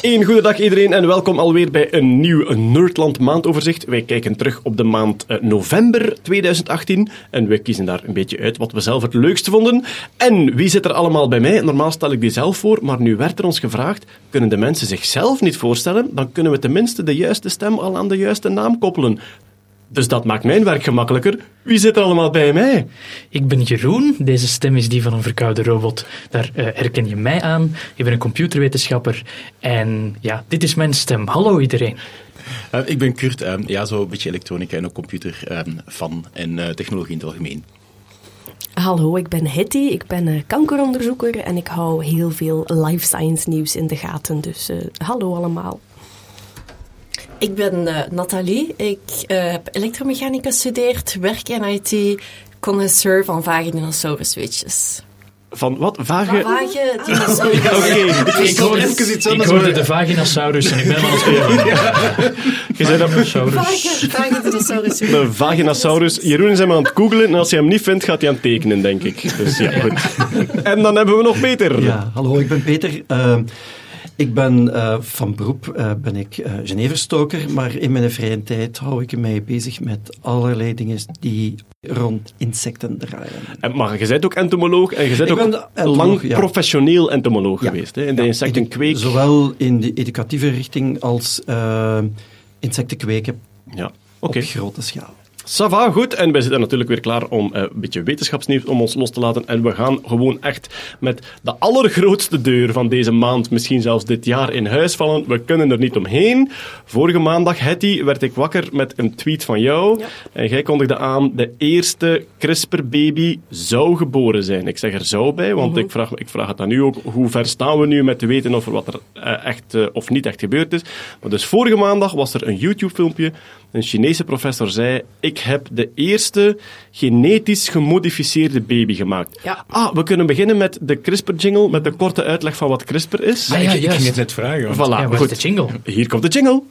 Een goede dag iedereen en welkom alweer bij een nieuw Nerdland maandoverzicht. Wij kijken terug op de maand eh, november 2018 en we kiezen daar een beetje uit wat we zelf het leukste vonden. En wie zit er allemaal bij mij? Normaal stel ik die zelf voor, maar nu werd er ons gevraagd, kunnen de mensen zichzelf niet voorstellen? Dan kunnen we tenminste de juiste stem al aan de juiste naam koppelen. Dus dat maakt mijn werk gemakkelijker. Wie zit er allemaal bij mij? Ik ben Jeroen, deze stem is die van een verkoude robot. Daar eh, herken je mij aan. Ik ben een computerwetenschapper en ja, dit is mijn stem. Hallo iedereen. Uh, ik ben Kurt, uh, ja, zo een beetje elektronica en ook computer fan en uh, technologie in het algemeen. Hallo, ik ben Hetty, ik ben uh, kankeronderzoeker en ik hou heel veel life science nieuws in de gaten. Dus uh, hallo allemaal. Ik ben uh, Nathalie, ik heb elektromechanica gestudeerd, werk in IT, connoisseur van vage dinosaurusweetjes. Van wat? Vage... Van vage dinosaurus. Oké, okay. ik, hoorde, even iets anders. Ik hoorde de vaginasaurus en ik ben van het Je zei dat... Vage, vage dinosaurus. De vaginasaurus. Jeroen is hem aan het googlen en als hij hem niet vindt, gaat hij aan het tekenen, denk ik. Dus ja, goed. En dan hebben we nog Peter. Ja, hallo, ik ben Peter. Uh, ik ben uh, van beroep uh, ben ik uh, Geneverstoker, maar in mijn vrije tijd hou ik mij bezig met allerlei dingen die rond insecten draaien. En, maar je bent ook entomoloog en je bent ook lang ja. professioneel entomoloog ja. geweest, hè, in de ja, insectenkweek. Zowel in de educatieve richting als insecten kweken ja. okay. op grote schaal. Sava, goed. En wij zitten natuurlijk weer klaar om uh, een beetje wetenschapsnieuws om ons los te laten. En we gaan gewoon echt met de allergrootste deur van deze maand, misschien zelfs dit jaar, in huis vallen. We kunnen er niet omheen. Vorige maandag, Hetty, werd ik wakker met een tweet van jou. Ja. En jij kondigde aan, de eerste CRISPR-baby zou geboren zijn. Ik zeg er zou bij, want -huh. ik, vraag, ik vraag het aan u ook. Hoe ver staan we nu met te weten of er wat er uh, echt uh, of niet echt gebeurd is? Maar dus vorige maandag was er een YouTube-filmpje. Een Chinese professor zei, ik heb de eerste genetisch gemodificeerde baby gemaakt. Ja. Ah, we kunnen beginnen met de CRISPR-jingle, met de korte uitleg van wat CRISPR is. Ah, ja, ik, ik ging het net vragen. Voilà, ja, waar goed. is de jingle? Hier komt de jingle.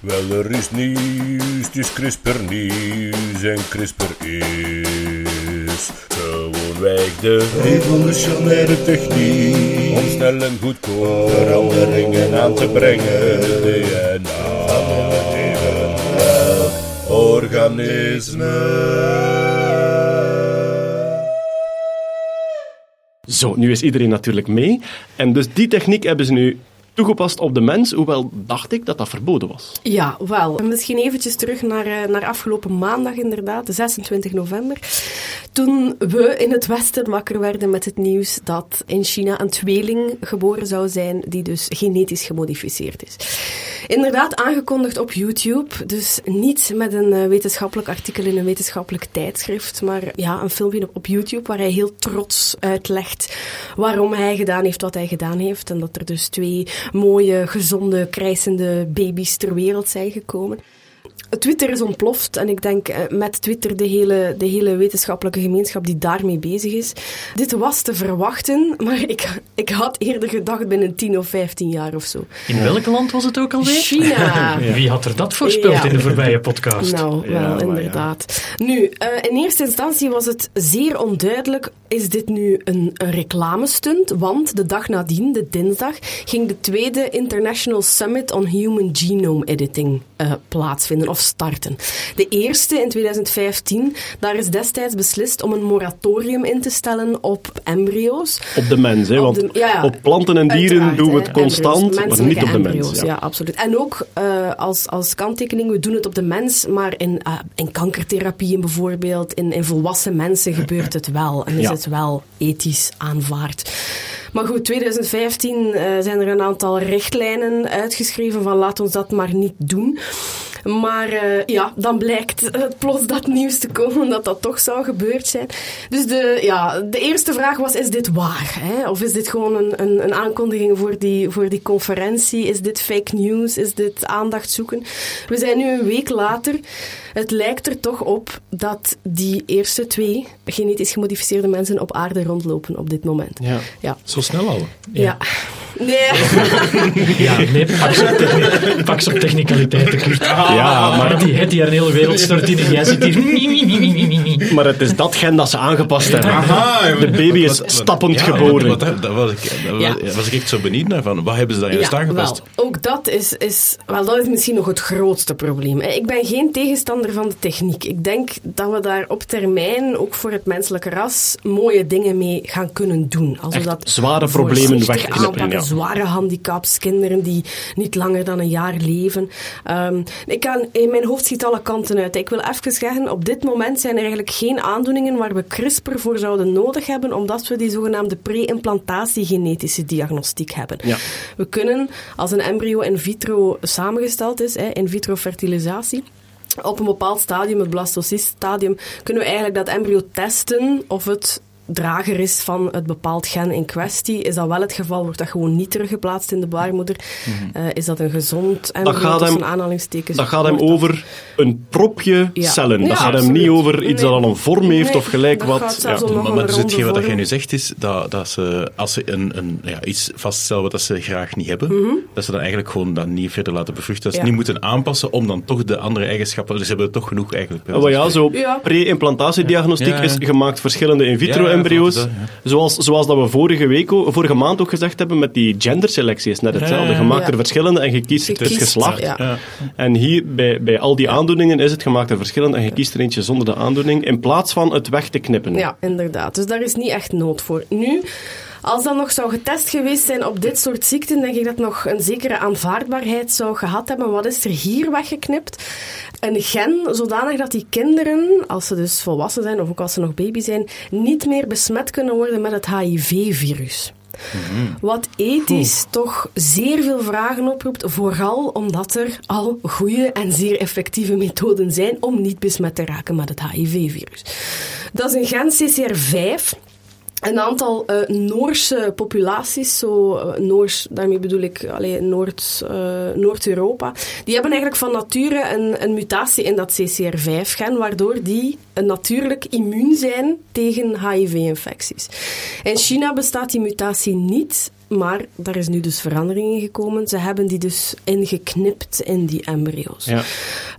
Wel, er is nieuws, het is CRISPR nieuws en CRISPR is gewoonweg de revolutionaire techniek om snel en goedkoop veranderingen aan te brengen. DNA organisme. Zo, nu is iedereen natuurlijk mee. En dus die techniek hebben ze nu toegepast op de mens, hoewel dacht ik dat dat verboden was. Ja, wel. Misschien eventjes terug naar, uh, naar afgelopen maandag inderdaad, de 26 november. Toen we in het Westen wakker werden met het nieuws dat in China een tweeling geboren zou zijn die dus genetisch gemodificeerd is. Inderdaad aangekondigd op YouTube, dus niet met een uh, wetenschappelijk artikel in een wetenschappelijk tijdschrift, maar ja, een filmpje op YouTube waar hij heel trots uitlegt waarom hij gedaan heeft wat hij gedaan heeft en dat er dus twee mooie, gezonde, krijsende baby's ter wereld zijn gekomen. Twitter is ontploft en ik denk met Twitter de hele, de hele wetenschappelijke gemeenschap die daarmee bezig is. Dit was te verwachten, maar ik, ik had eerder gedacht binnen 10 of 15 jaar of zo. In welk land was het ook alweer? China. Wie had er dat voorspeld ja. in de voorbije podcast? Nou, wel, ja, inderdaad. Ja. Nu, uh, in eerste instantie was het zeer onduidelijk, is dit nu een, een reclamestunt? Want de dag nadien, de dinsdag, ging de tweede International Summit on Human Genome Editing uh, plaatsvinden of starten. De eerste in 2015, daar is destijds beslist om een moratorium in te stellen op embryo's. Op de mens, hè? want op, de, ja, op planten en dieren doen we het constant, embryo's, maar niet op de embryo's, mens. Ja. ja, absoluut. En ook uh, als, als kanttekening, we doen het op de mens, maar in, uh, in kankertherapieën bijvoorbeeld, in, in volwassen mensen gebeurt het wel en is ja. het wel ethisch aanvaard. Maar goed, 2015 uh, zijn er een aantal richtlijnen uitgeschreven van laat ons dat maar niet doen. Maar eh, ja, dan blijkt plots dat nieuws te komen dat dat toch zou gebeurd zijn. Dus de, ja, de eerste vraag was, is dit waar? Hè? Of is dit gewoon een, een, een aankondiging voor die, voor die conferentie? Is dit fake news? Is dit aandacht zoeken? We zijn nu een week later. Het lijkt er toch op dat die eerste twee genetisch gemodificeerde mensen op aarde rondlopen op dit moment. Ja. Ja. Zo snel al. Ja. Nee. Ja, nee, pak ze op, techni- pak ze op technicaliteiten. Ja, maar- die, het die een hele wereld stort in en jij zit hier... Maar het is dat gen dat ze aangepast hebben. Aha, De baby is wat- wat- stappend ja, geboren. wat- wat- Daar was ik, daar Ja. was, ik echt zo benieuwd naar. Van, wat hebben ze dan juist aangepast? wel. Ook dat is, is, wel, dat is misschien nog het grootste probleem. Ik ben geen tegenstander van de techniek. Ik denk dat we daar op termijn, ook voor het menselijke ras, mooie dingen mee gaan kunnen doen. Als we dat zware problemen wegknippen. Zware handicaps, kinderen die niet langer dan een jaar leven. Ehm, ik kan, in mijn hoofd schiet alle kanten uit. Ik wil even zeggen, op dit moment zijn er eigenlijk geen aandoeningen waar we CRISPR voor zouden nodig hebben, omdat we die zogenaamde pre-implantatie-genetische diagnostiek hebben. Ja. We kunnen, als een embryo in vitro samengesteld is, in vitro fertilisatie, op een bepaald stadium, het blastocyst-stadium, kunnen we eigenlijk dat embryo testen of het drager is van het bepaald gen in kwestie. Is dat wel het geval, wordt dat gewoon niet teruggeplaatst in de baarmoeder. Eh, is dat een gezond gaat tussen hem- aanhalingstekens? Dat gaat hem dat- over een propje Ja. cellen. Ja, dat gaat hem niet over iets dat al een vorm heeft Nee, of gelijk dat wat. Ja. Maar, maar dus hetgeen wat jij nu zegt is dat, dat ze, als ze een, een, ja, iets vaststellen wat dat ze graag niet hebben, dat ze dan eigenlijk gewoon dat niet verder laten bevruchten. Dat ze Mhm. Ja. niet moeten aanpassen om dan toch de andere eigenschappen. Dus ze hebben er toch genoeg eigenlijk. Oh, ja, zo Ja. pre-implantatiediagnostiek Ja, ja. is gemaakt verschillende in vitro-embryo's. Ja, dat, zoals, zoals dat we vorige, week, vorige maand ook gezegd hebben met die genderselectie is net hetzelfde. Je maakt ja. er verschillende en je kiest Je het kiest, geslacht. ja. Ja. En hier, bij, bij al die aandoeningen, is het gemaakt er verschillende en je kiest er eentje zonder de aandoening, in plaats van het weg te knippen. Ja, inderdaad. Dus daar is niet echt nood voor. Nu, als dat nog zou getest geweest zijn op dit soort ziekten, denk ik dat het nog een zekere aanvaardbaarheid zou gehad hebben. Wat is er hier weggeknipt? Een gen zodanig dat die kinderen, als ze dus volwassen zijn of ook als ze nog baby zijn, niet meer besmet kunnen worden met het HIV-virus. Wat ethisch toch zeer veel vragen oproept, vooral omdat er al goede en zeer effectieve methoden zijn om niet besmet te raken met het HIV-virus. Dat is een gen CCR5. Een aantal eh, Noorse populaties, zo eh, Noors, daarmee bedoel ik allee, Noord, eh, Noord-Europa, die hebben eigenlijk van nature een, een mutatie in dat CCR5-gen, waardoor die natuurlijk immuun zijn tegen HIV-infecties. In China bestaat die mutatie niet, maar daar is nu dus verandering in gekomen. Ze hebben die dus ingeknipt in die embryo's. Ja.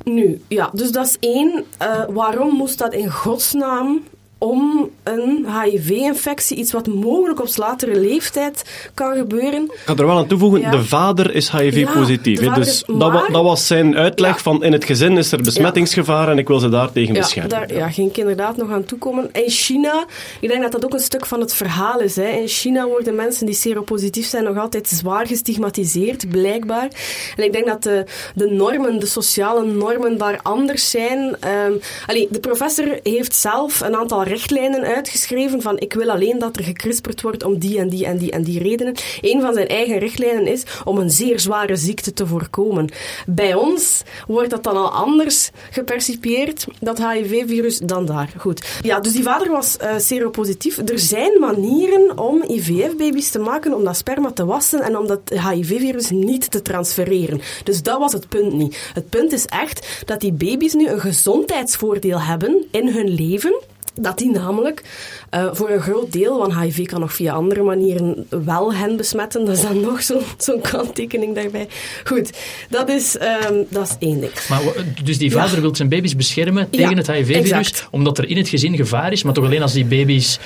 Nu, ja, dus dat is één. Waarom moest dat in godsnaam om een HIV-infectie, iets wat mogelijk op latere leeftijd kan gebeuren? Ik ga er wel aan toevoegen, Ja. de vader is HIV-positief. Ja, dus dat, wa- dat was zijn uitleg Ja. van in het gezin is er besmettingsgevaar en ik wil ze daartegen Ja, beschermen. daar ja, ging ik inderdaad nog aan toekomen. In China, ik denk dat dat ook een stuk van het verhaal is. Hè. In China worden mensen die seropositief zijn nog altijd zwaar gestigmatiseerd, blijkbaar. En ik denk dat de, de normen, de sociale normen daar anders zijn. Ehm allee, de professor heeft zelf een aantal richtlijnen uitgeschreven van ik wil alleen dat er gekrisperd wordt om die en die en die en die redenen. Een van zijn eigen richtlijnen is om een zeer zware ziekte te voorkomen. Bij ons wordt dat dan al anders gepercipieerd, dat HIV-virus, dan daar. Goed. Ja, dus die vader was eh, seropositief. Er zijn manieren om IVF-baby's te maken, om dat sperma te wassen en om dat HIV-virus niet te transfereren. Dus dat was het punt niet. Het punt is echt dat die baby's nu een gezondheidsvoordeel hebben in hun leven. Dat die namelijk eh, voor een groot deel, want HIV kan nog via andere manieren wel hen besmetten, dat is dan nog zo'n kanttekening daarbij. Goed, dat is, ehm, dat is één ding. Maar, dus die vader wil zijn baby's beschermen Ja, tegen het HIV-virus, omdat er in het gezin gevaar is, maar toch alleen als die baby's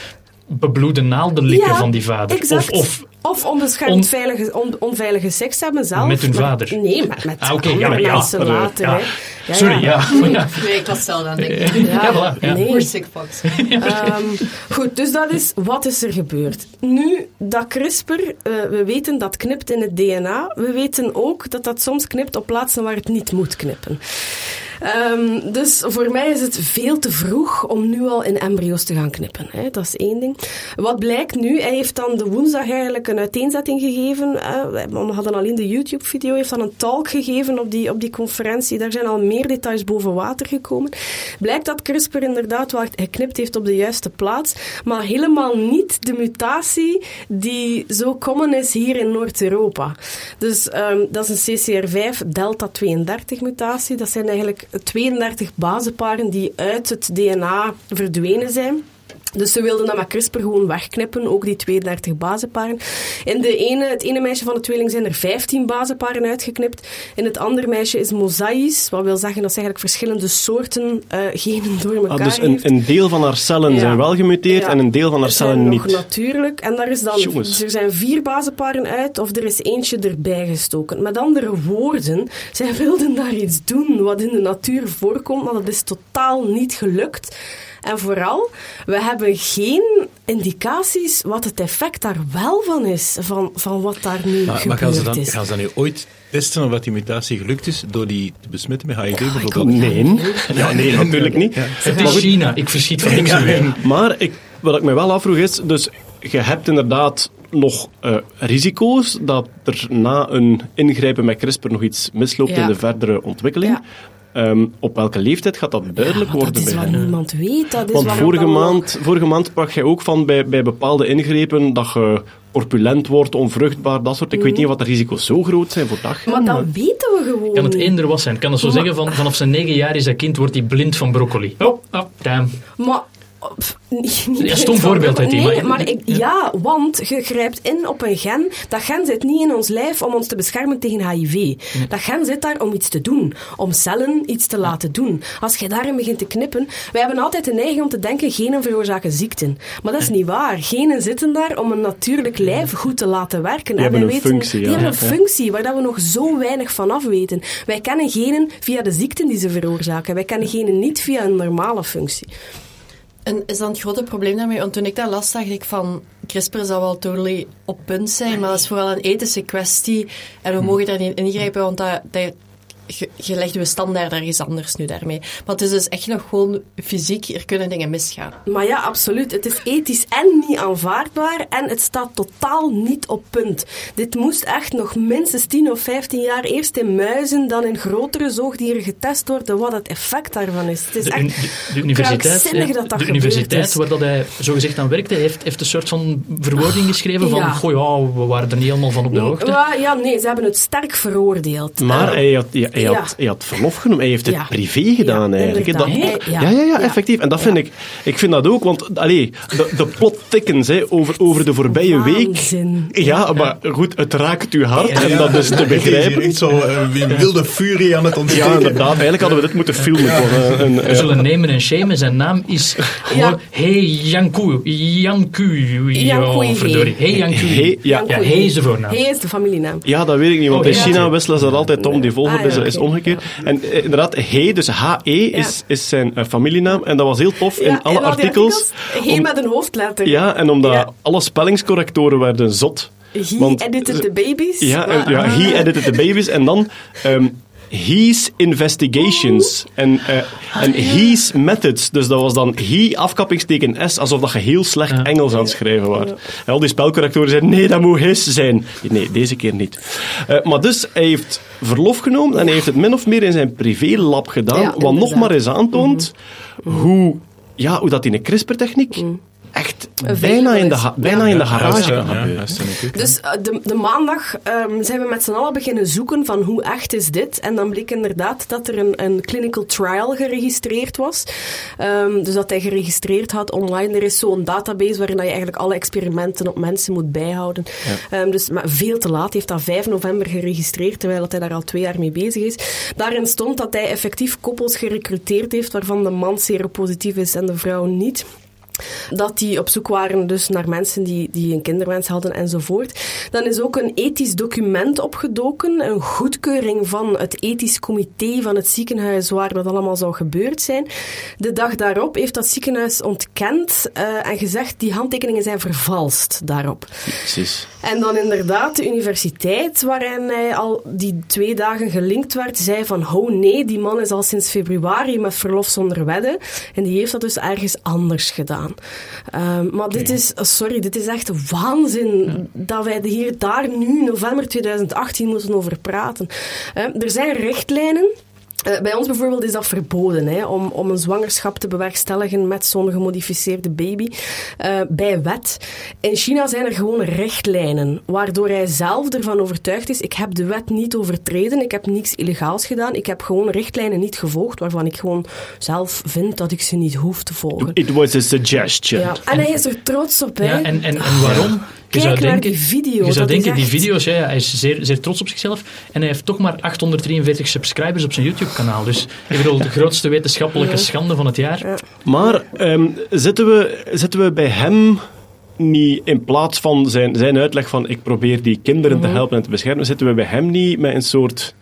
bebloede naalden likken Ja, van die vader. Exact. Of, of Of onbeschermd On- veilige, on- onveilige seks hebben zelf. Met hun vader. Nee, met, met Ah, oké, andere ja, mensen later. ja. Hè. Ja, Sorry, ja. ja. Nee, ik was hetzelfde aan het denken. Ja, voilà, ja. nee. Ehm, goed, dus dat is wat is er gebeurd. Nu, dat CRISPR, eh, we weten dat knipt in het DNA. We weten ook dat dat soms knipt op plaatsen waar het niet moet knippen. Ehm, dus voor mij is het veel te vroeg om nu al in embryo's te gaan knippen. Hè. Dat is één ding. Wat blijkt nu, hij heeft dan de woensdag eigenlijk een uiteenzetting gegeven. we hadden alleen de YouTube-video, hij heeft dan een talk gegeven op die, op die conferentie. Daar zijn al meer details boven water gekomen. Blijkt dat CRISPR inderdaad wel geknipt heeft op de juiste plaats, maar helemaal niet de mutatie die zo common is hier in Noord-Europa. Dus ehm, dat is een CCR5 delta 32 mutatie. Dat zijn eigenlijk 32 bazenparen die uit het DNA verdwenen zijn. Dus ze wilden dat met CRISPR gewoon wegknippen, ook die 32 bazenparen. In de ene, het ene meisje van de tweeling zijn er 15 bazenparen uitgeknipt. In het andere meisje is mosaïs, wat wil zeggen dat ze eigenlijk verschillende soorten eh, genen door elkaar Ah, dus een, heeft. een deel van haar cellen Ja. zijn wel gemuteerd Ja. en een deel van haar cellen nog niet. natuurlijk. En daar is dan, Jongens. er zijn vier bazenparen uit of er is eentje erbij gestoken. Met andere woorden, zij wilden daar iets doen wat in de natuur voorkomt, maar dat is totaal niet gelukt. En vooral, we hebben geen indicaties wat het effect daar wel van is, van, van wat daar nu Maar, gebeurd maar gaan, ze dan, is. gaan ze dan nu ooit testen of dat die mutatie gelukt is door die te besmetten met HIV bijvoorbeeld? Nee, ja, nee, natuurlijk niet. Het is China. Ik verschiet van niks meer. Maar ik, wat ik me wel afvroeg is, dus je hebt inderdaad nog eh, risico's dat er na een ingrijpen met CRISPR nog iets misloopt Ja. in de verdere ontwikkeling. Ja. Ehm, op welke leeftijd gaat dat duidelijk Ja, worden dat is bij wat hen? niemand weet. Dat is Want vorige maand, vorige maand sprak jij ook van bij, bij bepaalde ingrepen dat je corpulent wordt, onvruchtbaar, dat soort. Ik weet niet wat de risico's zo groot zijn voor dag. Mhm. Maar dat weten we gewoon Kan het eender was zijn. Kan het zo Maar- zeggen, van, vanaf zijn negen jaar is dat kind wordt hij blind van broccoli. Oh, oh damn. Maar... pff, niet- niet Ja, stom voorbeeld, Tima. Nee, maar ik, ja, want je grijpt in op een gen. Dat gen zit niet in ons lijf om ons te beschermen tegen HIV. Dat gen zit daar om iets te doen. Om cellen iets te laten doen. Als je daarin begint te knippen... Wij hebben altijd de neiging om te denken, genen veroorzaken ziekten. Maar dat is niet waar. Genen zitten daar om een natuurlijk lijf goed te laten werken. Die en hebben wij een weten, functie, Die ja. hebben een Ja. functie waar dat we nog zo weinig van af weten. Wij kennen genen via de ziekten die ze veroorzaken. Wij kennen genen niet via een normale functie. En is dan het grote probleem daarmee? Want toen ik dat las, dacht ik van... CRISPR zou wel totally op punt zijn, maar dat is vooral een ethische kwestie. En we mogen daar niet ingrijpen, want dat, dat, je, je legt je standaard ergens anders nu daarmee. Maar het is dus echt nog gewoon fysiek, er kunnen dingen misgaan. Maar ja, absoluut. Het is ethisch en niet aanvaardbaar en het staat totaal niet op punt. Dit moest echt nog minstens 10 of 15 jaar eerst in muizen, dan in grotere zoogdieren getest worden wat het effect daarvan is. Het is De, echt de universiteit, ja, dat dat de universiteit is. waar dat hij zogezegd aan werkte, heeft, heeft een soort van verwoording geschreven van Ja. goh ja, we waren er niet helemaal van op de hoogte. Ja, ja, nee, ze hebben het sterk veroordeeld. Maar Eh, hij had, hij, hij Ja. had, hij had verlof genomen. Hij heeft het Ja. privé gedaan Ja, eigenlijk. Dat, ja. ja. Ja, ja, Ja. effectief. En dat vind Ja. ik... Ik vind dat ook, want allee, de, de plot thickens hè, over, over de voorbije Waanzin. week. Ja, maar goed, het raakt uw hart Ja, en dat is te begrijpen. zo een wilde furie aan het Ja, ontsteken. inderdaad. Eigenlijk hadden we dit moeten filmen. We zullen nemen en shamen. Zijn naam is gewoon Hey Janku. Janku. Janku, Ja, verdorie. Hey Janku. Hey, ja. Ja, Hey is de voornaam. Hij is de familienaam. Ja, dat weet ik niet, want Oh, in ja. China wisselen ze dat altijd om. Die volgorde Ah, is, omgekeerd. En eh, inderdaad, He, dus H-E, is, is zijn eh, familienaam. En dat was heel tof in alle artikels. Hij om- met een hoofdletter. Ja, en omdat alle spellingscorrectoren werden zot. He Want- edited the babies. Ja, ja he edited the babies. En dan ehm he's investigations. En, eh, en he's methods. Dus dat was dan he, afkappingsteken S, alsof dat je heel slecht Engels aan het schrijven was. En al die spelcorrectoren zeiden, nee, dat moet his zijn. Nee, deze keer niet. Eh, maar dus, hij heeft verlof genomen en hij heeft het min of meer in zijn privélab gedaan, Ja, wat nog maar eens aantoont hoe, ja, hoe dat in een CRISPR-techniek echt bijna in de, bijna in de garage kan gebeuren. Dus eh, de, de maandag ehm, zijn we met z'n allen beginnen zoeken van hoe echt is dit. En dan bleek inderdaad dat er een, een clinical trial geregistreerd was. Ehm, dus dat hij geregistreerd had online. Er is zo'n database waarin dat je eigenlijk alle experimenten op mensen moet bijhouden. Ehm, dus maar veel te laat. Hij heeft dat 5 november geregistreerd, terwijl dat hij daar al twee jaar mee bezig is. Daarin stond dat hij effectief koppels gerecruiteerd heeft waarvan de man seropositief is en de vrouw niet. Dat die op zoek waren dus naar mensen die, die een kinderwens hadden enzovoort. Dan is ook een ethisch document opgedoken, een goedkeuring van het ethisch comité van het ziekenhuis waar dat allemaal zou gebeurd zijn. De dag daarop heeft dat ziekenhuis ontkend eh, en gezegd die handtekeningen zijn vervalst daarop. Precies. En dan inderdaad, de universiteit waarin hij al die twee dagen gelinkt werd, zei van, oh nee, die man is al sinds februari met verlof zonder wedden. En die heeft dat dus ergens anders gedaan. Um, maar dit is, sorry, dit is echt waanzin dat wij hier daar nu, november 2018, moeten over praten. Uh, er zijn richtlijnen bij ons bijvoorbeeld is dat verboden hè, om, om een zwangerschap te bewerkstelligen met zo'n gemodificeerde baby uh, bij wet. In China zijn er gewoon richtlijnen waardoor hij zelf ervan overtuigd is: ik heb de wet niet overtreden, ik heb niks illegaals gedaan, ik heb gewoon richtlijnen niet gevolgd waarvan ik gewoon zelf vind dat ik ze niet hoef te volgen. It was a suggestion. Ja, en hij is er trots op. Hè. Ja, en, en, en waarom? Kijk zou naar denken, die video. Je zou denken, die video's, ja, ja, hij is zeer, zeer trots op zichzelf. En hij heeft toch maar 843 subscribers op zijn YouTube-kanaal. Dus ik bedoel, de grootste wetenschappelijke schande van het jaar. Maar ehm, zitten, we, zitten we bij hem niet, in plaats van zijn, zijn uitleg van ik probeer die kinderen Mhm. te helpen en te beschermen, zitten we bij hem niet met een soort...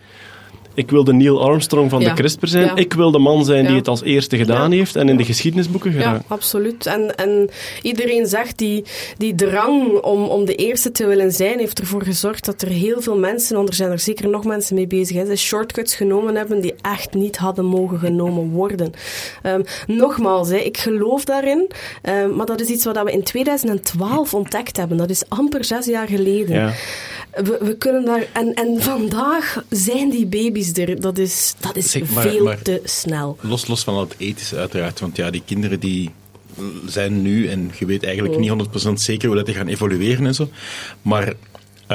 Ik wil de Neil Armstrong van Ja. de CRISPR zijn. Ja. Ik wil de man zijn die Ja. het als eerste gedaan Ja. heeft en in de geschiedenisboeken Ja, geraakt. absoluut. En, en iedereen zegt, die, die drang om, om de eerste te willen zijn, heeft ervoor gezorgd dat er heel veel mensen, want er zijn er zeker nog mensen mee bezig, hè, shortcuts genomen hebben die echt niet hadden mogen genomen worden. Ehm, nogmaals, hè, ik geloof daarin, ehm, maar dat is iets wat we in 2012 ontdekt hebben. Dat is amper zes jaar geleden. Ja. We, we kunnen daar... En, en vandaag zijn die baby's er. Dat is, dat is Zeg, maar- veel maar- te snel. Los, los van het ethische uiteraard, want ja, die kinderen die zijn nu, en je weet Oh. eigenlijk niet 100% zeker hoe dat die gaan evolueren en zo, maar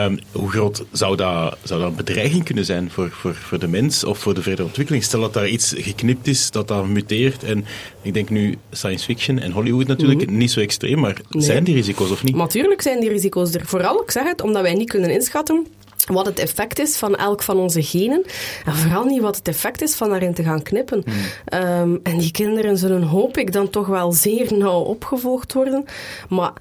ehm, hoe groot zou dat, zou dat een bedreiging kunnen zijn voor, voor, voor de mens of voor de verdere ontwikkeling? Stel dat daar iets geknipt is, dat dat muteert, en ik denk nu science fiction en Hollywood natuurlijk, niet zo extreem, maar Mhm. Nee. zijn die risico's of niet? Natuurlijk zijn die risico's er. Vooral, ik zeg het, omdat wij niet kunnen inschatten wat het effect is van elk van onze genen. En vooral niet wat het effect is van daarin te gaan knippen. Ehm, en die kinderen zullen, hoop ik, dan toch wel zeer nauw opgevolgd worden. Maar,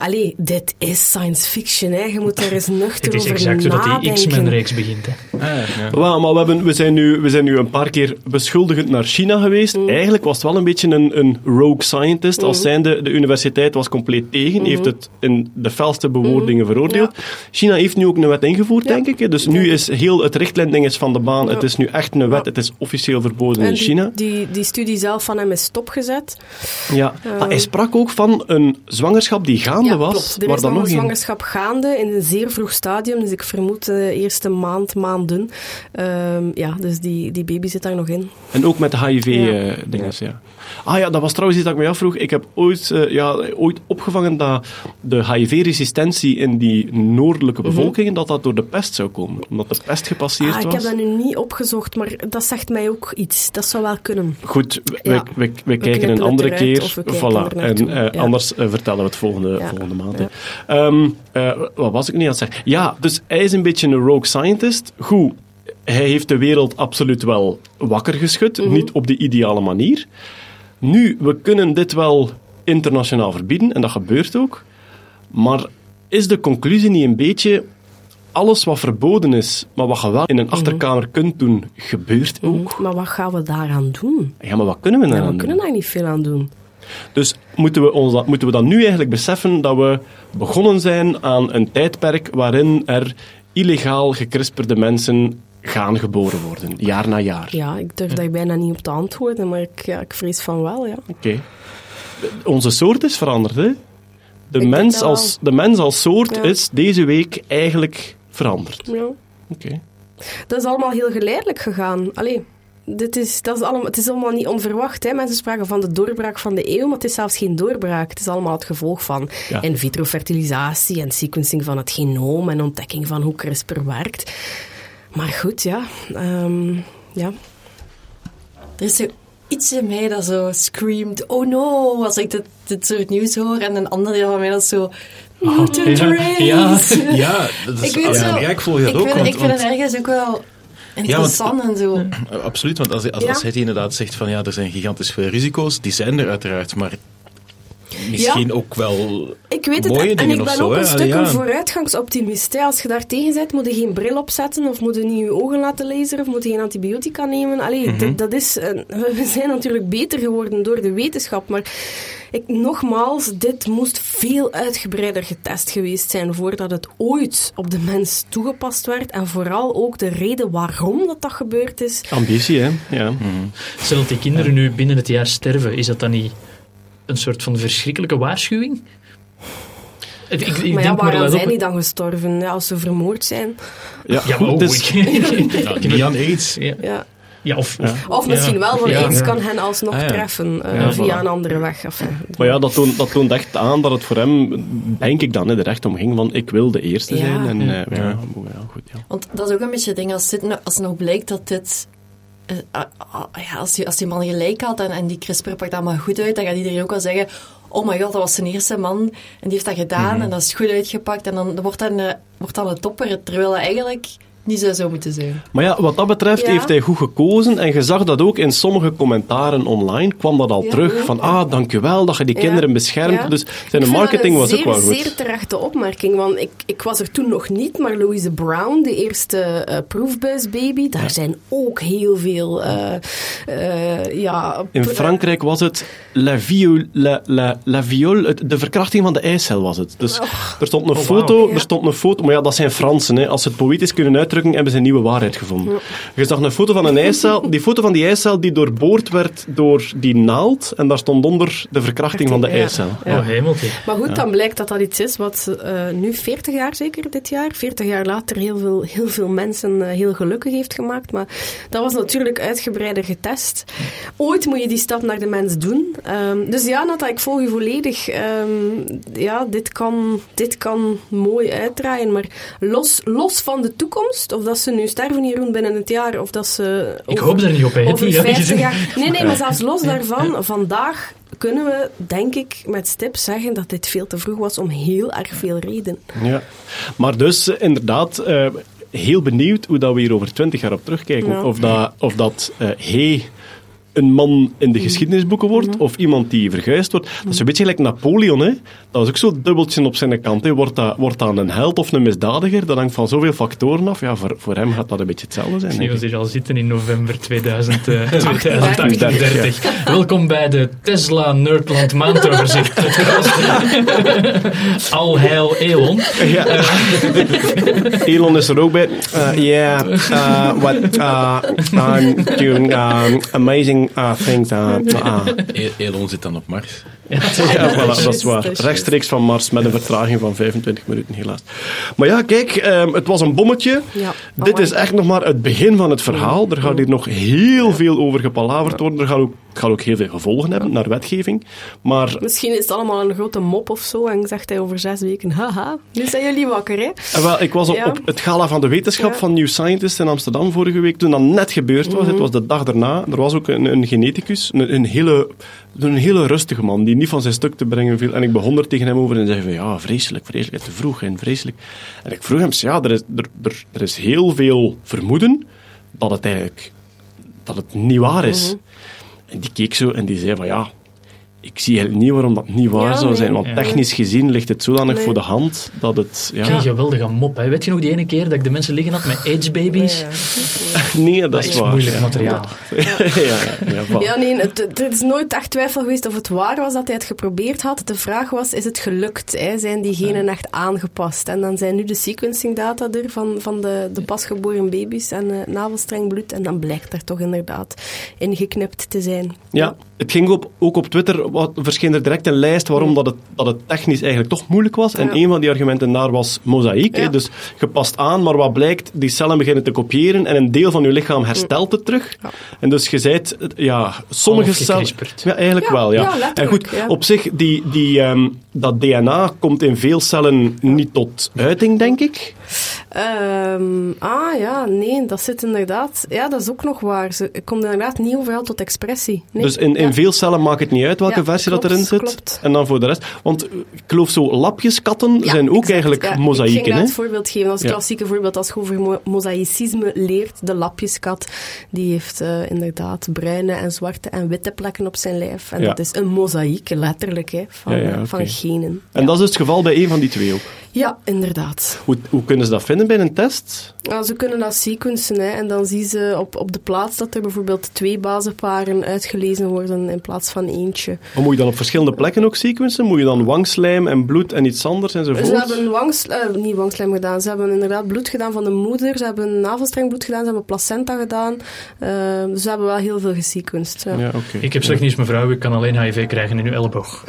allee, dit is science fiction, hè. Je moet daar eens nuchter Het is over exact zodat die nadenken. X-Men-reeks begint. Hè. Wel, maar we, hebben, we, zijn nu, we zijn nu een paar keer beschuldigend naar China geweest. Mm. Eigenlijk was het wel een beetje een, een rogue scientist. Als zijnde, de universiteit was compleet tegen. Mm-hmm. Heeft het in de felste bewoordingen veroordeeld. China heeft nu ook een wet ingevoerd, Ja. denk ik. hè. Dus nu is heel het richtlijn is van de baan. Het is nu echt een wet. Het is officieel verboden En in die, China. Die, die studie zelf van hem is stopgezet. Ja. Maar hij sprak ook van een zwangerschap die gaande Ja, was. klopt. Er waar is dan nog een in. zwangerschap gaande in een zeer vroeg stadium. Dus ik vermoed de eerste maand, maanden. Ehm, ja, dus die, die baby zit daar nog in. En ook met de Ja. HIV-dingen. Ja. Ah ja, dat was trouwens iets dat ik me afvroeg. Ik heb ooit, eh, ja, ooit opgevangen dat de HIV-resistentie in die noordelijke bevolkingen, dat dat door de pest zou komen. Omdat de pest gepasseerd Mhm. Ah, ik was. heb dat nu niet opgezocht, maar dat zegt mij ook iets. Dat zou wel kunnen. Goed, we, Ja. we, we, we kijken een andere keer. Voilà. En eh, Ja. anders eh, vertellen we het volgende, Ja. volgende maand. Ehm, eh, wat was ik nu aan het zeggen? Ja, dus hij is een beetje een rogue scientist. Goed, hij heeft de wereld absoluut wel wakker geschud. Mhm. Niet op de ideale manier. Nu, we kunnen dit wel internationaal verbieden, en dat gebeurt ook. Maar is de conclusie niet een beetje... Alles wat verboden is, maar wat je wel in Mhm. een achterkamer kunt doen, gebeurt ook. Maar wat gaan we daaraan doen? Ja, maar wat kunnen we Ja, daaraan we doen? kunnen daar niet veel aan doen. Dus moeten we, ons dat, moeten we dan nu eigenlijk beseffen dat we begonnen zijn aan een tijdperk waarin er illegaal gekrisperde mensen gaan geboren worden, jaar na jaar. Ja, ik durf daar bijna niet op te antwoorden, maar ik, ja, ik vrees van wel, ja. Oké. Onze soort is veranderd, hè? De, mens als, de mens als soort Ja. is deze week eigenlijk veranderd. ja. Oké. Dat is allemaal heel geleidelijk gegaan. Allee, dit is, dat is allemaal, het is allemaal niet onverwacht. Hè. Mensen spraken van de doorbraak van de eeuw, maar het is zelfs geen doorbraak. Het is allemaal het gevolg van Ja. in vitro fertilisatie en sequencing van het genoom en ontdekking van hoe CRISPR werkt. Maar goed, ja. ehm, ja. Er is zo iets in mij dat zo screamt, oh no, als ik dit, dit soort nieuws hoor. En een ander deel van mij dat zo, mutant ja, ja. Ja, dat is, Ik weet ja, zo, ja, ik volg dat ik ook. vind, want- ik vind want- het ergens ook wel interessant en zo. Absoluut, want als, als, Ja. als hij inderdaad zegt van ja, er zijn gigantisch veel risico's, die zijn er uiteraard, maar misschien ook wel Ik weet het, mooie en dingen ik ben zo. ook een Allee, stuk ja. een vooruitgangsoptimist. hè. Als je daar tegen bent, moet je geen bril opzetten of moet je niet je ogen laten lezen of moet je geen antibiotica nemen. Allee, Mhm. dat, dat is, een- we zijn natuurlijk beter geworden door de wetenschap, maar ik, nogmaals, dit moest veel uitgebreider getest geweest zijn voordat het ooit op de mens toegepast werd en vooral ook de reden waarom dat, dat gebeurd is. Ambitie, hè? Ja. Stel dat die kinderen nu binnen het jaar sterven, is dat dan niet een soort van verschrikkelijke waarschuwing? Ik, ik, ik maar ja, denk maar waarom op- zijn die dan gestorven? Ja, als ze vermoord zijn. Ja, Ja, maar oh, dus- ik- Ja, niet aan aids. ja. Ja. ja, of, of, Of misschien ja. wel, want aids Ja. kan hen alsnog Ah, ja. treffen eh, Ja, via voilà. een andere weg. Enfin, Maar ja, dat toont, dat toont echt aan dat het voor hem, denk ik dan, hè, er echt om ging van ik wil de eerste Ja. zijn. En, Ja. eh, ja, ja, goed, ja. Want dat is ook een beetje het ding, als, dit, nou- als nog blijkt dat dit... eh, ah, ah, ja, als, die, als die man gelijk had en, en die CRISPR pakt dat maar goed uit, dan gaat iedereen ook wel zeggen... Oh my god, dat was zijn eerste man en die heeft dat gedaan en dat is goed uitgepakt. En dan wordt dat een, wordt dat een topper, terwijl dat eigenlijk niet zo zou moeten zijn. Maar ja, wat dat betreft Ja. heeft hij goed gekozen. En je zag dat ook in sommige commentaren online. kwam dat al Ja. terug. Van, ah, dankjewel dat je die Ja. kinderen beschermt. Ja. Dus Ik zijn vind marketing was een ook zeer, wel goed. zeer terechte opmerking, want ik, ik was er toen nog niet, maar Louise Brown, de eerste eh proefbuisbaby, daar zijn ook heel veel, eh, eh, ja... In Frankrijk was het la viol, la, la, la viol, het- de verkrachting van de eicel was het. Dus er stond een Oh, foto, er stond een foto, maar ja, dat zijn Fransen. Hè. Als ze het poëtisch kunnen uitdrukken, hebben ze een nieuwe waarheid gevonden. Je zag een foto van een eicel, die foto van die eicel die doorboord werd door die naald, en daar stond onder de verkrachting van de Ja. Ja. Oh, hemeltje. Maar goed, dan blijkt dat dat iets is wat eh, nu 40 jaar zeker dit jaar, 40 jaar later heel veel, heel veel mensen eh, heel gelukkig heeft gemaakt. Maar dat was natuurlijk uitgebreider getest. Ooit moet je die stap naar de mens doen. Ehm, dus ja, Nata, ik volg je volledig. Ehm, ja, dit kan, dit kan mooi uitdraaien. Maar los, los van de toekomst, of dat ze nu sterven, Jeroen, binnen het jaar, of dat ze... Ik hoop er niet op, hè. Over eerlijk 50 gezegd. jaar. Nee, nee, maar zelfs los daarvan, vandaag kunnen we, denk ik, met stip zeggen dat dit veel te vroeg was om heel erg veel redenen. Ja. Maar dus, eh, inderdaad, eh, heel benieuwd hoe dat we hier over twintig jaar op terugkijken. Ja. Of dat, of dat eh, hij een man in de Mhm. geschiedenisboeken wordt, of iemand die verguisd wordt. Dat is een beetje gelijk Napoleon, hè. Dat was ook zo'n dubbeltje op zijn kant. Hè. Wordt, dat, wordt dat een held of een misdadiger? Dat hangt van zoveel factoren af. Ja, voor, voor hem gaat dat een beetje hetzelfde zijn, Ik denk zie ik. ons hier al zitten in november 2000, eh, 2038. Welkom bij de Tesla Nerdland maandoverzicht. Al heil Elon. Ja. Elon is er ook bij. Uh, yeah, uh, what, uh, I'm doing um, amazing uh, things. Uh, uh. E- Elon zit dan op Mars. Ja, voilà, dat is waar. Rechtstreeks van Mars met een vertraging van 25 minuten, helaas. Maar ja, kijk, ehm, het was een bommetje. Ja, Dit is echt nog maar het begin van het verhaal. Er gaat hier nog heel veel over gepalaverd worden. Er gaat ook, het gaat ook heel veel gevolgen hebben naar wetgeving. Maar Misschien is het allemaal een grote mop of zo en zegt hij over zes weken, haha, nu zijn jullie wakker, hè? Eh, Wel, ik was op, Ja. op het gala van de wetenschap Ja. van New Scientist in Amsterdam vorige week, toen dat net gebeurd was. Het was de dag daarna. Er was ook een, een geneticus, een, een, hele, een hele rustige man, die niet van zijn stuk te brengen viel. En ik begon er tegen hem over en zei van, ja, vreselijk, vreselijk, te vroeg en vreselijk. En ik vroeg hem, ja, er is, er, er, er is heel veel vermoeden dat het eigenlijk dat het niet waar is. En die keek zo en die zei van, ja, ik zie eigenlijk niet waarom dat niet waar Ja, zou zijn. Want Ja. technisch gezien ligt het zodanig Nee. voor de hand dat het... Ja, Geen geweldige mop. Hè. Weet je nog die ene keer dat ik de mensen liggen had met AIDS-baby's? Nee, dat, Dat is is waar. moeilijk ja. materiaal. ja, ja, ja, voilà. Ja, nee, het, het- er is nooit echt twijfel geweest of het waar was dat hij het geprobeerd had. De vraag was, is het gelukt? Hè? Zijn die genen echt aangepast? En dan zijn nu de sequencing data er van, van de, de pasgeboren baby's en uh, navelstrengbloed. En dan blijkt er toch inderdaad ingeknipt te zijn. Ja, het ging op, ook op Twitter, wat, verscheen er direct een lijst waarom dat het, dat het technisch eigenlijk toch moeilijk was. En een van die argumenten daar was mozaïek. hè, dus gepast aan, maar wat blijkt, die cellen beginnen te kopiëren en een deel van je lichaam herstelt het terug. En dus je zei, ja, sommige cellen... Ja, eigenlijk wel, ja. en goed, op zich, die, die, ehm, dat DNA komt in veel cellen niet tot uiting, denk ik. Ehm, ah ja, nee, dat zit inderdaad. Ja, dat is ook nog waar. Ze komt inderdaad niet overal tot expressie. Nee. Dus in, in Ja. veel cellen maakt het niet uit welke Ja, versie dat erin zit. klopt. En dan voor de rest. Want ik geloof zo, lapjeskatten Ja, zijn ook exact. eigenlijk Ja, Ik mozaïeken. ging hè? daar het voorbeeld geven als klassieke voorbeeld. Als je over mo- mozaïcisme leert, de lapjeskat, die heeft eh, inderdaad bruine en zwarte en witte plekken op zijn lijf. En dat is een mozaïek, letterlijk, hè, van, eh, van genen. En dat is dus het geval bij één van die twee ook. Ja, inderdaad. Hoe, hoe kunnen ze dat vinden bij een test? Ja, ze kunnen dat sequencen hè, en dan zien ze op, op de plaats dat er bijvoorbeeld twee bazenparen uitgelezen worden in plaats van eentje. Of moet je dan op verschillende plekken ook sequencen? Moet je dan wangslijm en bloed en iets anders enzovoort? Ze hebben wangs, eh, niet wangslijm gedaan, ze hebben inderdaad bloed gedaan van de moeder, ze hebben navelstrengbloed gedaan, ze hebben placenta gedaan. Dus ze hebben wel heel veel gesequenced. Ja. Ik heb slecht nieuws, mevrouw. Ik kan alleen HIV krijgen in uw elleboog.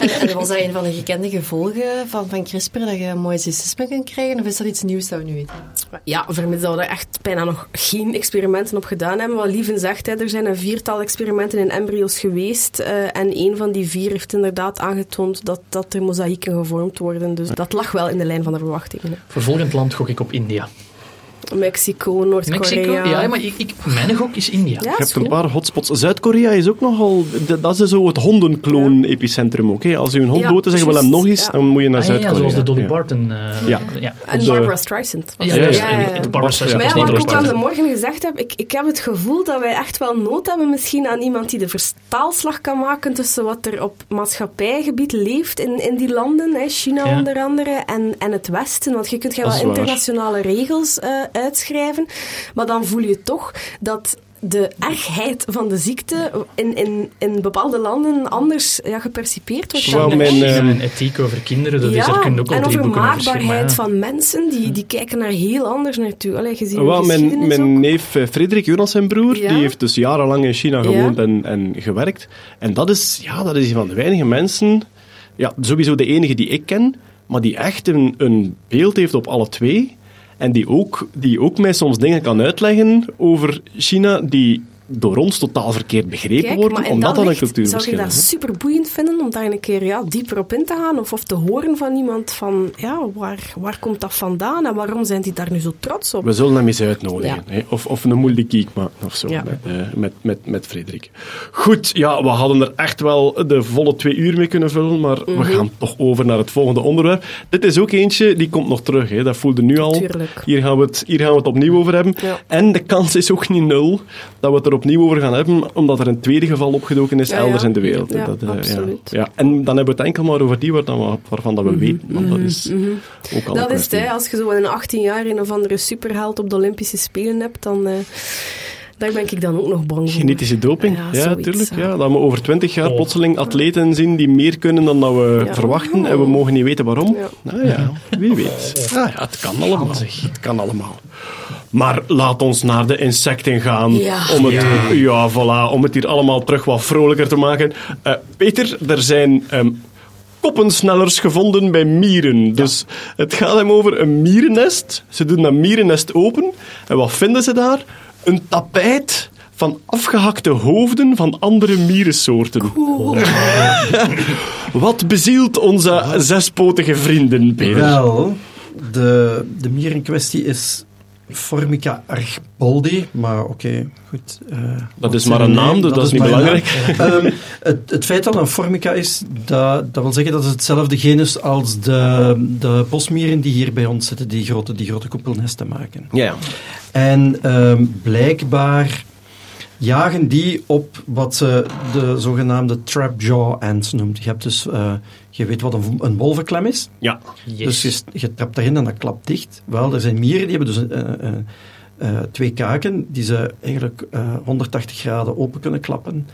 En, en was dat een van de gekende gevolgen van, van CRISPR, dat je mooi cystisme kunt krijgen? Of is dat iets nieuws dat we nu weten? Ja, vermits dat we daar echt bijna nog geen experimenten op gedaan hebben. Wat Lieven zegt, hè, er zijn een viertal experimenten in embryo's geweest. eh, en een van die vier heeft inderdaad aangetoond dat, dat er mozaïeken gevormd worden. Dus dat lag wel in de lijn van de verwachtingen. hè. Voor volgend land gok ik op India. Mexico, Mexico? Noord-Korea. Ja, maar ik, ik, mijn gok is India. Ja, Je is hebt een paar hotspots. Zuid-Korea is ook nogal... Dat is zo het hondenkloon-epicentrum ook. hè. Als je een hond Ja, dood is en je wil hem nog eens, ja. dan moet je naar Ah, ja, ja, Zuid-Korea. zoals de Dolly Ja. Parton. eh, Ja. ja. En Barbara Streisand. Ja, juist. Barbara Streisand Maar wat ik ook aan de morgen gezegd heb, ik, ik heb het gevoel dat wij echt wel nood hebben misschien aan iemand die de vertaalslag kan maken tussen wat er op maatschappijgebied leeft in, in die landen, hè, China Ja. onder andere, en, en het Westen. Want je kunt wel internationale regels eh, uitschrijven, maar dan voel je toch dat de ergheid van de ziekte in, in, in bepaalde landen anders ja, gepercipeerd wordt. Wel, dan mijn, eh, en ethiek over kinderen, dat is, ja, daar kun je ook al en drie over maakbaarheid ja. van mensen, die, die kijken daar heel anders naartoe. Allee, gezien Wel, de mijn, mijn ook. neef eh, Frederik, Jonas zijn broer, Ja. die heeft dus jarenlang in China Ja. gewoond en, en gewerkt. En dat is, ja, dat is een van de weinige mensen, ja, sowieso de enige die ik ken, maar die echt een, een beeld heeft op alle twee. En die ook, die ook mij soms dingen kan uitleggen over China die door ons totaal verkeerd begrepen Kijk, worden, omdat dat een licht cultuurverschil Zou je dat is. super boeiend vinden om daar een keer ja, dieper op in te gaan? Of, of te horen van iemand van, ja, waar, waar komt dat vandaan en waarom zijn die daar nu zo trots op? We zullen hem eens uitnodigen. hè. Of, of een moeilijke kiek maken of zo. Ja. Met, eh, met, met, met Frederik. Goed, ja, we hadden er echt wel de volle twee uur mee kunnen vullen. Maar Mhm. we gaan toch over naar het volgende onderwerp. Dit is ook eentje, die komt nog terug. Hè. Dat voelde nu al. Tuurlijk. Hier gaan, we het, hier gaan we het opnieuw over hebben. Ja. En de kans is ook niet nul dat we het er opnieuw over gaan hebben. Omdat er een tweede geval opgedoken is Ja, elders ja. in de wereld. Ja, dat, eh, absoluut. Ja. En dan hebben we het enkel maar over die waar dan we- waarvan dat we weten. Want dat is ook al een Mhm, dat is het. Als je zo in 18 jaar een of andere superheld op de Olympische Spelen hebt, dan... eh, daar ben ik dan ook nog bang voor. Genetische doping, Ja, ja, zoiets, tuurlijk. ja. Dat we over twintig jaar Oh. plotseling atleten zien die meer kunnen dan dat we Ja. verwachten en we mogen niet weten waarom. Ja. Nou ja, wie weet. Ah, ja, het kan allemaal. Het kan allemaal. Maar laat ons naar de insecten gaan. Ja. Om, het, ja. voilà, om het hier allemaal terug wat vrolijker te maken. Eh, Peter, er zijn ehm, koppensnellers gevonden bij mieren. Dus het gaat hem over een mierennest. Ze doen dat mierennest open. En wat vinden ze daar? Een tapijt van afgehakte hoofden van andere mierensoorten. Wat bezielt onze zespotige vrienden, Peter? Wel, de, de mier in kwestie is Formica archboldi, maar oké, goed. eh, Dat is maar een naam, dus dat is niet belangrijk. Ehm, het, het feit dat een Formica is, dat, dat wil zeggen dat het hetzelfde genus als de, de bosmieren die hier bij ons zitten, die grote, die grote koepelnesten maken. Ja, En ehm, blijkbaar jagen die op wat ze de zogenaamde trapjaw ants noemt. Je hebt dus, eh, je weet wat een, een wolvenklem is. ja. Dus je, je trapt daarin en dat klapt dicht. Wel, er zijn mieren die hebben dus eh, eh, eh, twee kaken die ze eigenlijk eh, 180 graden open kunnen klappen.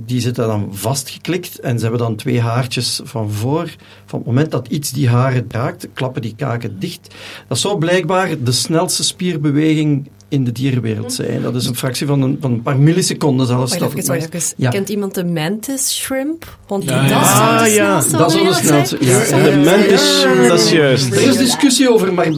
Die zitten dan vastgeklikt en ze hebben dan twee haartjes van voor. Van het moment dat iets die haren raakt, klappen die kaken dicht. Dat zou blijkbaar de snelste spierbeweging in de dierenwereld zijn. Dat is een fractie van een, van een paar milliseconden zelfs. Wacht even, het wacht meest- even. Ja. Kent iemand de mantis shrimp? Want Ja, dat Ah, de ja, dat wereld snelste- zijn. ja, De mantis, dat is juist. Er is discussie over, maar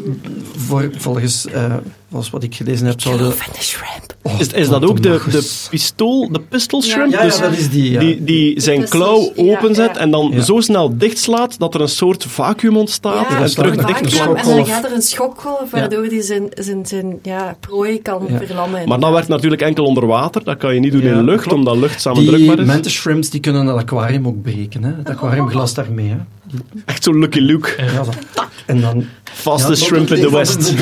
voor, volgens, eh, volgens wat ik gelezen heb, zouden... Van de shrimp. Oh, Is, is dat ook de, de pistool, de pistol shrimp? Ja, ja, Dus dat is die, ja. die, die zijn pistols, klauw openzet ja. en dan Ja. zo snel dichtslaat dat er een soort vacuüm ontstaat Ja, en terug dicht is en dan schokgolf. gaat er een schokgolf waardoor hij zijn, zijn, zijn ja, prooi kan Ja. verlammen. Maar dat werkt natuurlijk enkel onder water. Dat kan je niet doen Ja, in lucht, klopt. omdat lucht samendrukbaar Die is. mantis shrimps die kunnen het aquarium ook breken. Hè? Het aquariumglas daarmee. Hè? Echt zo Lucky Luke. Ja, zo, tak, en dan... Fastest Ja, shrimp in the West.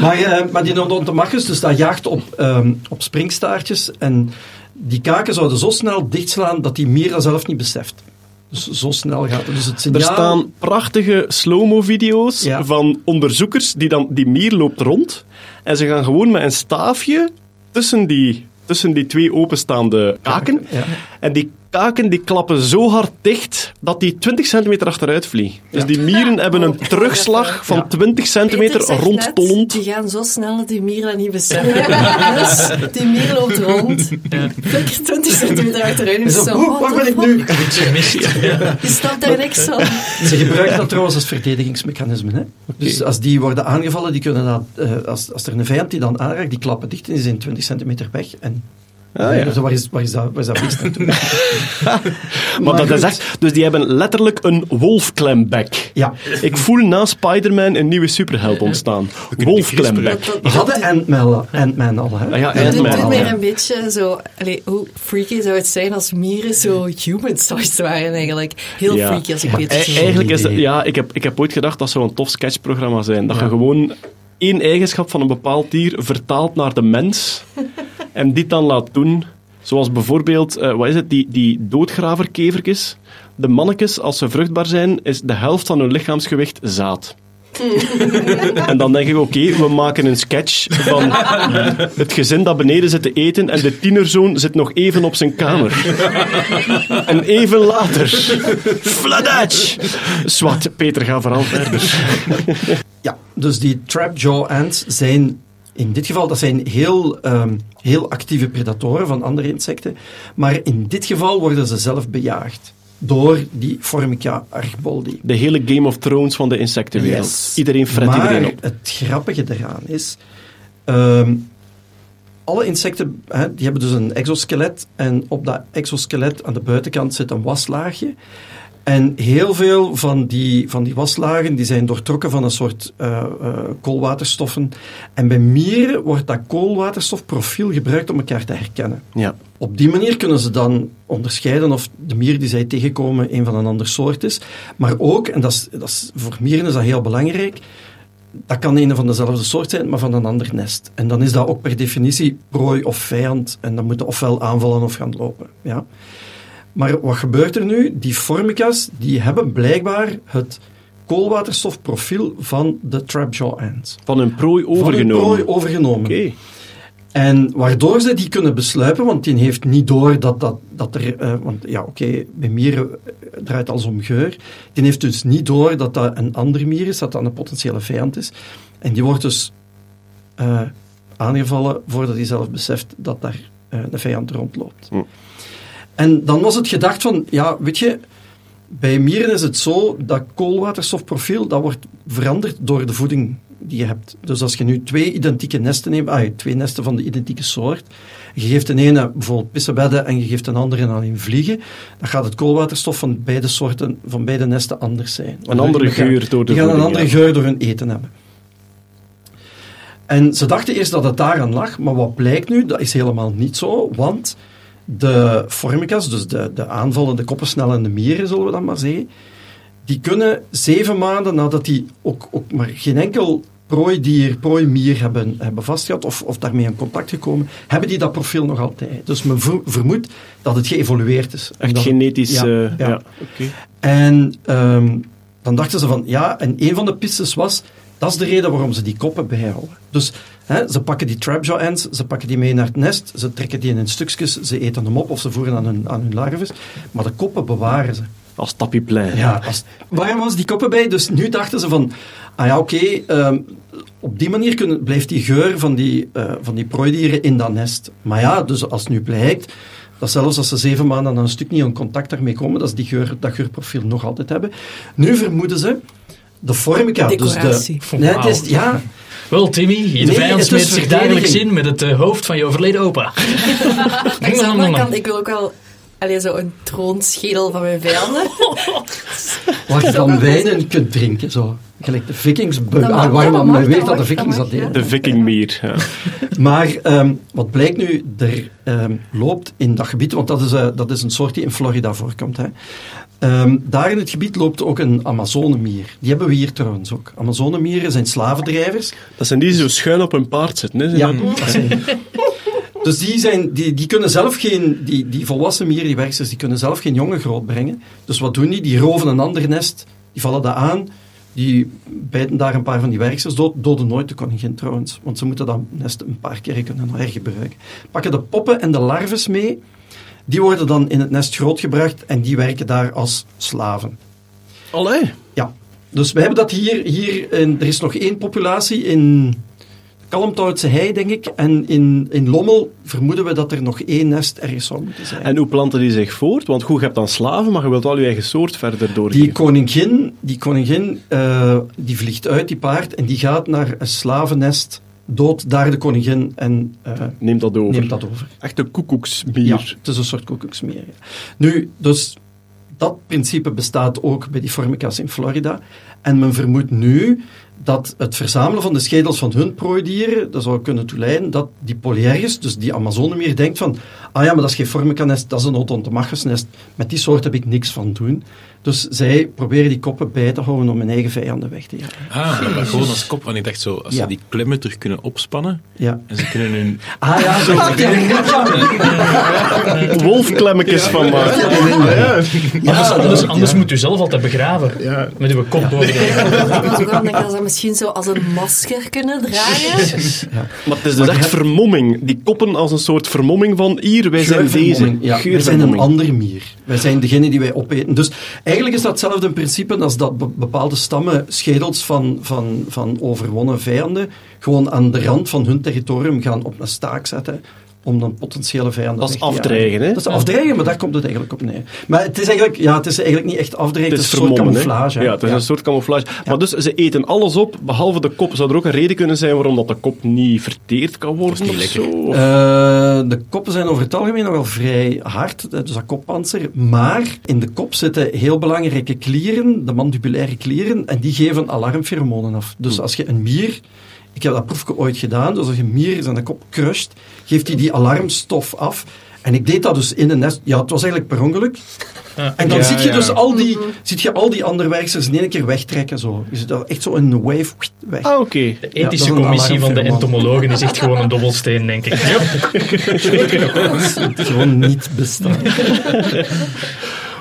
maar, eh, maar die Odontomachus, dus dat jaagt op, ehm, op springstaartjes. En die kaken zouden zo snel dichtslaan dat die mier dat zelf niet beseft. Dus zo snel gaat het. Dus het signaal... Er staan prachtige slow-mo-video's Ja. van onderzoekers die dan... Die mier loopt rond en ze gaan gewoon met een staafje tussen die, tussen die twee openstaande kaken. Ja. En die kaken die klappen zo hard dicht dat die 20 centimeter achteruit vliegen. Dus die mieren hebben een Oh, terugslag van Ja. 20 centimeter net, Die gaan zo snel dat die mier dat niet beseffen. dus die mier loopt rond. Flikker 20 centimeter achteruit. Is zo, zo, "Oeh, what waar ben ik nu? Je snapt daar niks van. Ze gebruiken dat trouwens als verdedigingsmechanisme. Hè? Dus als die worden aangevallen, die kunnen dat, eh, als, als er een vijand die dan aanraakt, die klappen dicht en die zijn 20 centimeter weg. En Ah, ja. Dus waar, is, waar, is dat, waar is dat beest naartoe? Maar dat is echt... Dus die hebben letterlijk een wolfklembek. Ja. Ik voel na Spider-Man een nieuwe superheld ontstaan. Wolfklembek. Dat- We hadden Ant-Man Ant-Man al. Hè? Ah ja, Dat Ant-Man. doet al, meer ja. een beetje zo... Allee, hoe freaky zou het zijn als mieren zo human-sized waren eigenlijk. Heel Ja. freaky als ik weet E- het. eigenlijk is ja, ik heb, ik heb ooit gedacht dat zou een tof sketchprogramma zijn. Dat Ja. je gewoon één eigenschap van een bepaald dier vertaalt naar de mens en dit dan laat doen. Zoals bijvoorbeeld, eh, wat is het, die, die doodgraverkevertjes. De mannetjes, als ze vruchtbaar zijn, is de helft van hun lichaamsgewicht zaad. en dan denk ik, oké, we maken een sketch van het gezin dat beneden zit te eten en de tienerzoon zit nog even op zijn kamer. en even later, Fladach! Zwart, Peter, ga vooral verder. Ja, dus die trapjaw ants zijn in dit geval dat zijn heel, ehm, heel actieve predatoren van andere insecten. Maar in dit geval worden ze zelf bejaagd door die Formica argboldi. De hele Game of Thrones van de insectenwereld. Yes. Iedereen fret maar iedereen op. het grappige eraan is... ehm, alle insecten hè, die hebben dus een exoskelet. En op dat exoskelet aan de buitenkant zit een waslaagje. En heel veel van die, van die waslagen die zijn doortrokken van een soort eh, eh, koolwaterstoffen. En bij mieren wordt dat koolwaterstofprofiel gebruikt om elkaar te herkennen. Ja. Op die manier kunnen ze dan onderscheiden of de mier die zij tegenkomen een van een ander soort is. Maar ook, en dat is, dat is, voor mieren is dat heel belangrijk, dat kan een van dezelfde soort zijn, maar van een ander nest. En dan is dat ook per definitie prooi of vijand. En dan moeten ofwel aanvallen of gaan lopen. Ja. Maar wat gebeurt er nu? Die formica's die hebben blijkbaar het koolwaterstofprofiel van de trapjaw ants. Van hun prooi Van hun overgenomen. prooi overgenomen. Oké. En waardoor ze die kunnen besluipen, want die heeft niet door dat, dat, dat er... eh, want ja, oké, bij mieren eh, draait alles om geur. Die heeft dus niet door dat dat een andere mier is, dat dat een potentiële vijand is. En die wordt dus eh, aangevallen voordat hij zelf beseft dat daar eh, een vijand rondloopt. Hm. En dan was het gedacht van, ja, weet je... Bij mieren is het zo, dat koolwaterstofprofiel, dat wordt veranderd door de voeding die je hebt. Dus als je nu twee identieke nesten neemt, ah, twee nesten van de identieke soort, je geeft een ene bijvoorbeeld pissebedden en je geeft een andere alleen vliegen, dan gaat het koolwaterstof van beide soorten, van beide nesten anders zijn. Een andere Die gaan- geur door de Die gaan een andere ja. geur door hun eten hebben. En ze dachten eerst dat het daaraan lag, maar wat blijkt nu, dat is helemaal niet zo, want de formicas, dus de, de aanvallende koppensnellende mieren, zullen we dan maar zeggen, die kunnen zeven maanden nadat die ook, ook maar geen enkel prooidier, prooimier hebben, hebben vastgehad of, of daarmee in contact gekomen, hebben die dat profiel nog altijd. Dus men ver- vermoedt dat het geëvolueerd is. Echt dat- genetisch... Ja, eh, ja. en ehm, dan dachten ze van, ja, en een van de pistes was, dat is de reden waarom ze die koppen bijhouden. Dus ze pakken die trapjaw ants, ze pakken die mee naar het nest, ze trekken die in stukjes, ze eten hem op of ze voeren aan hun, aan hun larves, maar de koppen bewaren ze. Als tapiplein. Ja, als, waarom was die koppen bij? Dus nu dachten ze van, ah ja, oké, ehm, op die manier kunnen, blijft die geur van die, eh, van die prooidieren in dat nest. Maar ja, dus als nu blijkt, dat zelfs als ze zeven maanden aan een stuk niet in contact daarmee komen, dat ze die geur, dat geurprofiel nog altijd hebben. Nu vermoeden ze, de formica, dus Decoratie. de... Nee, het is, ja, Wel, Timmy, je Nee, vijand is zich dagelijks in met het eh, hoofd van je overleden opa. Aan de andere kant, ik wil ook wel allee, zo een troonschedel van mijn vijanden. waar je dan wijn in kunt drinken, zo. Gelijk de vikings, ah, waarom men weet dat de vikings dat deden. De vikingmier. Ja. Maar ehm, wat blijkt nu, er ehm, loopt in dat gebied, want dat is, eh, dat is een soort die in Florida voorkomt. Hè. Ehm, daar in het gebied loopt ook een Amazonemier. Die hebben we hier trouwens ook. Amazonemieren zijn slavendrijvers. Dat zijn die die zo schuin op hun paard zitten. Hè? Ja, dat zijn- Dus die, zijn, die, die kunnen zelf geen, die, die volwassen mieren, die werksters, die kunnen zelf geen jongen grootbrengen. Dus wat doen die? Die roven een ander nest, die vallen dat aan, die bijten daar een paar van die werksters dood, doden nooit de koningin trouwens, want ze moeten dat nest een paar keer kunnen hergebruiken. Pakken de poppen en de larves mee, die worden dan in het nest grootgebracht en die werken daar als slaven. Allee. Ja, dus we hebben dat hier, hier in, er is nog één populatie in Kalmthoutse Hei, denk ik, en in, in Lommel vermoeden we dat er nog één nest ergens zou moeten zijn. En hoe planten die zich voort? Want goed, je hebt dan slaven, maar je wilt wel je eigen soort verder doorgeven. Die koningin, die, koningin eh, die vliegt uit, die paard, en die gaat naar een slavennest, dood daar de koningin en eh, Neemt dat over. neemt dat over. Echte koekoeksmier. Ja, het is een soort koekoeksmeer. ja. Nu, dus dat principe bestaat ook bij die formica's in Florida. En men vermoedt nu dat het verzamelen van de schedels van hun prooidieren, dat zou kunnen toeleiden dat die polyergus, dus die Amazonemier, denkt van, ah ja, maar dat is geen formica-nest, dat is een odontomachus-nest. Met die soort heb ik niks van doen. Dus zij proberen die koppen bij te houden om hun eigen vijanden weg te jagen. Ah, maar gewoon als kop. Want ik dacht zo, als Ja. ze die klemmen terug kunnen opspannen Ja. en ze kunnen hun... Ah ja, zo. Wolfklemmetjes van maken. anders anders, anders moet u zelf altijd begraven. Met uw kop boven de Ik was ook wel denken dat ze misschien zo als een masker kunnen dragen. Maar het is dus echt vermomming. Die koppen als een soort vermomming van hier, wij zijn deze. Ja, wij zijn een ander mier. Wij zijn degene die wij opeten. Dus eigenlijk is dat hetzelfde principe als dat be- bepaalde stammen schedels van, van, van overwonnen vijanden gewoon aan de rand van hun territorium gaan op een staak zetten om dan potentiële vijanden Dat is afdreigen, hè? Dat is afdreigen, maar daar komt het eigenlijk op neer. Maar het is eigenlijk, ja, het is eigenlijk niet echt afdreigen, Het het is is, een soort camouflage. hè. Ja, het is een soort camouflage. Maar dus, ze eten alles op, behalve de kop. Zou er ook een reden kunnen zijn waarom dat de kop niet verteerd kan worden? niet of lekker. zo? Eh, de koppen zijn over het algemeen nog wel vrij hard, dus dat koppanzer. Maar in de kop zitten heel belangrijke klieren, de mandibulaire klieren, en die geven alarmpheromonen af. Dus als je een mier, ik heb dat proefje ooit gedaan, dus als je mier zijn kop crusht, geeft hij die alarmstof af. En ik deed dat dus in een nest. Ja, het was eigenlijk per ongeluk. En dan Ja, zie je ja. dus al die, ziet je al die andere werksters in één keer wegtrekken. Zo. Je ziet dat echt zo in een wave weg. Ah, oké. De ethische commissie van de entomologen is echt gewoon een dobbelsteen, denk ik. Ja. Het gewoon niet bestaan.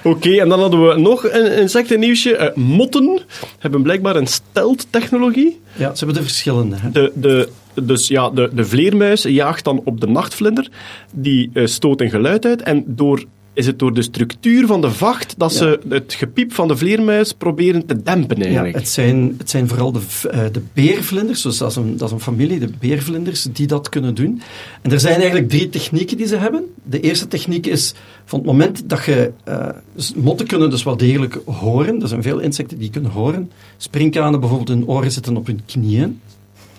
Oké, en dan hadden we nog een insectennieuwsje. Eh, motten hebben blijkbaar een stealth-technologie. Ja, ze hebben de verschillende. Hè. De, de, dus ja, de, de vleermuis jaagt dan op de nachtvlinder. Die eh, stoot een geluid uit. En door, is het door de structuur van de vacht dat Ja. ze het gepiep van de vleermuis proberen te dempen Ja, eigenlijk. het, zijn, het zijn vooral de, eh, de beervlinders, dus dat is, een, dat is een familie, de beervlinders, die dat kunnen doen. En er zijn eigenlijk drie technieken die ze hebben. De eerste techniek is van het moment dat je... eh, dus motten kunnen dus wel degelijk horen. Er zijn veel insecten die kunnen horen. Sprinkhanen bijvoorbeeld, hun oren zitten op hun knieën.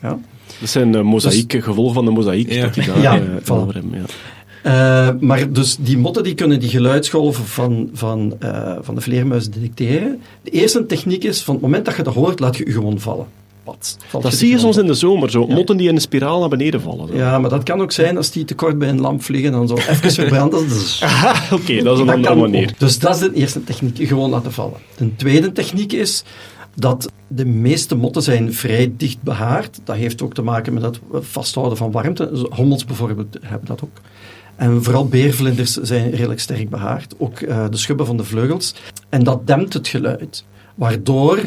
Ja. Dat zijn uh, mozaïek, gevolgen van de mozaïek. Ja. Dat die daar, Ja, eh, hebben, ja. Eh, maar dus die motten die kunnen die geluidsgolven van, van, eh, van de vleermuis detecteren. De eerste techniek is, van het moment dat je dat hoort, laat je je gewoon vallen. Valt Dat zie je soms in de zomer, zo. Ja. Motten die in een spiraal naar beneden vallen. zo. Ja, maar dat kan ook zijn als die te kort bij een lamp vliegen en zo even verbranden. Ah, Oké, dat is een Dat andere manier. ook. Dus dat is de eerste techniek, gewoon laten vallen. De tweede techniek is dat de meeste motten zijn vrij dicht behaard. Dat heeft ook te maken met het vasthouden van warmte. Dus Hommels bijvoorbeeld hebben dat ook. En vooral beervlinders zijn redelijk sterk behaard. Ook eh, de schubben van de vleugels. En dat dempt het geluid. Waardoor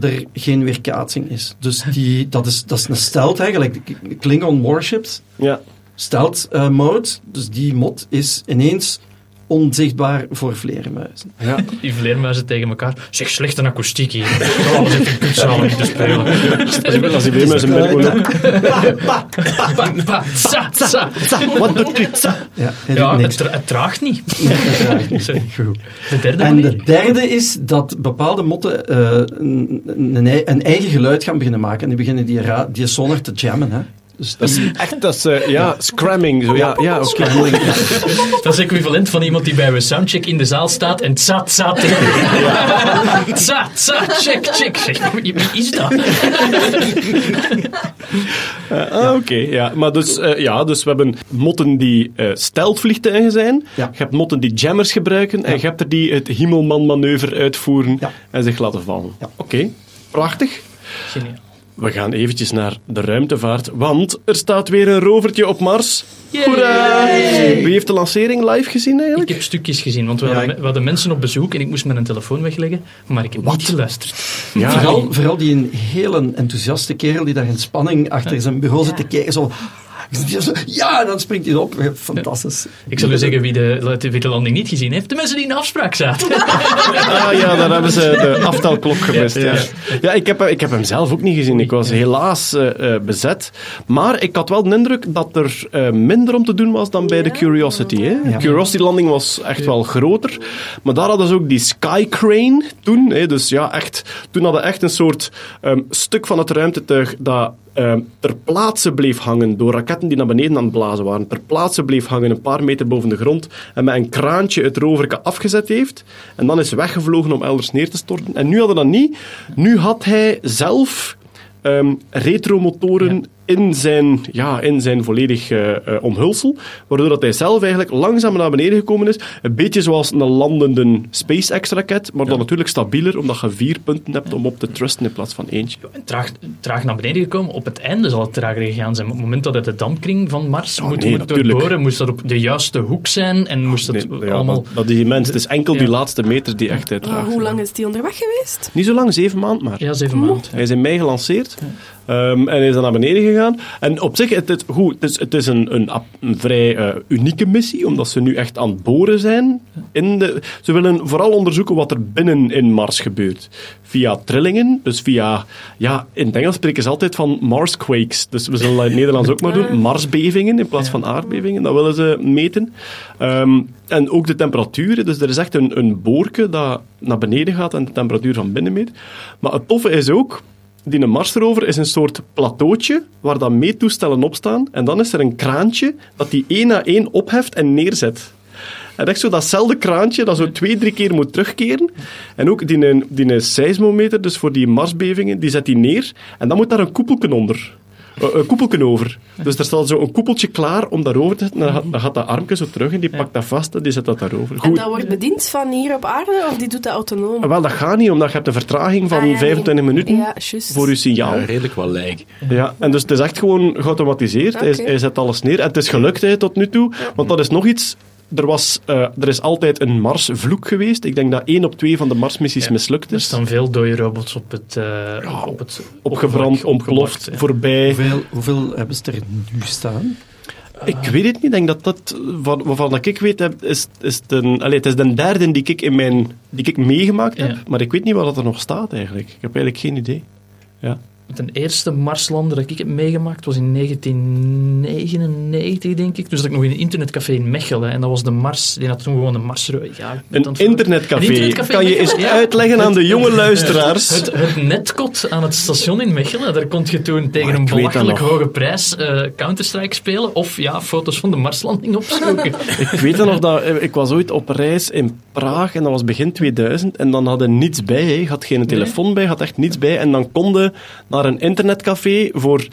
er geen weerkaatsing is. Dus die, dat, is, dat is een stealth eigenlijk. Klingon warships Ja. stealth eh, mode. Dus die mod is ineens onzichtbaar voor vleermuizen. Ja. Die vleermuizen tegen elkaar. Zeg, slechte akoestiek hier. Oh, we zitten in kutzaal om te spelen. Als die weermuizen met ook... Wat doet dit? Ja, hij Ja, het, tra- het traagt niet. Sorry. Goed. De derde En manier? de derde is dat bepaalde motten eh, een, een, ei- een eigen geluid gaan beginnen maken. En die beginnen die, ra- die sonar te jammen. Hè. Dus Dat is echt, dat is, eh, ja, scramming. Zo, ja, ja oké. Dat is equivalent van iemand die bij een soundcheck in de zaal staat en tsa, tsa Tsa, tsa, check, check. Wie is dat? Ah, oké, ja. Maar dus, eh, ja, dus we hebben motten die eh stealthvliegtuigen zijn. Ja. Je hebt motten die jammers gebruiken. En je hebt er die het Himmelman-manoeuvre uitvoeren en zich laten vallen. Oké, prachtig. Geniaal. We gaan eventjes naar de ruimtevaart, want er staat weer een rovertje op Mars. Hoera! Wie heeft de lancering live gezien Ik eigenlijk? heb stukjes gezien, want we, hadden, me- we hadden mensen op bezoek en ik moest mijn telefoon wegleggen, maar ik heb niet geluisterd. Ja, vooral, vooral die een hele enthousiaste kerel die daar in spanning achter zijn bureau zit te kijken. Zo, ja, en dan springt hij op. Fantastisch. Ik zal u zeggen wie de, wie de landing niet gezien heeft. De mensen die in de afspraak zaten. Ah ja, daar hebben ze de aftelklok gemist. Ja, ja. ik, heb, ik heb hem zelf ook niet gezien. Ik was helaas eh, eh, bezet. Maar ik had wel de indruk dat er eh, minder om te doen was dan bij de Curiosity. Hè? De Curiosity-landing was echt wel groter. Maar daar hadden ze ook die Sky Crane toen. Hè? Dus ja, echt, toen hadden echt een soort ehm, stuk van het ruimtetuig dat ter plaatse bleef hangen door raketten die naar beneden aan het blazen waren. Ter plaatse bleef hangen, een paar meter boven de grond. En met een kraantje het roverke afgezet heeft. En dan is weggevlogen om elders neer te storten. En nu hadden dat niet. Nu had hij zelf ehm, retromotoren in, zijn, ja, in zijn volledig eh, eh, omhulsel. Waardoor dat hij zelf eigenlijk langzaam naar beneden gekomen is. Een beetje zoals een landende SpaceX-raket. Maar dan natuurlijk stabieler, omdat je vier punten hebt om op te trusten in plaats van eentje. En traag, traag naar beneden gekomen. Op het einde zal het trager gegaan zijn. Op het moment dat het de dampkring van Mars moet, nee, moet doorboren, moest dat op de juiste hoek zijn en moest het Nee, ja, allemaal... dat, is immens. Het is enkel die Ja. laatste meter die echt Maar uitdraagt. hoe lang is die onderweg geweest? Niet zo lang, zeven maanden maar. Ja, zeven maanden. Hij is in mei gelanceerd ehm, en hij is dan naar beneden gegaan. En op zich, het, het, goed, het is, het is een, een vrij eh, unieke missie, omdat ze nu echt aan het boren zijn. In de, ze willen vooral onderzoeken wat er binnen in Mars gebeurt. Via trillingen, dus via... Ja, in het Engels spreken ze altijd van Marsquakes. Dus we zullen dat in het Nederlands ook maar doen. Marsbevingen in plaats van aardbevingen, dat willen ze meten. Ehm, en ook de temperaturen. Dus er is echt een, een boorke dat naar beneden gaat en de temperatuur van binnen meet. Maar het toffe is ook, die een Marsrover is een soort plateautje waar dan meettoestellen op staan. En dan is er een kraantje dat die één na één opheft en neerzet. En echt zo datzelfde kraantje dat zo twee, drie keer moet terugkeren. En ook die, die seismometer, dus voor die Marsbevingen, die zet die neer. En dan moet daar een koepelken onder. Eh, Een koepelken over. Dus er staat zo een koepeltje klaar om daarover te zetten. Dan gaat, dan gaat dat armje zo terug en die pakt dat vast en die zet dat daarover. En Goed. dat wordt bediend van hier op aarde of die doet dat autonoom? Wel, dat gaat niet, omdat je hebt een vertraging van Ah, ja, 25 nee. minuten Ja, voor je signaal. Ja, redelijk wel lijk. Ja, en dus het is echt gewoon geautomatiseerd. Hij zet alles neer. En het is gelukt hè, tot nu toe. Want dat is nog iets... Er, was, eh, er is altijd een Marsvloek geweest. Ik denk dat één op twee van de Marsmissies mislukt Er is. staan veel dode robots op het, eh, op het Opgebrand, ontploft, ja. voorbij. Hoeveel, hoeveel hebben ze er nu staan? Ik weet het niet. Ik denk dat dat, van, waarvan dat ik weet, heb, is, is het, een, allee, het is de derde die ik, in mijn, die ik meegemaakt heb. Ja. Maar ik weet niet wat dat er nog staat eigenlijk. Ik heb eigenlijk geen idee. Ja. Ten eerste Marslander dat ik heb meegemaakt was in 1999, denk ik. Dus dat ik nog in een internetcafé in Mechelen. En dat was de Mars. Die had toen gewoon een Mars. Ja, Een internetcafé. Een internetcafé kan je eens ja. uitleggen aan de jonge luisteraars? Het, het netkot aan het station in Mechelen, daar kon je toen tegen Maar een belachelijk hoge prijs eh, Counter-Strike spelen of ja, foto's van de Marslanding opzoeken. Ik weet dan nog dat eh, ik was ooit op reis in Praag en dat was begin 2000 en dan hadden niets bij. Je had geen telefoon bij, had echt niets bij. En dan konden naar een internetcafé voor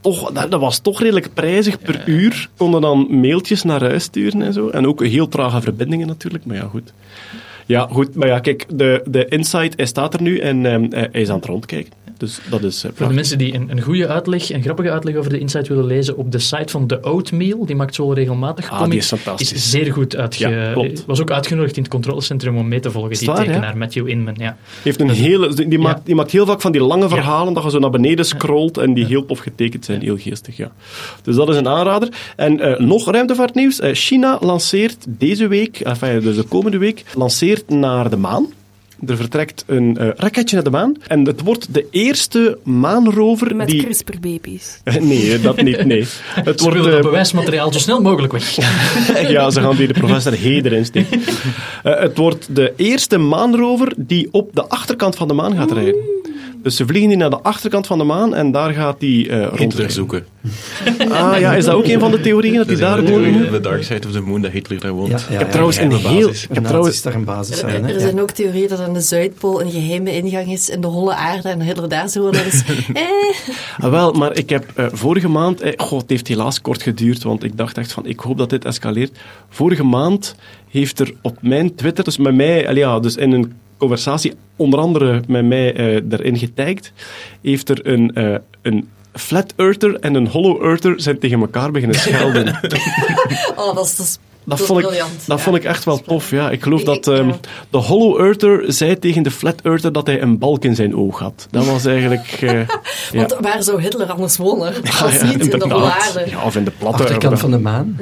toch, dat, was toch redelijk prijzig per uur. Konden dan mailtjes naar huis sturen en zo. En ook heel trage verbindingen natuurlijk, maar ja, goed. Ja, goed. Maar ja, kijk, de, de insight, hij staat er nu en ehm, hij is aan het rondkijken. Dus dat is eh, Voor de mensen die een, een goede uitleg, een grappige uitleg over de Insight willen lezen, op de site van The Oatmeal, die maakt zo regelmatig Ah, comics, die is fantastisch. zeer goed uitge... Ja, klopt. Was ook uitgenodigd in het controlecentrum om mee te volgen, Is die tekenaar, Matthew Inman. Ja. heeft een hele, die, maakt, die maakt heel vaak van die lange verhalen dat je zo naar beneden scrolt en die heel tof getekend zijn. Heel geestig, ja. Dus dat is een aanrader. En eh, nog ruimtevaartnieuws. Eh, China lanceert deze week, enfin, dus de komende week, lanceert naar de maan. Er vertrekt een eh, raketje naar de maan. En het wordt de eerste maanrover Met die... CRISPR-baby's. Nee, dat niet, nee. Het Ze wordt, eh, dat bewijsmateriaal zo snel mogelijk weg. ja, ze gaan die de professor Hey erin steken. Eh, het wordt de eerste maanrover die op de achterkant van de maan gaat rijden. Dus ze vliegen die naar de achterkant van de maan en daar gaat die eh Hitler rondrijden. zoeken. Ah ja, is dat ook een van de theorieën dat hij daar theorie, The Dark Side of the Moon, dat Hitler daar woont. Ja, ja, Ik heb trouwens een heel... basis. Ik heb trouwens... daar een basis zijn. Er, hè? er Ja. zijn ook theorieën dat aan de Zuidpool een geheime ingang is in de holle aarde en Hitler daar zo wel eens. Eh, Ah, wel, maar ik heb eh, vorige maand... Eh, goh, het heeft helaas kort geduurd, want ik dacht echt van, ik hoop dat dit escaleert. Vorige maand heeft er op mijn Twitter, dus met mij, ja, dus in een conversatie, onder andere met mij eh, erin getagd, heeft er een, eh, een flat earther en een hollow earther zijn tegen elkaar beginnen schelden. oh, dat dat is, Dat, vond ik, briljant. dat Ja, vond ik echt wel dat tof, ja. Ik geloof Ik- dat ehm, ja. de hollow earther zei tegen de flat earther dat hij een balk in zijn oog had. Dat was eigenlijk... eh, ja. Want waar zou Hitler anders wonen? Als ja, niet in de. Ja, of in de platte... Achterkant van de maan.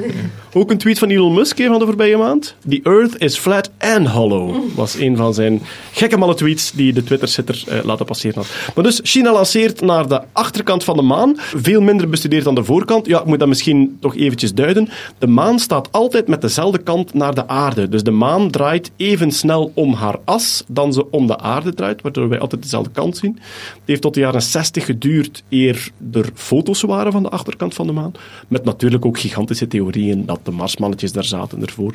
Ook een tweet van Elon Musk van de voorbije maand. The earth is flat and hollow. Was een van zijn gekke malle tweets die de Twitter-sitter eh, laten passeren had. Maar dus, China lanceert naar de achterkant van de maan. Veel minder bestudeerd dan de voorkant. Ja, ik moet dat misschien toch eventjes duiden. De maan staat altijd met dezelfde kant naar de aarde. Dus de maan draait even snel om haar as dan ze om de aarde draait, waardoor wij altijd dezelfde kant zien. Het heeft tot de jaren 60 geduurd eer er foto's waren van de achterkant van de maan. Met natuurlijk ook gigantische theorieën dat de Marsmannetjes daar zaten ervoor.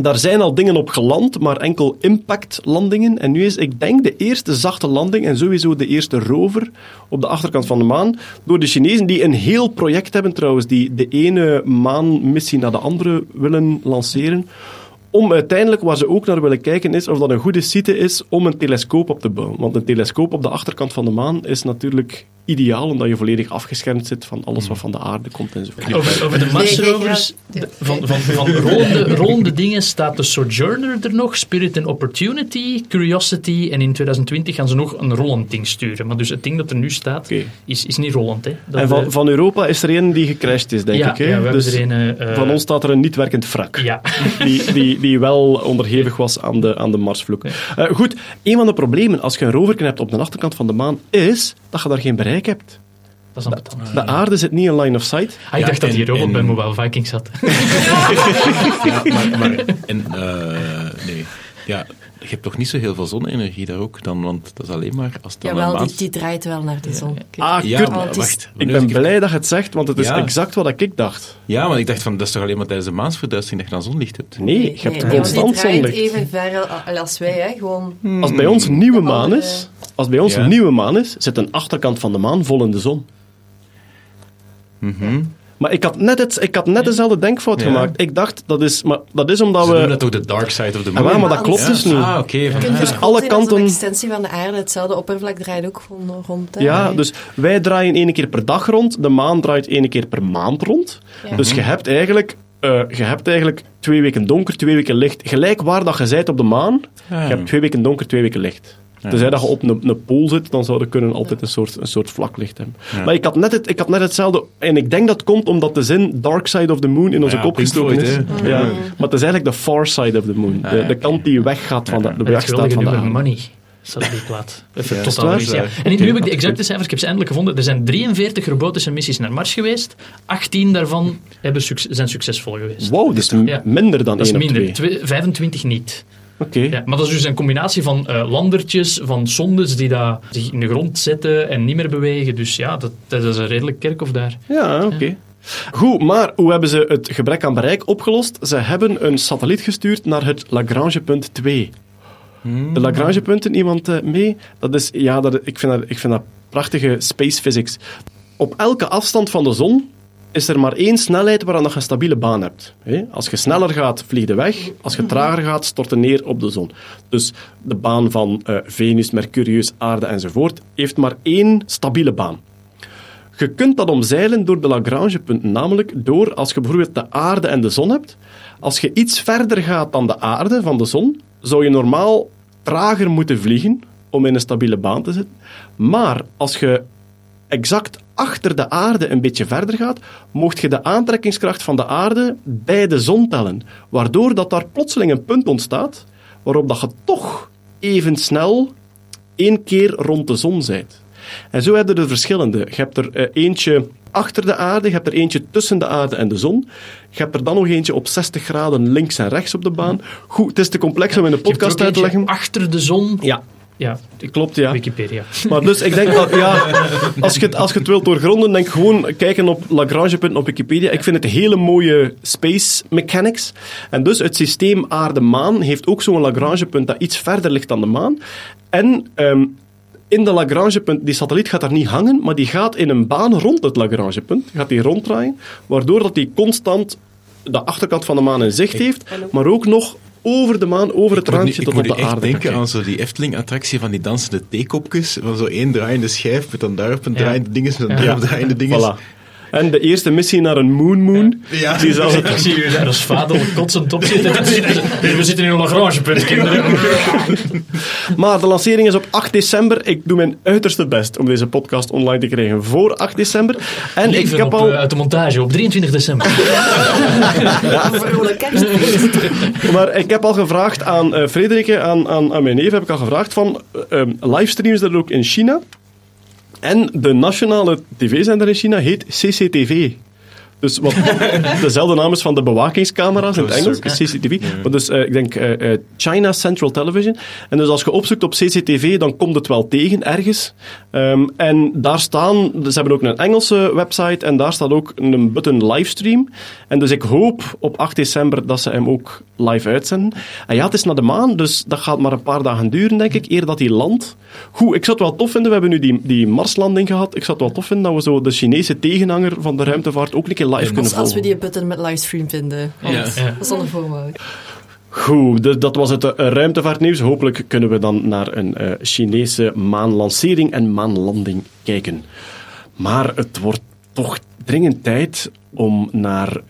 Daar zijn al dingen op geland, maar enkel impactlandingen. En nu is, ik denk, de eerste zachte landing en sowieso de eerste rover op de achterkant van de maan door de Chinezen, die een heel project hebben trouwens, die de ene maanmissie naar de andere willen lanceren. Om uiteindelijk, waar ze ook naar willen kijken, is of dat een goede site is om een telescoop op te bouwen. Want een telescoop op de achterkant van de maan is natuurlijk ideaal, omdat je volledig afgeschermd zit van alles wat van de aarde komt en zo. Over, over de Marsrovers, van, van, van rollende, rollende dingen staat de Sojourner er nog, Spirit and Opportunity, Curiosity, en in 2020 gaan ze nog een rollend ding sturen. Maar dus het ding dat er nu staat, is, is niet rollend. Hè. Dat, En van, eh, van Europa is er een die gecrashed is, denk ja, ik. Hè? ja, we dus hebben er een... eh, van ons staat er een niet werkend wrak. Ja. Die, die, die wel onderhevig was aan de, aan de Marsvloek. Eh, goed, een van de problemen als je een rover hebt op de achterkant van de maan is dat je daar geen bereik hebt. Dat is ambetant. De aarde zit niet in line of sight. Ah, ik Ja, dacht dat die robot en- bij Mobile Vikings zat. Ja, maar, maar en, eh, nee. Ja, je hebt toch niet zo heel veel zonne-energie daar ook dan, want dat is alleen maar als het dan Jawel, een die, maand... die draait wel naar de zon. Ah, Ja, kut. maar het is- wacht. Ik ben blij dat je het zegt, want het is Ja. exact wat ik dacht. Ja, maar ik dacht van, dat is toch alleen maar tijdens de maansverduistering dat je dan zonlicht hebt? Nee, je hebt nee, want constant die draait zonlicht. even ver al- als wij, hè. Gewoon... Als bij ons een nieuwe De maan is, als bij ons Ja. een nieuwe maan is, zit een achterkant van de maan vol in de zon. Mhm. Maar ik had net, het, ik had net dezelfde denkfout Ja. gemaakt. Ik dacht, dat is, maar dat is omdat Ze noemen we... dat toch de dark side of the Ah, moon? maar dat klopt ja. dus niet. Ah, oké. Dus alle kanten- een extensie van de aarde. Hetzelfde oppervlak draait ook gewoon rond. Hè. Ja, dus wij draaien één keer per dag rond, de maan draait één keer per maand rond. Ja. Dus je hebt eigenlijk... eh, je hebt eigenlijk twee weken donker, twee weken licht. Gelijk waar dat je bent op de maan, Ah. je hebt twee weken donker, twee weken licht. Tenzij dat je op een, een pool zit, dan zou je kunnen altijd een soort, een soort vlak licht hebben. Maar ik had, net het, ik had net hetzelfde... En ik denk dat komt omdat de zin Dark Side of the Moon in onze Ja, kop gestoken is. Ja. Maar het is eigenlijk de far side of the moon. De, ja, de kant die weggaat van de, de weg staat van de. Money. Satellietplaat. Even Ja, tot is het waar? analyse, ja. Ja. En nu heb ik de exacte cijfers, ik heb ze eindelijk gevonden. Er zijn 43 robotische missies naar Mars geweest. 18 daarvan hebben suc- zijn succesvol geweest. Wow, dat is Ja. minder dan Dat is minder. twee. Twee- 25 niet. Ja, maar dat is dus een combinatie van eh, landertjes, van sondes die daar zich in de grond zetten en niet meer bewegen. Dus ja, dat, dat is een redelijk kerkhof daar. Ja, oké. Goed, maar hoe hebben ze het gebrek aan bereik opgelost? Ze hebben een satelliet gestuurd naar het Lagrangepunt 2. De Lagrangepunten, iemand eh, mee? Dat is, ja, dat, ik, vind dat, ik vind dat prachtige space physics. Op elke afstand van de zon is er maar één snelheid waaraan je een stabiele baan hebt. Als je sneller gaat, vlieg je weg. Als je trager gaat, stort je neer op de zon. Dus de baan van eh, Venus, Mercurius, Aarde enzovoort heeft maar één stabiele baan. Je kunt dat omzeilen door de Lagrangepunten, namelijk door als je bijvoorbeeld de aarde en de zon hebt. Als je iets verder gaat dan de aarde van de zon, zou je normaal trager moeten vliegen om in een stabiele baan te zitten. Maar als je exact achter de aarde een beetje verder gaat, mocht je de aantrekkingskracht van de aarde bij de zon tellen. Waardoor dat daar plotseling een punt ontstaat waarop dat je toch even snel één keer rond de zon bent. En zo heb je er verschillende. Je hebt er eh, eentje achter de aarde, je hebt er eentje tussen de aarde en de zon. Je hebt er dan nog eentje op 60 graden links en rechts op de baan. Goed, het is te complex om in de podcast uit te leggen. Achter de zon. Ja, Ja, klopt, ja. Wikipedia. Maar dus ik denk dat, ja, als je het, als je het wilt doorgronden, denk gewoon kijken op Lagrangepunten op Wikipedia. Ik vind het hele mooie space mechanics. En dus het systeem aarde-maan heeft ook zo'n Lagrangepunt dat iets verder ligt dan de maan. En ehm, in de Lagrangepunt, die satelliet gaat daar niet hangen, maar die gaat in een baan rond het Lagrangepunt, gaat die ronddraaien, waardoor dat die constant de achterkant van de maan in zicht heeft, maar ook nog over de maan, over het Ik nu- randje ik tot moet op de echt aarde. denken kan aan zo die Efteling-attractie van die dansende theekopjes. Van zo één draaiende schijf met dan daarop een Ja. draaiende dinges, met dan Ja. daarop draaiende dinges. Voilà. En de eerste missie naar een Moon Moon, Ja. die zelfs Ik zie jullie daar als vader kotsend op zitten. We zitten in een Lagrangepunt, kinderen. Maar de lancering is op 8 december. Ik doe mijn uiterste best om deze podcast online te krijgen voor 8 december. En ik heb op, al... eh, uit de montage op 23 december. Kerstfeest. Maar ik heb al gevraagd aan eh Frederike, aan, aan, aan mijn neef, heb ik al gevraagd van ehm, livestreams dat ook in China. En de nationale tv-zender in China heet CCTV. Dus wat dezelfde naam is van de bewakingscamera's in het Engels, CCTV. Maar dus eh, ik denk eh, eh, China Central Television. En dus als je opzoekt op CCTV, dan komt het wel tegen ergens. Ehm, en daar staan, ze hebben ook een Engelse website en daar staat ook een button livestream. En dus ik hoop op 8 december dat ze hem ook live uitzenden. En ja, het is naar de maan, dus dat gaat maar een paar dagen duren, denk ik, eer dat hij landt. Goed, ik zou het wel tof vinden, we hebben nu die, die Marslanding gehad. Ik zou het wel tof vinden dat we zo de Chinese tegenhanger van de ruimtevaart ook een keer live kunnen Als, als we die button met livestream vinden. Ja. Dat is zonder voorwaarde. Goed, dus dat was het eh, ruimtevaartnieuws. Hopelijk kunnen we dan naar een eh, Chinese maanlancering en maanlanding kijken. Maar het wordt toch dringend tijd om naar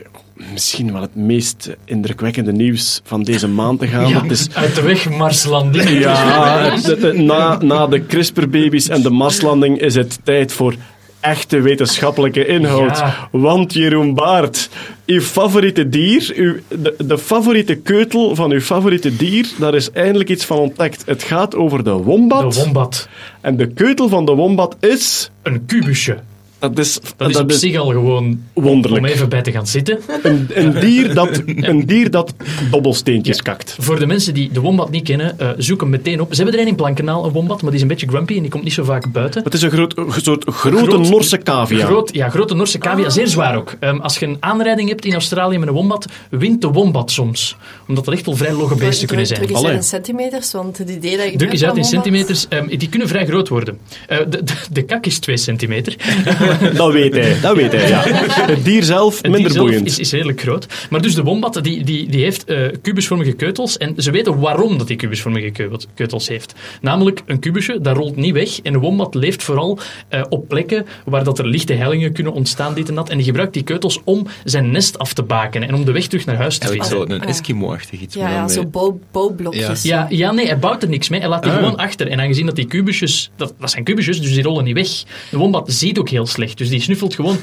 misschien wel het meest indrukwekkende nieuws van deze maand te gaan. Ja, Dat is uit de weg Marslanding. ja, na, na de CRISPR-baby's en de Marslanding is het tijd voor echte wetenschappelijke inhoud. Ja. Want Jeroen Baart, uw favoriete dier, uw, de, de favoriete keutel van uw favoriete dier, daar is eindelijk iets van ontdekt. Het gaat over de wombat. De wombat. en de keutel van de wombat is... Een kubusje. Dat is, Dat is op zich al gewoon wonderlijk. om even bij te gaan zitten. Een, een, dier dat, een dier dat dobbelsteentjes kakt. Voor de mensen die de wombat niet kennen, eh, zoek hem meteen op. Ze hebben er een in Plankenaal, een wombat, maar die is een beetje grumpy en die komt niet zo vaak buiten. Het is een, groot, een soort grote Groot- Norse cavia. Groot, ja, grote Norse cavia, zeer zwaar ook. Ehm, als je een aanrijding hebt in Australië met een wombat, wint de wombat soms. Omdat dat echt wel vrij logge beesten kunnen zijn. Druk eens Allee. uit in centimeters, want het idee dat ik Druk eens uit in centimeters. Ehm, die kunnen vrij groot worden. Eh, de, de, de kak is 2 centimeter. Dat weet hij, dat weet hij, ja. Het dier zelf, Het minder dier zelf boeiend. is, is redelijk groot. Maar dus de wombat die, die, die heeft eh, kubusvormige keutels. En ze weten waarom dat die kubusvormige keut- keutels heeft. Namelijk, een kubusje, dat rolt niet weg. En een wombat leeft vooral eh, op plekken waar dat er lichte hellingen kunnen ontstaan, dit en dat. En die gebruikt die keutels om zijn nest af te bakenen. En om de weg terug naar huis te vinden. zo een Ah. Eskimo-achtig iets. Ja, ja, zo bouwblokjes. Ja, ja, nee, hij bouwt er niks mee. Hij laat die Ah. gewoon achter. En aangezien dat die kubusjes... Dat, dat zijn kubusjes, dus die rollen niet weg. De wombat ziet ook heel slecht. Dus die snuffelt gewoon...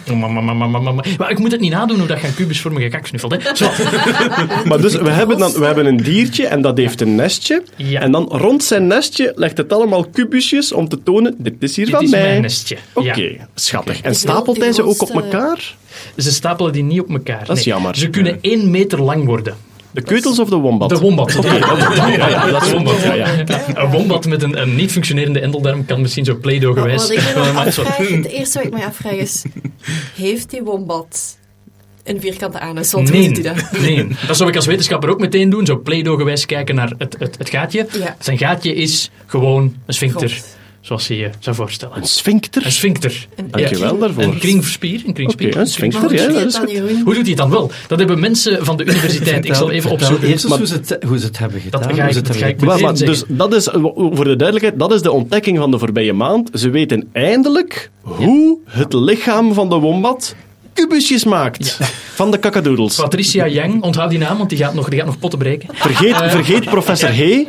Maar ik moet het niet nadoen hoe dat je een kubusvormige kak snuffelt. Hè. Zo. Maar dus, we hebben, dan, we hebben een diertje en dat heeft een nestje. Ja. En dan rond zijn nestje legt het allemaal kubusjes om te tonen, dit is hier Dit van is mij. mijn nestje. Oké, Ja. schattig. En stapelt hij ze ook op elkaar? Ze stapelen die niet op elkaar. Dat is Nee. jammer. Ze kunnen één meter lang worden. De keutels of de wombat? De wombat. Ja, ja, dat is wombat, ja, ja. Een wombat met een, een niet functionerende endeldarm kan misschien zo wat ik me zo- afvraag, het eerste wat ik mij afvraag is, heeft die wombat een vierkante anus? Want Nee, hij dat? nee, dat zou ik als wetenschapper ook meteen doen. Zo Play-Doh gewijs kijken naar het, het, het gaatje. Ja. Zijn gaatje is gewoon een sphincter. Zoals je je zou voorstellen. Een sphincter? Een sphincter. Dankjewel daarvoor. Een kringspier. Een kringspier. Een sphincter, Hoe ja, doe je dat het is dan, goed. Jeroen? Hoe doet hij het dan wel? Dat hebben mensen van de universiteit. Ik zal even opzoeken. Eerst eens Maar- hoe ze, het, hoe ze het hebben gedaan. ga ik- hoe ze het dat ga hebben ik maar, meteen dus dat is, eh, voor de duidelijkheid, dat is de ontdekking van de voorbije maand. Ze weten eindelijk hoe het lichaam van de wombat kubusjes maakt. Van de kakadoodles. Patricia Yang, onthoud die naam, want die gaat nog, die gaat nog potten breken. Vergeet, vergeet professor Hey.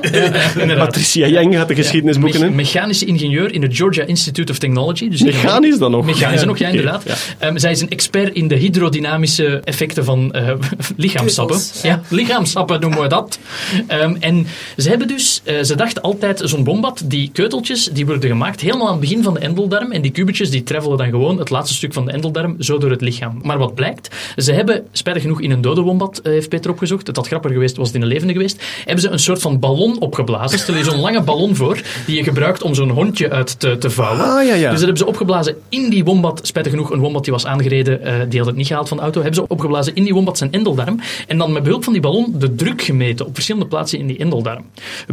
Inderdaad. Patricia Yang gaat de geschiedenisboeken Me- in. mechanische ingenieur in het Georgia Institute of Technology. Dus Mechanisch dan nog? Mechanisch Ja, nog, ja, inderdaad. ja. Ehm, zij is een expert in de hydrodynamische effecten van eh, lichaamsappen. Ja, lichaamsappen noemen we dat. Ehm, en ze hebben dus, eh, ze dachten altijd, zo'n bombad, die keuteltjes, die worden gemaakt helemaal aan het begin van de endeldarm. En die kubetjes, die travelen dan gewoon het laatste stuk van de endeldarm zo door het lichaam. Maar wat blijkt, ze hebben, spijtig genoeg, in een dode wombat, eh, heeft Peter opgezocht, het had grappiger geweest, was het in een levende geweest, hebben ze een soort van ballon opgeblazen. Stel je zo'n lange ballon voor, die je gebruikt om zo'n hondje uit te, te vouwen. Ah, ja, ja. Dus dat hebben ze opgeblazen in die wombat. Spijtig genoeg, een wombat die was aangereden, eh, die had het niet gehaald van de auto. Hebben ze opgeblazen in die wombat zijn endeldarm. En dan met behulp van die ballon de druk gemeten op verschillende plaatsen in die endeldarm.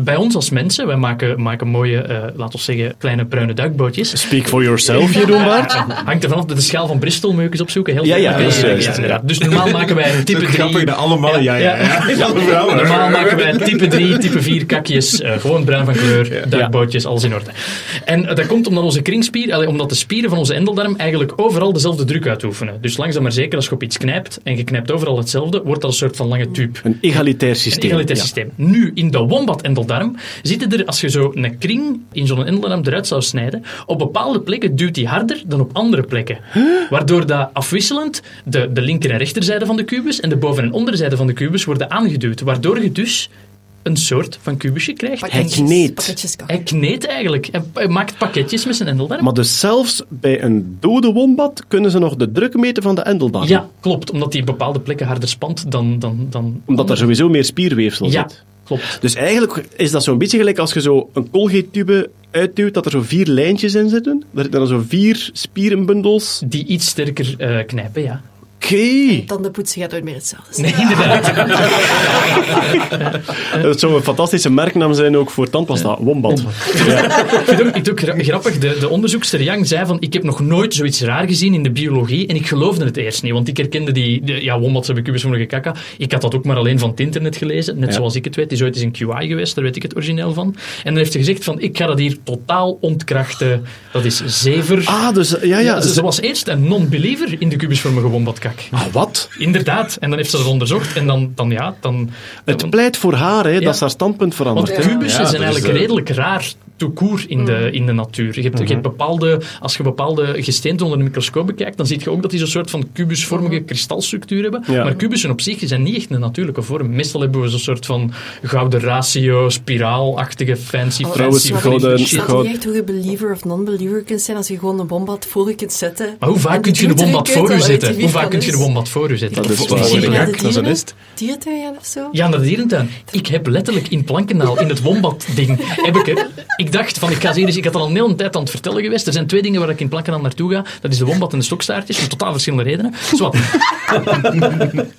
Bij ons als mensen, wij maken, maken mooie, eh laten we zeggen, kleine bruine duikbootjes. Speak for yourself, Jeroen Baart. Hangt er vanaf de schaal van Bristol, moet je Heel Ja, veel. ja, dat is inderdaad. Dus normaal maken wij een type 3. Grappig allemaal, ja, ja. ja. Normaal maken wij type 3, type 4 kakjes, eh, gewoon bruin van kleur, duikbootjes, alles in orde. En dat komt omdat onze kringspier, allee, omdat de spieren van onze endeldarm eigenlijk overal dezelfde druk uitoefenen. Dus langzaam maar zeker, als je op iets knijpt en je knijpt overal hetzelfde, wordt dat een soort van lange tube. Een egalitair Een systeem. egalitair Ja. systeem. Nu, in de wombat-endeldarm zitten er, als je zo een kring in zo'n endeldarm eruit zou snijden, op bepaalde plekken duwt die harder dan op andere plekken. Waardoor dat afwisselend de, de linker- en rechterzijde van de kubus en de boven- en onderzijde van de kubus worden aangeduwd. Waardoor je dus een soort van kubusje krijgt. Hij kneedt. Hij kneedt eigenlijk. Hij- Hij maakt pakketjes met zijn endeldarm. Maar dus zelfs bij een dode wombat kunnen ze nog de druk meten van de endeldarm. Ja, klopt. Omdat die bepaalde plekken harder spant dan... dan, dan Omdat er sowieso meer spierweefsel Ja, zit. Klopt. Dus eigenlijk is dat zo'n beetje gelijk als je zo een Colgate-tube uitduwt, dat er zo vier lijntjes in zitten. Daar zitten dan zo vier spierenbundels. Die iets sterker eh, knijpen, ja. Oké. Dan de poetsen gaat nooit meer hetzelfde zijn. Nee, inderdaad. Dat zou een fantastische merknaam zijn ook voor tandpasta. Wombat. Ja. Ik vind ook, ik vind ook gra- grappig, de, de onderzoekster Yang zei van ik heb nog nooit zoiets raar gezien in de biologie en ik geloofde het eerst niet, want ik herkende die, de, ja, wombats hebben kubusvormige kaka. Ik had dat ook maar alleen van het internet gelezen, net Ja. zoals ik het weet. Die is ooit eens in QI geweest, daar weet ik het origineel van. En dan heeft ze gezegd van ik ga dat hier totaal ontkrachten. Dat is zever. Ah, dus ja, ja. ze, ze- ze was eerst een non-believer in de kubusvormige Ah, wat? Inderdaad. En dan heeft ze dat onderzocht en dan, dan ja, dan... Het pleit voor haar, hè, Ja. dat is haar standpunt veranderd. Want hè. kubussen Ja, zijn eigenlijk redelijk raar court in de, in de natuur. Je hebt, je hebt bepaalde, als je bepaalde gesteenten onder de microscoop bekijkt, dan zie je ook dat die zo'n soort van kubusvormige kristalstructuur hebben. Ja. Maar kubussen op zich zijn niet echt een natuurlijke vorm. Meestal hebben we zo'n soort van gouden ratio, spiraalachtige, fancy, Trouwens, fancy gouden- snap Goud- niet echt hoe je believer of non-believer kunt zijn als je gewoon een bombad voor je kunt zetten. Maar hoe vaak kun je een een voor uit zetten? Hoe vaak kun je een is. wombat voor u zetten? Dat is je dat? dat is een nest. Dierentuin of zo. Ja, naar de dierentuin. Ik heb letterlijk in Plankenaal, in het wombat-ding, heb ik er... Ik dacht van, ik ga hier eens... Ik had al een hele tijd aan het vertellen geweest. Er zijn twee dingen waar ik in Plankenaal naartoe ga. Dat is de wombat en de stokstaartjes, om totaal verschillende redenen. Zwat.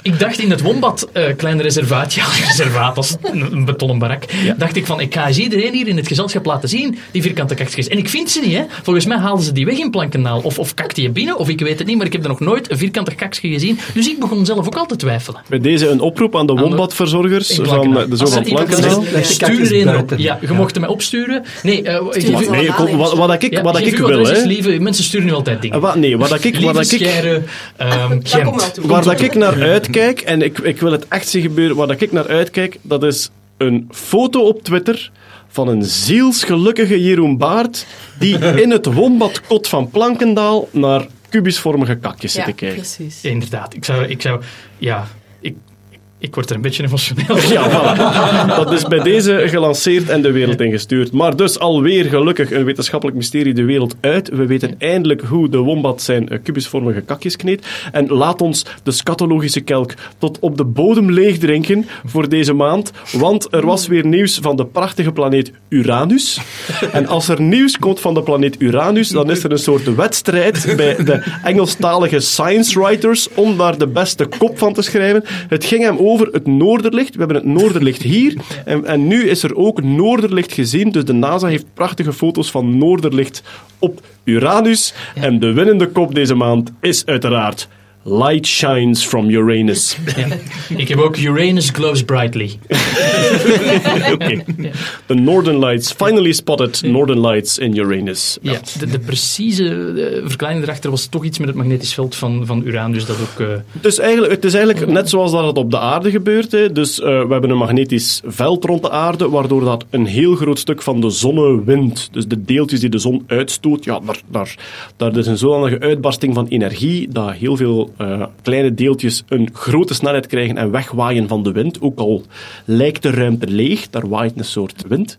ik dacht in het wombat, eh klein reservaat, ja, reservaat, is een, een betonnen barak, dacht ik van, ik ga eens iedereen hier in het gezelschap laten zien, die vierkante kakjes. En ik vind ze niet, hè. Volgens mij haalden ze die weg in Plankenaal. Of, of kakte je binnen, of ik weet het niet, maar ik heb er nog nooit een vierkante kakje gezien. Dus ik begon zelf ook al te twijfelen. Bij deze een oproep aan de wombatverzorgers van de zo Als van Stuur er een op. Ja, je mocht hem mij opsturen. Nee, eh, Stuur geef ons u- al. Nee, kom, wat, wat ik, ja, wat ik wil, hè. lieve, mensen sturen nu altijd dingen. Wat, nee, wat ik, wat ik, ehm, toe. waar dat ik naar uitkijk, en ik, ik wil het echt zien gebeuren, waar dat ik naar uitkijk, dat is een foto op Twitter van een zielsgelukkige Jeroen Baart, die in het wombadkot van Plankendaal naar kubusvormige kakjes zit Ja, te kijken. precies. Inderdaad, ik zou, ik zou, ja, ik, word er een beetje emotioneel. Ja, voilà. Dat is bij deze gelanceerd en de wereld ingestuurd. Maar dus alweer gelukkig een wetenschappelijk mysterie de wereld uit. We weten eindelijk hoe de wombat zijn eh, kubusvormige kakjes kneedt. En laat ons de scatologische kelk tot op de bodem leeg drinken voor deze maand. Want er was weer nieuws van de prachtige planeet Uranus. En als er nieuws komt van de planeet Uranus, dan is er een soort wedstrijd bij de Engelstalige science writers om daar de beste kop van te schrijven. Het ging hem over het noorderlicht. We hebben het noorderlicht hier. En, en nu is er ook noorderlicht gezien. Dus de NASA heeft prachtige foto's van noorderlicht op Uranus. En de winnende kop deze maand is uiteraard Light Shines from Uranus. Ja. Ik heb ook Uranus glows brightly. Oké. The Northern Lights. Finally spotted Northern Lights in Uranus. Ja, de, de precieze verklaring erachter was toch iets met het magnetisch veld van, van Uranus dat ook... eh, Dus eigenlijk, het is eigenlijk net zoals dat het op de aarde gebeurt. Hè. Dus eh, we hebben een magnetisch veld rond de aarde, waardoor dat een heel groot stuk van de zonnewind, dus de deeltjes die de zon uitstoot, ja, daar, daar, daar is een zodanige uitbarsting van energie dat heel veel eh, kleine deeltjes een grote snelheid krijgen en wegwaaien van de wind. Ook al lijkt de ruimte leeg, daar waait een soort wind.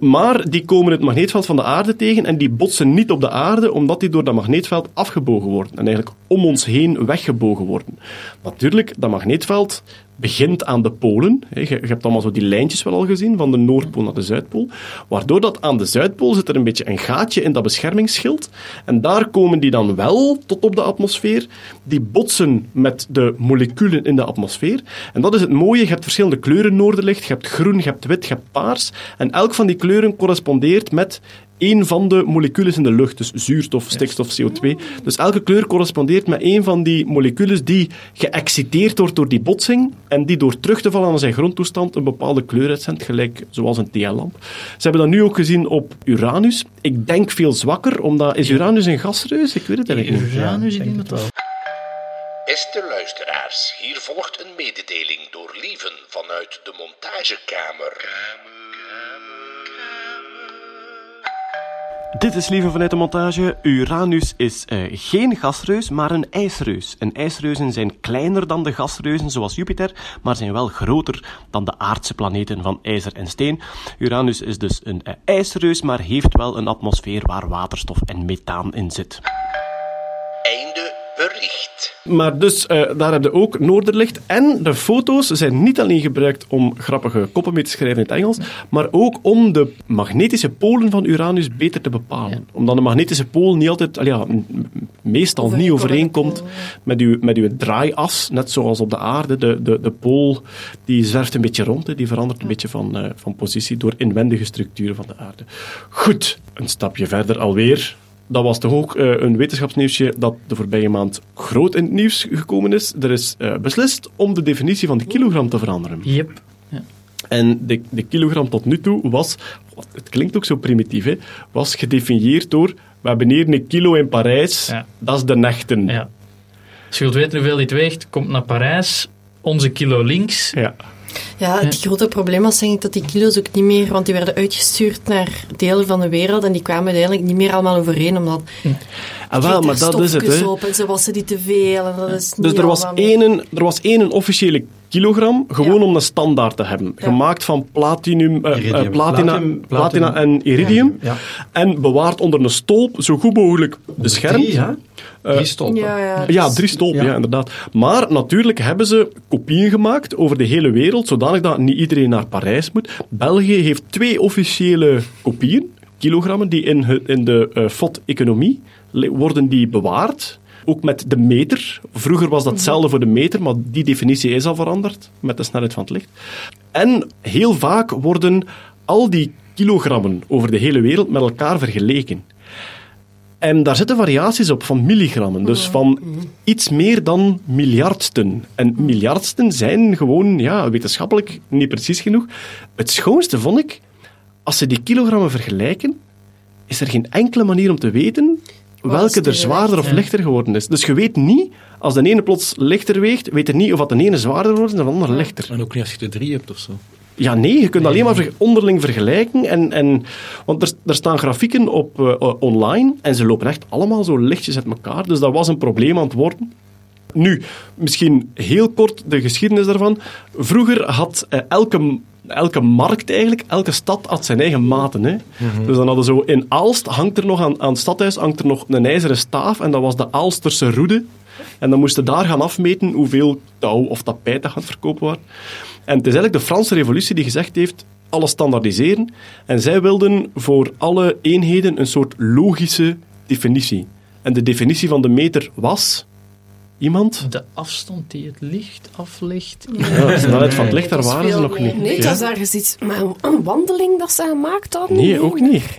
Maar die komen het magneetveld van de aarde tegen en die botsen niet op de aarde, omdat die door dat magneetveld afgebogen worden. En eigenlijk om ons heen weggebogen worden. Natuurlijk, dat magneetveld begint aan de polen. je hebt allemaal zo die lijntjes wel al gezien, van de Noordpool naar de Zuidpool. Waardoor dat aan de Zuidpool zit er een beetje een gaatje in dat beschermingsschild. En daar komen die dan wel tot op de atmosfeer. Die botsen met de moleculen in de atmosfeer. En dat is het mooie. Je hebt verschillende kleuren noorderlicht. Je hebt groen, je hebt wit, je hebt paars. En elk van die kleuren correspondeert met één van de moleculen in de lucht, dus zuurstof, stikstof, CO2. Dus elke kleur correspondeert met één van die moleculen die geëxciteerd wordt door die botsing en die door terug te vallen aan zijn grondtoestand een bepaalde kleur uitzendt, gelijk zoals een TL-lamp. Ze hebben dat nu ook gezien op Uranus. Ik denk veel zwakker, omdat is Uranus een gasreus? Ik weet het eigenlijk niet. Uranus, ik denk dat wel. Beste luisteraars, hier volgt een mededeling door Lieven vanuit de montagekamer. Dit is Lieve vanuit de montage. Uranus is eh, geen gasreus, maar een ijsreus. En ijsreuzen zijn kleiner dan de gasreuzen, zoals Jupiter, maar zijn wel groter dan de aardse planeten van ijzer en steen. Uranus is dus een eh, ijsreus, maar heeft wel een atmosfeer waar waterstof en methaan in zit. Einde bericht. Maar dus, eh, daar heb je ook Noorderlicht. En de foto's zijn niet alleen gebruikt om grappige koppen mee te schrijven in het Engels, maar ook om de magnetische polen van Uranus beter te bepalen. Omdat de magnetische pool niet altijd, al ja, meestal niet overeenkomt met uw, met uw draaias, net zoals op de aarde. De, de, de pool die zwerft een beetje rond, hè, die verandert een beetje van, eh, van positie door inwendige structuren van de aarde. Goed, een stapje verder alweer. Dat was toch ook eh, een wetenschapsnieuwsje dat de voorbije maand groot in het nieuws gekomen is. Er is eh, beslist om de definitie van de kilogram te veranderen. Yep. En de, de kilogram tot nu toe was, het klinkt ook zo primitief, hè, was gedefinieerd door, we hebben hier een kilo in Parijs, Ja. dat is de nechten. Ja. Als je wilt weten hoeveel dit weegt, komt naar Parijs, onze kilo links. Ja. Ja, het grote probleem was denk ik dat die kilo's ook niet meer, want die werden uitgestuurd naar delen van de wereld en die kwamen uiteindelijk niet meer allemaal overeen, omdat Ah, wel, maar dat is het. Hè. op en ze wassen die te veel en dat is Dus niet er was, één, er was één officiële kilogram, gewoon Ja. om een standaard te hebben. Gemaakt van platinum, eh, eh, platina, Platinum- platina en iridium. Ja. En bewaard onder een stolp, zo goed mogelijk beschermd. Drie? Drie stolpen. Ja, ja. Ja, drie stolpen, ja. Ja. inderdaad. Maar natuurlijk hebben ze kopieën gemaakt over de hele wereld, zodanig dat niet iedereen naar Parijs moet. België heeft twee officiële kopieën, kilogrammen, die in, het- in de eh FOD-economie worden die bewaard. Ook met de meter. Vroeger was dat hetzelfde voor de meter, maar die definitie is al veranderd met de snelheid van het licht. En heel vaak worden al die kilogrammen over de hele wereld met elkaar vergeleken. En daar zitten variaties op van milligrammen, dus van iets meer dan miljardsten. En miljardsten zijn gewoon, ja, wetenschappelijk niet precies genoeg. Het schoonste vond ik, als ze die kilogrammen vergelijken, is er geen enkele manier om te weten welke er zwaarder of lichter geworden is. Dus je weet niet, als de ene plots lichter weegt, weet je niet of dat de ene zwaarder wordt en de andere lichter. En ook niet als je er drie hebt of zo. Ja, nee, je kunt alleen maar ver- onderling vergelijken. En, en, want er, er staan grafieken op eh, online en ze lopen echt allemaal zo lichtjes uit elkaar. Dus dat was een probleem aan het worden. Nu, misschien heel kort de geschiedenis daarvan. Vroeger had eh, elke, elke markt eigenlijk, elke stad had zijn eigen maten. Hè? Dus dan hadden zo in Aalst, hangt er nog aan, aan het stadhuis, hangt er nog een ijzeren staaf en dat was de Aalsterse roede. En dan moesten daar gaan afmeten hoeveel touw of tapijt dat gaan verkopen waren. En het is eigenlijk de Franse revolutie die gezegd heeft, alles standaardiseren. En zij wilden voor alle eenheden een soort logische definitie. En de definitie van de meter was Iemand? De afstand die het licht aflegt. Ja, de snelheid van het licht, daar waren ze nog niet. Nee, Ja. dat is ergens iets met een, wandeling dat ze gemaakt hadden. Nee, ook niet.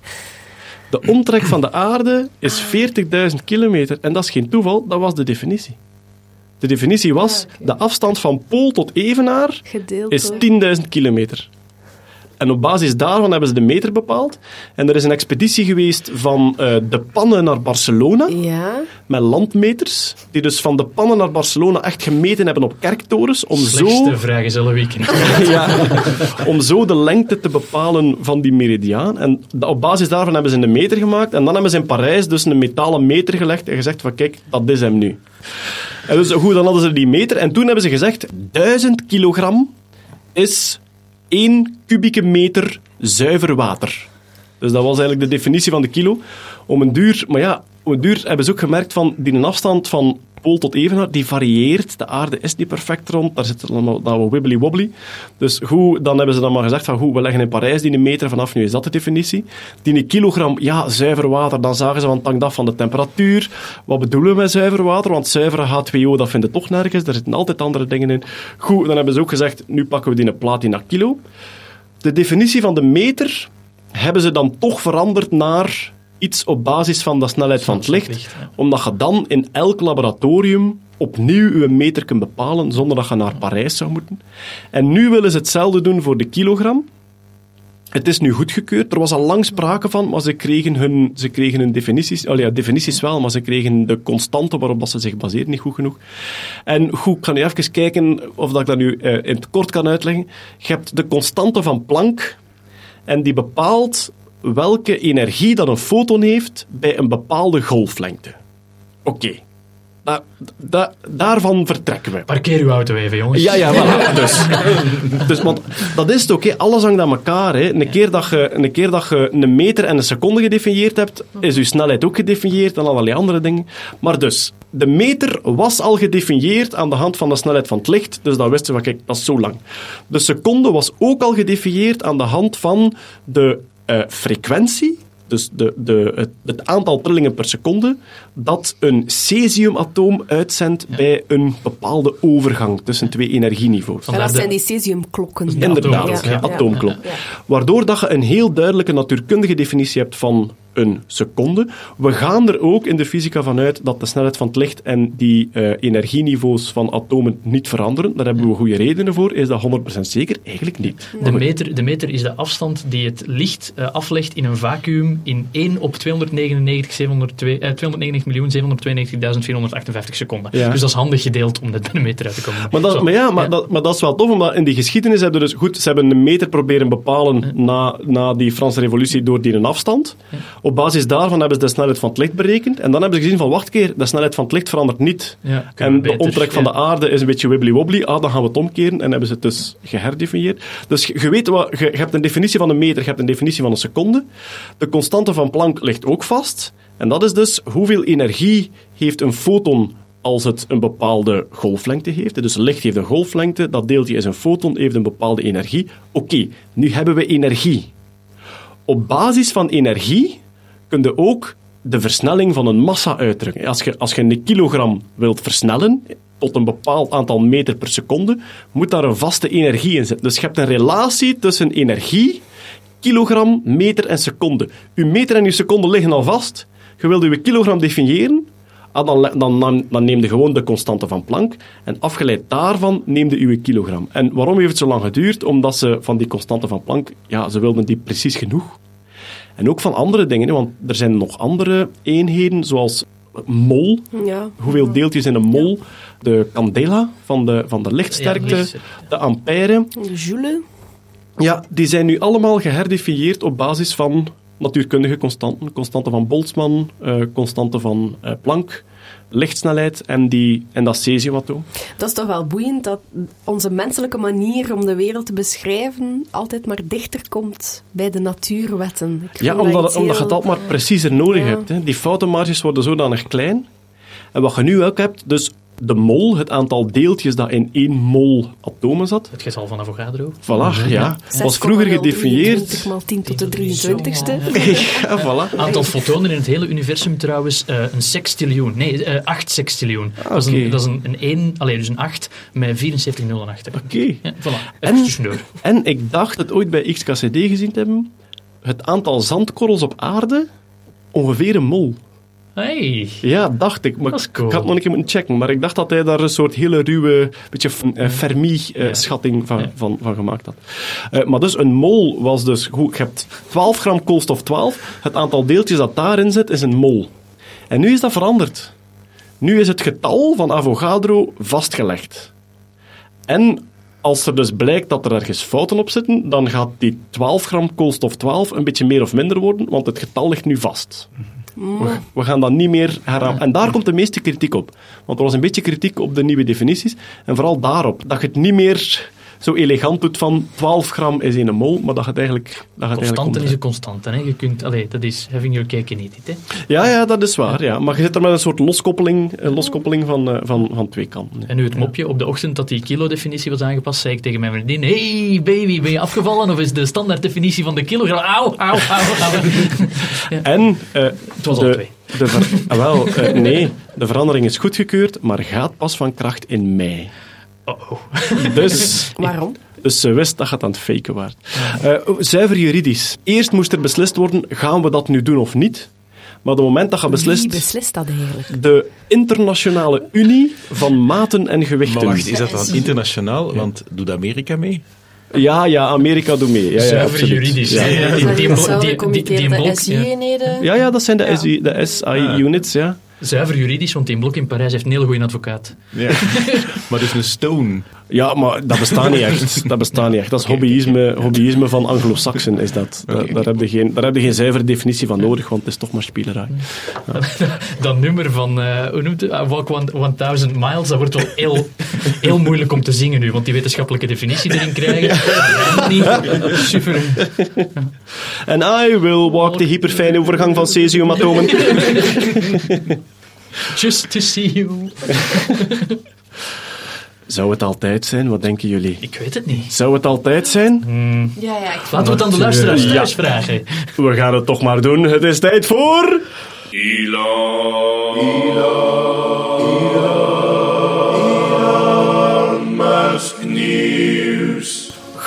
De omtrek van de aarde is 40.000 kilometer. En dat is geen toeval, dat was de definitie. De definitie was, Ah, de afstand van pool tot evenaar Gedeeld is door- 10.000 kilometer. En op basis daarvan hebben ze de meter bepaald. En er is een expeditie geweest van eh, de Pannen naar Barcelona, Ja, met landmeters, die dus van de Pannen naar Barcelona echt gemeten hebben op kerktorens, om zo Slechtste vrijgezellenweekend. ja, om zo de lengte te bepalen van die meridiaan. En op basis daarvan hebben ze een meter gemaakt. En dan hebben ze in Parijs dus een metalen meter gelegd en gezegd van kijk, dat is hem nu. En dus goed, dan hadden ze die meter. En toen hebben ze gezegd, 1000 kilogram is 1 kubieke meter zuiver water. Dus dat was eigenlijk de definitie van de kilo. Om een duur, maar ja, om een duur hebben ze ook gemerkt van die afstand van pool tot evenaar, die varieert. De aarde is niet perfect rond, daar zit allemaal dat wat wibbly wobbly. Dus goed, dan hebben ze dan maar gezegd van goed, we leggen in Parijs die een meter vanaf, nu is dat de definitie. Die een kilogram, ja, zuiver water, dan zagen ze van het hangt af van de temperatuur. Wat bedoelen we met zuiver water? Want zuivere H2O, dat vinden toch nergens, daar zitten altijd andere dingen in. Goed, dan hebben ze ook gezegd, nu pakken we die een platina kilo. De definitie van de meter hebben ze dan toch veranderd naar iets op basis van de snelheid van het licht. ja. Omdat je dan in elk laboratorium opnieuw je meter kunt bepalen zonder dat je naar Parijs zou moeten. En nu willen ze hetzelfde doen voor de kilogram. Het is nu goedgekeurd. Er was al lang sprake van, maar ze kregen hun, ze kregen hun definities... Oh ja, definities wel, maar ze kregen de constante waarop dat ze zich baseren niet goed genoeg. En goed, ik ga nu even kijken of dat ik dat nu eh, in het kort kan uitleggen. Je hebt de constante van Planck en die bepaalt welke energie dat een foton heeft bij een bepaalde golflengte. Oké. Da- da- daarvan vertrekken we. Parkeer uw auto even, jongens. Ja, ja, voilà. Dus, dus want dat is het hè. alles hangt aan elkaar. Hè. Een, keer dat je, een keer dat je een meter en een seconde gedefinieerd hebt, is je snelheid ook gedefinieerd en allerlei andere dingen. Maar dus, de meter was al gedefinieerd aan de hand van de snelheid van het licht, dus dan wisten we, kijk, dat is zo lang. De seconde was ook al gedefinieerd aan de hand van de frequentie, dus de, de, het, het aantal trillingen per seconde, dat een cesiumatoom uitzendt bij een bepaalde overgang tussen twee energieniveaus. en dat zijn die cesiumklokken. Inderdaad, ja, atoomklok. Waardoor dat je een heel duidelijke natuurkundige definitie hebt van een seconde. We gaan er ook in de fysica van uit dat de snelheid van het licht en die eh, energieniveaus van atomen niet veranderen. Daar hebben we goede redenen voor. Is dat 100% zeker? Eigenlijk niet. De meter, de meter is de afstand die het licht eh, aflegt in een vacuüm in 1 op 299.792.458 seconden. Ja. Dus dat is handig gedeeld om bij een meter uit te komen. Maar dat, Zo. maar ja, maar, Dat, maar dat is wel tof, omdat in die geschiedenis hebben ze dus goed, ze hebben een meter proberen bepalen na, na die Franse revolutie door die een afstand. Op basis daarvan hebben ze de snelheid van het licht berekend. En dan hebben ze gezien van, wacht een keer, de snelheid van het licht verandert niet. En de omtrek van de aarde is een beetje wibbly-wobbly. Ah, dan gaan we het omkeren. En hebben ze het dus geherdefinieerd. Dus je, je weet wat, je, je hebt een definitie van een meter, je hebt een definitie van een seconde. De constante van Planck ligt ook vast. En dat is dus hoeveel energie heeft een foton als het een bepaalde golflengte heeft. Dus licht heeft een golflengte, dat deeltje is een foton, heeft een bepaalde energie. Oké, nu hebben we energie. Op basis van energie kun je ook de versnelling van een massa uitdrukken. Als je, als je een kilogram wilt versnellen tot een bepaald aantal meter per seconde, moet daar een vaste energie in zitten. Dus je hebt een relatie tussen energie, kilogram, meter en seconde. Uw meter en uw seconde liggen al vast. Je wilt uw kilogram definiëren, ah, dan, dan, dan, dan neem je gewoon de constante van Planck en afgeleid daarvan neem je uw kilogram. En waarom heeft het zo lang geduurd? Omdat ze van die constante van Planck, ja, ze wilden die precies genoeg. En ook van andere dingen, want er zijn nog andere eenheden, zoals mol. Ja. Hoeveel deeltjes in een mol? De candela van de, van de lichtsterkte, Ja, de ampère. De Joule. Ja, die zijn nu allemaal geherdefinieerd op basis van natuurkundige constanten. Constante van Boltzmann, eh constante van eh, Planck, lichtsnelheid en, die, en dat cesiumatoom. Dat is toch wel boeiend dat onze menselijke manier om de wereld te beschrijven altijd maar dichter komt bij de natuurwetten. Ik Ja, omdat, omdat je het altijd maar preciezer nodig Ja. hebt. Hè. Die foutenmarges worden zodanig klein. En wat je nu ook hebt, dus de mol, het aantal deeltjes dat in één mol atomen zat. Het getal van Avogadro. Voilà, ja. Was vroeger gedefinieerd... 20 maal 10 tot de 23ste. Ja, voilà. Aantal fotonen in het hele universum trouwens eh, een sextiljoen. Nee, eh 8 sextiljoen. dat is, een, dat is een, een 1, alleen dus een 8 met 74 nullen achter. Oké. Ja, voilà. En- Even tussendoor. En ik dacht het ooit bij XKCD gezien te hebben. Het aantal zandkorrels op aarde, ongeveer een mol. Hey. Ja, dacht ik. Maar ik- cool. ik had nog een keer moeten checken. Maar ik dacht dat hij daar een soort hele ruwe, beetje eh, Fermi-schatting van, Ja. van, van gemaakt had. Eh, maar dus een mol was dus... Goed, je hebt 12 gram koolstof 12. Het aantal deeltjes dat daarin zit, is een mol. En nu is dat veranderd. Nu is het getal van Avogadro vastgelegd. En als er dus blijkt dat er ergens fouten op zitten, dan gaat die 12 gram koolstof 12 een beetje meer of minder worden, want het getal ligt nu vast. We, we gaan dat niet meer herhalen. En daar komt de meeste kritiek op. Want er was een beetje kritiek op de nieuwe definities. En vooral daarop. Dat je het niet meer zo elegant doet van 12 gram is in een mol, maar dat het eigenlijk... Dat je het eigenlijk Constante is een constante. Hè. Je kunt, allee, dat is having your cake and eat it. Hè. Ja, ja, dat is waar. Ja. Maar je zit er met een soort loskoppeling, een loskoppeling van, eh, van, van twee kanten. En nu het mopje, op de ochtend dat die kilo-definitie was aangepast, zei ik tegen mijn vriendin, hey baby, ben je afgevallen of is de standaarddefinitie van de kilogram? Auw, auw, auw, auw. Ja. En eh, Het was al de, twee. de ver- ah, wel, eh, nee, de verandering is goedgekeurd, maar gaat pas van kracht in mei. Oh, oh. Dus, Waarom? dus ze wist dat het aan het faken was. Eh, zuiver juridisch. Eerst moest er beslist worden, gaan we dat nu doen of niet? Maar op het moment dat je Wie beslist, beslist dat eigenlijk? de internationale unie van maten en gewichten. Maar wacht, is dat dan internationaal? Want doet Amerika mee? Ja, ja, Amerika doet mee. Ja, ja, Zuiver absoluut. juridisch. Ja. Dat Die- zijn die- die- die- die ja. SI-eenheden. Ja, ja, dat zijn de, Ja. SI, de SI-units, ja. Zuiver juridisch, want die blok in Parijs heeft een hele goede advocaat. Ja. maar dus een stone. Ja, maar dat bestaat niet echt. Dat bestaat niet echt. Dat is hobbyisme, hobbyisme van Anglo-Saxen, is dat. Daar, daar, heb je geen, daar heb je geen zuivere definitie van nodig, want het is toch maar spielerij. Dat nummer van, eh, hoe noemt het? Uh, Walk one- 1000 Miles, dat wordt wel heel, heel moeilijk om te zingen nu, want die wetenschappelijke definitie erin krijgen, niet. Super. En I will walk de hyperfijne overgang van cesiumatomen. Just to see you. Zou het altijd zijn? Wat denken jullie? Ik weet het niet. Zou het altijd zijn? Ja, ja, ik Laten we het aan de luisteraars Ja. thuis vragen. We gaan het toch maar doen. Het is tijd voor...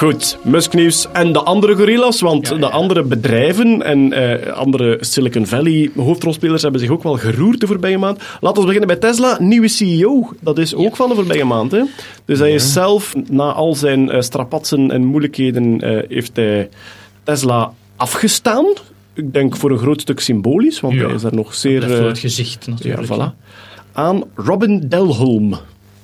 Goed, Musknieuws en de andere gorillas, want de andere bedrijven en eh, andere Silicon Valley hoofdrolspelers hebben zich ook wel geroerd de voorbije maand. Laten we beginnen bij Tesla. Nieuwe CEO, dat is ook van de voorbije maand. Hè? Dus hij is zelf, na al zijn eh, strapatsen en moeilijkheden, eh, heeft hij Tesla afgestaan. Ik denk voor een groot stuk symbolisch, want Ja. hij is daar nog zeer... Voor het gezicht ja, natuurlijk. voilà. Aan Robin Delholm.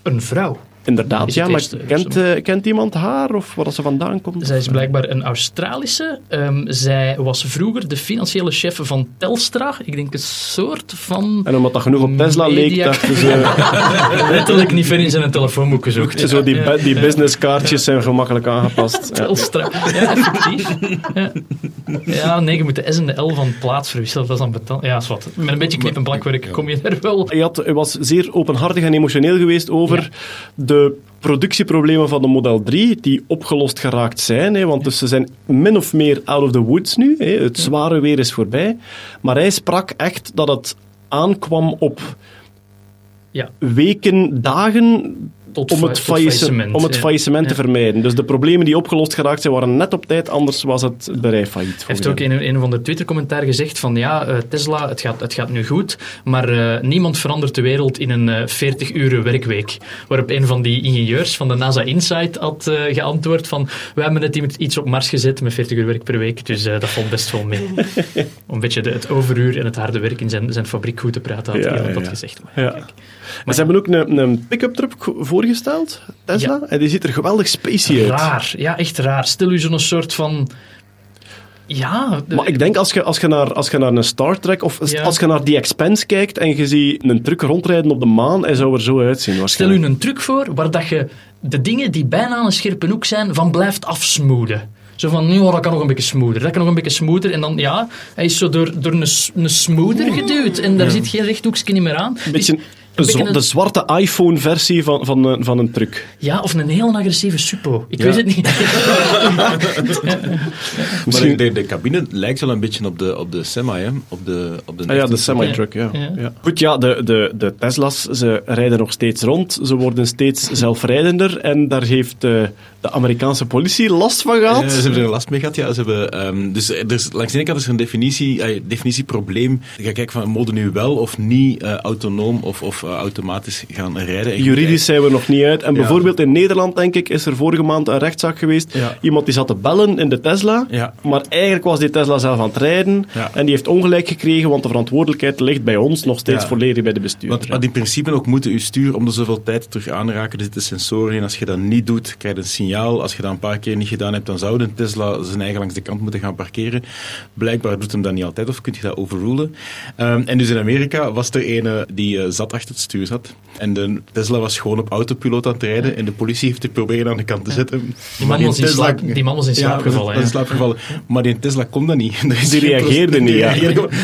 Een vrouw. Inderdaad, ja, maar eerste, kent, eh, kent iemand haar of waar ze vandaan komt? Zij is blijkbaar een Australische. Ehm, zij was vroeger de financiële chef van Telstra. Ik denk een soort van... En omdat dat genoeg op Tesla leek, dachten ze... Letterlijk niet ver in zijn telefoonboek gezocht. zo die, Ja. die businesskaartjes zijn gemakkelijk aangepast. Ja. Telstra. Ja, effectief. Ja. ja, nee, je moet de S en de L van plaats verwisselen. Dat is dan betaald. Ja, is wat. Met een beetje knip- en plakwerk kom je er wel. Hij, had, was zeer openhartig en emotioneel geweest over de productieproblemen van de Model 3, die opgelost geraakt zijn. Hè, want dus ze zijn min of meer out of the woods nu. Hè, het zware weer is voorbij. Maar hij sprak echt dat het aankwam op Ja. weken, dagen Tot om het, faillissement, om het ja. faillissement te vermijden. Dus de problemen die opgelost geraakt zijn, waren net op tijd, anders was het bedrijf failliet. Hij heeft ook in een, een of ander Twitter-commentaar gezegd van ja, eh, Tesla, het gaat, het gaat nu goed, maar eh, niemand verandert de wereld in een eh 40-uren werkweek. Waarop een van die ingenieurs van de NASA Insight had geantwoord van we hebben net iets op Mars gezet met 40 uur werk per week, dus dat valt best wel mee. Om een beetje de, het overuur en het harde werk in zijn, zijn fabriek goed te praten, had Ja, iemand ja, dat ja. gezegd. Maar, kijk. Maar ze hebben ook een, een pick-up truck voorgesteld, Tesla, en die ziet er geweldig spacey uit. Raar, ja, echt raar. Stel u zo'n soort van... Ja, de- Maar ik denk als je, als je, naar, als je naar een Star Trek of Ja. als je naar The Expanse kijkt en je ziet een truck rondrijden op de maan, hij zou er zo uitzien Stel u een truc voor waar dat je de dingen die bijna een scherpe hoek zijn, van blijft afsmoeden. Zo van, nu dat kan nog een beetje smoother, dat kan nog een beetje smoother. En dan, ja, hij is zo door, door een, een smoother geduwd. En daar zit geen rechthoekje niet meer aan. Beetje een- de zwarte iPhone-versie van, van, een- van een truck. Ja, of een heel agressieve suppo. Ik Ja. weet het niet. Maar de, de, de cabine lijkt wel een beetje op de, op de semi, hè? Op de, op de, Ah ja, de semi-truck, ja. Ja. ja. Goed, ja, de, de, de Tesla's, ze rijden nog steeds rond. Ze worden steeds zelfrijdender. En daar heeft eh, de Amerikaanse politie last van gehad. Ja, ze hebben er last mee gehad, ja. Ze hebben, ehm, dus er is, langs de ene kant is er een definitie, eh, definitieprobleem. Je gaat kijken van, mogen nu wel of niet eh, autonoom of, of eh, automatisch gaan rijden. En Juridisch zijn we nog niet uit. En Ja. bijvoorbeeld in Nederland, denk ik, is er vorige maand een rechtszaak geweest. Ja. Iemand die zat te bellen in de Tesla. Ja. Maar eigenlijk was die Tesla zelf aan het rijden. En die heeft ongelijk gekregen, want de verantwoordelijkheid ligt bij ons nog steeds volledig bij de bestuurder. Want, want in principe ook moeten uw stuur om de zoveel tijd terug aanraken. Er zitten sensoren in. Als je dat niet doet, krijg je een signaal. Als je dat een paar keer niet gedaan hebt, dan zou een Tesla zijn eigen langs de kant moeten gaan parkeren. Blijkbaar doet hem dat niet altijd, of kun je dat overrulen. Ehm, en dus in Amerika was er ene die eh, zat achter het stuur zat. En de Tesla was gewoon op autopiloot aan het rijden. En de politie heeft het proberen aan de kant te zetten. Die man was in Tesla- slaap- die man was in slaap Ja, gevallen, was in ja. slaap gevallen. Maar die Tesla kon dat niet. Is Die reageerde niet, ja.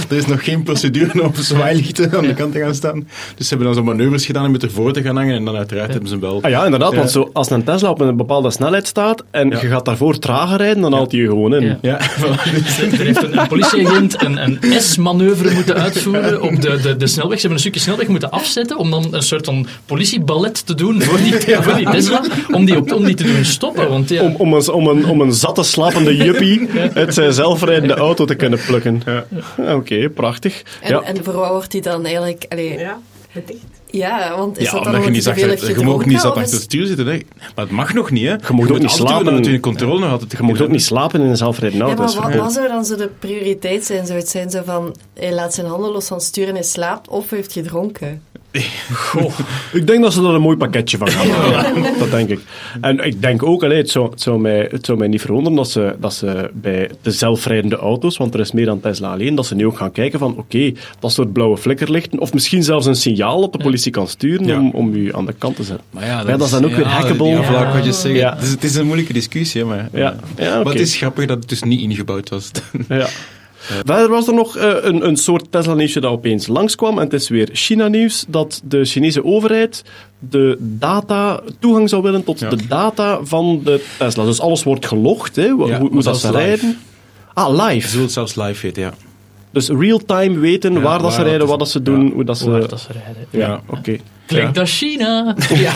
Er is nog geen procedure om op zwaailichten aan de kant te gaan staan. Dus ze hebben dan zo manoeuvres gedaan om met ervoor te gaan hangen. En dan uiteraard hebben ze hem wel. Ah ja, inderdaad. Ja. Want zo, als een Tesla op een bepaalde snelheid staat en Ja. je gaat daarvoor trager rijden, dan haalt hij je gewoon in. Ja. Ja, Er heeft een, een politieagent een, een S-manoeuvre moeten uitvoeren op de, de, de snelweg. Ze hebben een stukje snelweg moeten afzetten om dan een soort van politieballet te doen voor die, voor die Tesla, om die, op, om die te doen stoppen. Want ja, Om, om, een, om, een, om een zatte, slapende juppie uit zijn zelfrijdende auto te kunnen plukken. Oké, prachtig. En, ja. en voor wat wordt hij dan eigenlijk... Allee, ja. Ja, want is Ja, dat dan omdat je niet heeft je mag niet zat achter het stuur zitten. Hè. Maar het mag nog niet, hè. Je moet ook niet slapen. Dat je controle nog altijd. Je moet ook niet slapen in een zelfrijdende Ja, auto. maar dat is wat, wat zou dan zo de prioriteit zijn? Zou het zijn zo van, hij laat zijn handen los van het stuur en hij slaapt, of hij heeft gedronken? Ik denk dat ze er een mooi pakketje van gaan maken. Dat denk ik. En ik denk ook, allee, het, zou, het, zou mij, het zou mij niet verwonderen dat ze, dat ze bij de zelfrijdende auto's, want er is meer dan Tesla alleen, dat ze nu ook gaan kijken van, oké, dat soort blauwe flikkerlichten, of misschien zelfs een signaal dat de politie kan sturen Ja. om, om u aan de kant te zetten. Maar ja, dat is dan ook weer hackable. Ja, wat je zegt. Ja. Het, is, het is een moeilijke discussie, maar, Ja. Ja, maar oké. het is grappig dat het dus niet ingebouwd was. Ja. Verder was er nog eh, een, een soort Tesla-nieuwsje dat opeens langskwam. En het is weer China-nieuws dat de Chinese overheid de data, toegang zou willen tot Ja. de data van de Tesla. Dus alles wordt gelogd, hè, hoe, Ja, hoe maar dat ze live. rijden. Ah, live. Ze wil het zelfs live weten, ja. Dus real-time weten Ja, waar dat ze rijden, dat wat dat ze doen, ja. hoe dat ze... Hoe hard dat ze rijden. Ja, Ja. oké. Klinkt als China. Ja.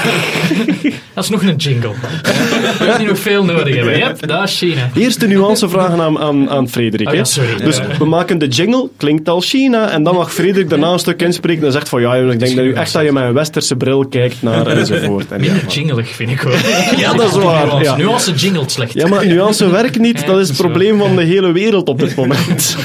dat is nog een jingle. We hebben nog veel nodig hebben. Yep, dat is China. Eerste nuancevragen aan, aan, aan Frederik. Oh ja, sorry. Dus we maken de jingle, klinkt als China. En dan mag Frederik daarna een stuk inspreken en zegt van ja, ik denk dat u echt dat je met een westerse bril kijkt naar enzovoort. En, Minder jingelig, vind ik wel. Ja, dat is waar, Nuance, ja. nuance jingelt slecht. Ja, maar nuance werkt niet. Dat is het probleem van de hele wereld op dit moment.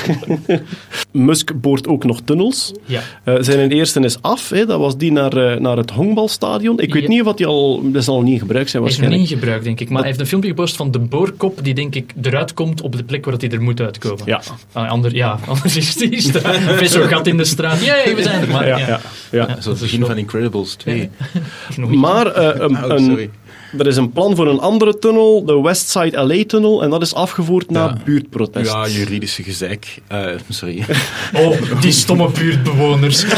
Musk boort ook nog tunnels. Ja. Eh, zijn eerste is af. Hè. Dat was die naar, eh, naar het honkbalstadion. Ik weet Ja. niet of die al... Dat zal niet in gebruik zijn Hij is nog waarschijnlijk. niet in gebruik, denk ik. Maar hij heeft een filmpje gepost van de boorkop die, denk ik, eruit komt op de plek waar hij er moet uitkomen. Ja. Ah, ander, ja, anders is er een zo'n gat in de straat. Jee, we zijn er. Maar, Ja, ja. ja, ja. Zo het begin van Incredibles 2. Nog niet. Maar eh, een, Oh, een- sorry. Er is een plan voor een andere tunnel, de Westside LA-tunnel, en dat is afgevoerd na Ja. buurtprotest. Ja, juridische gezeik. Eh, sorry. Oh, die stomme buurtbewoners.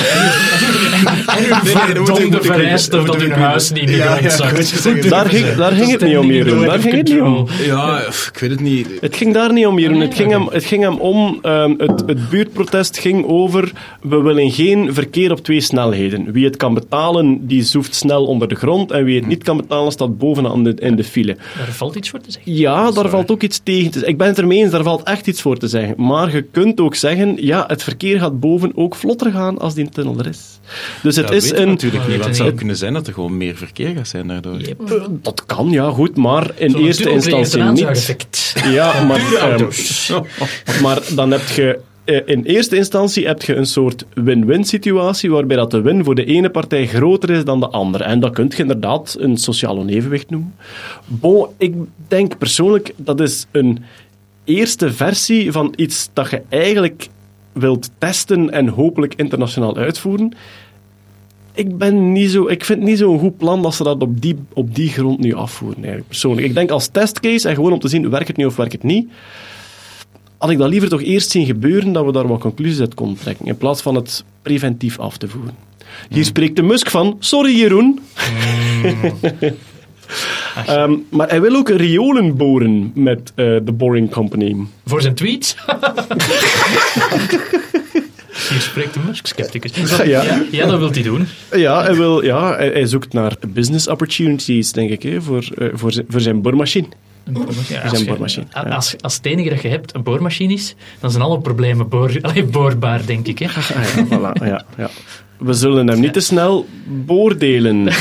en verdomde vereisten dat hun huis niet in de. Daar ging, daar ging het niet om, Jeroen. Daar ging het niet om. Ja, ik weet het niet. Het ging daar niet om, Jeroen. Het ging hem, het ging hem om... ehm, het, het buurtprotest ging over... We willen geen verkeer op twee snelheden. Wie het kan betalen, die zoeft snel onder de grond. En wie het niet kan betalen, staat bovenaan de, in de file. Daar valt iets voor te zeggen. Ja, daar valt ook iets tegen te zeggen. Ik ben het ermee eens, daar valt echt iets voor te zeggen. Maar je kunt ook zeggen, ja, het verkeer gaat boven ook vlotter gaan als die tunnel er is. Dus het dat is een... natuurlijk niet. Want het zou kunnen zijn dat er gewoon meer verkeer gaat zijn daardoor. Yep. Eh, Dat kan, ja, goed, maar in eerste instantie niet. Ja, maar, ehm, maar dan heb je... eh, In eerste instantie heb je een soort win-win situatie, waarbij dat de win voor de ene partij groter is dan de andere. En dat kun je inderdaad een sociaal onevenwicht noemen. Bon, ik denk persoonlijk, dat is een eerste versie van iets dat je eigenlijk wilt testen en hopelijk internationaal uitvoeren. Ik, ben niet zo, ik vind het niet zo'n goed plan dat ze dat op die, op die grond nu afvoeren, persoonlijk. Ik denk als testcase en gewoon om te zien, werkt het nu of werkt het niet, had ik dat liever toch eerst zien gebeuren, dat we daar wat conclusies uit konden trekken, in plaats van het preventief af te voeren. Hier spreekt de Musk van, sorry Jeroen. Ehm, maar hij wil ook riolen boren met eh, de Boring Company. Voor zijn tweets. Hier spreekt de Musk-scepticus. Ja. Ja, ja, dat wil hij doen. Ja, hij, wil, ja hij, hij zoekt naar business opportunities, denk ik, hè, voor, eh, voor, voor zijn boormachine. Een boormachine. is een als, je- boormachine, ja. als, als het enige dat je hebt een boormachine is, dan zijn alle problemen boor, allee, boorbaar, denk ik. Hè. Ah, ja, voilà, ja, ja. We zullen hem niet te snel beoordelen.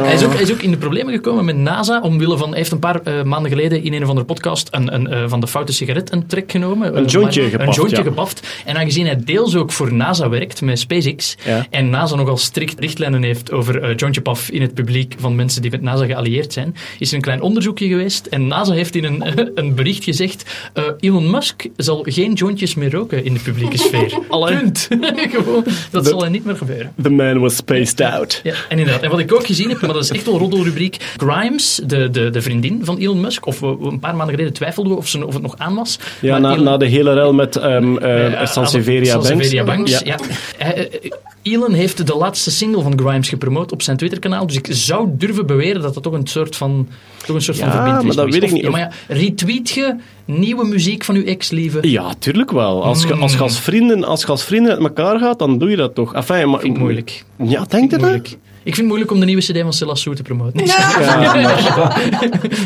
Hij, is ook, hij is ook in de problemen gekomen met NASA, omwille van... Hij heeft een paar eh, maanden geleden in een of andere podcast een, een, eh, van de foute sigaret een trek genomen. Een Eh, jointje maar- gepaft, Een jointje ja. gepaft. En aangezien hij deels ook voor NASA werkt met SpaceX, Ja. en NASA nogal strikt richtlijnen heeft over eh, jointje paf in het publiek van mensen die met NASA geallieerd zijn, is er een klein onderzoekje geweest. En NASA heeft in een, een bericht gezegd, eh, Elon Musk zal geen jointjes meer roken in de publieke sfeer. Punt. Gewoon, dat zal er niet meer gebeuren. The man was spaced out. Ja, en inderdaad. En wat ik ook gezien heb, maar dat is echt wel roddelrubriek. Grimes, de, de, de vriendin van Elon Musk, of we, een paar maanden geleden twijfelden we of, ze, of het nog aan was. Ja, Maar na, Elon- na de hele rel met eh, eh, Sansevieria Banks. Sansevieria Banks, Ja. ja. Eh, Elon heeft de laatste single van Grimes gepromoot op zijn Twitter-kanaal, dus ik zou durven beweren dat dat toch een soort van, toch een soort Ja, van verbintenis maar dat is. weet ik niet. Ja, maar ja, retweet je nieuwe muziek van uw ex-lieve? Ja, tuurlijk wel. Als je als, als, vrienden, als als vrienden uit elkaar gaat, dan doe je dat toch. Enfin, maar, Vind ik moeilijk. Ja, denk je dat? Moeilijk. Ik vind het moeilijk om de nieuwe CD van Sue te promoten.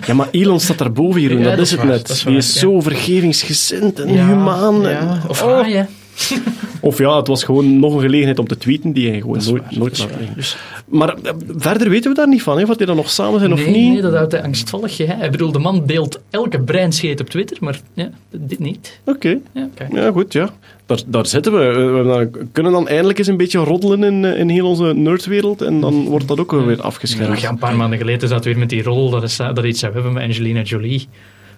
Ja, maar Elon staat daarboven, Jeroen. Ja, dat, dat is het waar, net. is Die waar, is ja. zo vergevingsgezind en Ja, humaan. ja. en- Of oh. ja. Of ja, het was gewoon nog een gelegenheid om te tweeten die hij gewoon nooit, waar, nooit. Dus- Maar eh, verder weten we daar niet van, hè, of die dan nog samen zijn of niet. nee, dat houdt hij angstvallig geheim. Ik bedoel, de man deelt elke breinscheet op Twitter, maar ja, dit niet. Oké. Ja. Ja, goed, ja. Daar, daar zitten we. We hebben dan- kunnen dan eindelijk eens een beetje roddelen in, eh, in heel onze nerdwereld en dan wordt dat ook weer afgeschermd. ja, een paar maanden geleden zat weer met die rol dat, is, dat iets zou hebben met Angelina Jolie.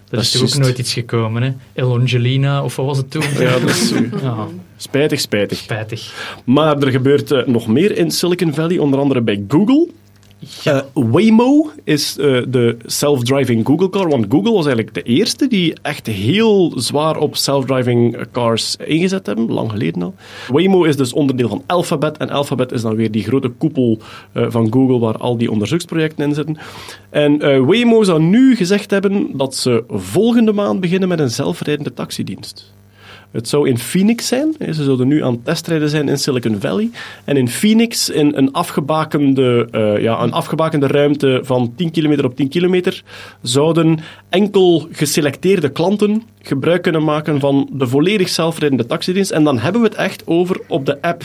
Dat, is is toch ook nooit iets gekomen, hè? Elongelina, of wat was het toen? Ja, dat is Ja, spijtig, spijtig. spijtig. Maar er gebeurt eh, nog meer in Silicon Valley, onder andere bij Google. Eh, Waymo is eh, de self-driving Google car, want Google was eigenlijk de eerste die echt heel zwaar op self-driving cars ingezet hebben, lang geleden al. Waymo is dus onderdeel van Alphabet en Alphabet is dan weer die grote koepel eh, van Google waar al die onderzoeksprojecten in zitten. En Waymo zou nu gezegd hebben dat ze volgende maand beginnen met een zelfrijdende taxidienst. Het zou in Phoenix zijn. Ze zouden nu aan het testrijden zijn in Silicon Valley. En in Phoenix, in een afgebakende, eh, ja, een afgebakende ruimte van 10 kilometer op 10 kilometer, zouden enkel geselecteerde klanten gebruik kunnen maken van de volledig zelfrijdende taxidienst. En dan hebben we het echt over op de app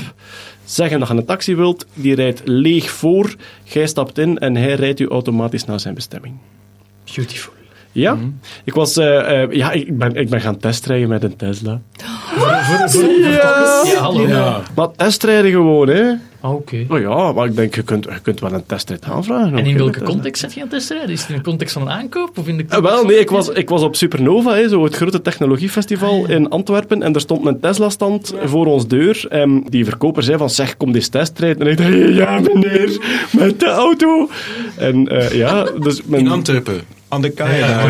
zeggen dat je een taxi wilt, die rijdt leeg voor, jij stapt in en hij rijdt u automatisch naar zijn bestemming. Beautiful. Ja, ik, was, eh, eh, ja ik, ben, ik ben gaan testrijden met een Tesla. Ja, hallo. Maar testrijden gewoon, hè. Ah, Oké. Oh ja, maar ik denk, je kunt, je kunt wel een testrit aanvragen. En in welke context zet je aan het testrijden? Is het in de context van een aankoop? Of in de Eh, wel, nee, ik was, ik was op Supernova, hè, zo het grote technologiefestival in Antwerpen. En er stond een Tesla-stand voor ons deur. En die verkoper zei van, zeg, kom eens testrijden. En ik dacht, ja meneer, met de auto. En eh, ja, dus... Mijn, In Antwerpen, aan de kaai daar.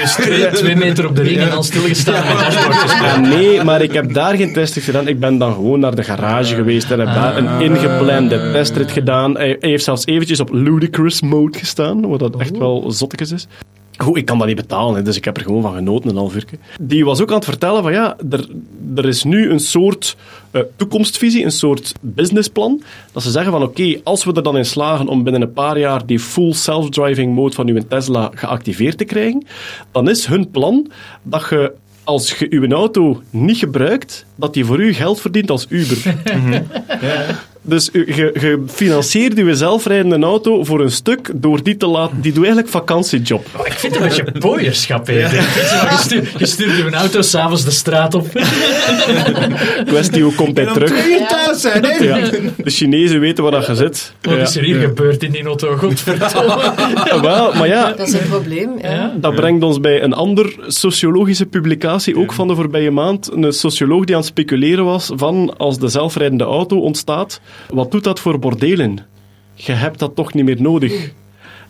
Dus twee, twee meter op de ring en dan stilgestaan met. Ja, nee, maar ik heb daar geen testrit gedaan. Ik ben dan gewoon naar de garage geweest en heb daar een ingeplande testrit gedaan. Hij, hij heeft zelfs eventjes op ludicrous mode gestaan, wat dat echt wel zottekes is. Goed, ik kan dat niet betalen, hè, dus ik heb er gewoon van genoten, een half uur. Die was ook aan het vertellen van ja, er, er is nu een soort eh, toekomstvisie, een soort businessplan. Dat ze zeggen van oké, als we er dan in slagen om binnen een paar jaar die full self-driving mode van uw Tesla geactiveerd te krijgen, dan is hun plan dat je als je uw auto niet gebruikt, dat die voor u geld verdient als Uber. Dus u- je, je financiert uw zelfrijdende auto voor een stuk door die te laten... Die doet eigenlijk vakantiejob. Ik vind het een beetje pooierschap, hè. Je stuurt, je stuurt je auto s'avonds de straat op. Kwestie, hoe komt hij terug? je thuis zijn, hè? Ja. De Chinezen weten waar dat je zit. Wat is er hier gebeurd in die auto? Godverdomme. Ja, wel, maar ja, Dat is een probleem. Ja. dat brengt ons bij een ander sociologische publicatie, ook van de voorbije maand. Een socioloog die aan het speculeren was van als de zelfrijdende auto ontstaat, wat doet dat voor bordelen? Je hebt dat toch niet meer nodig.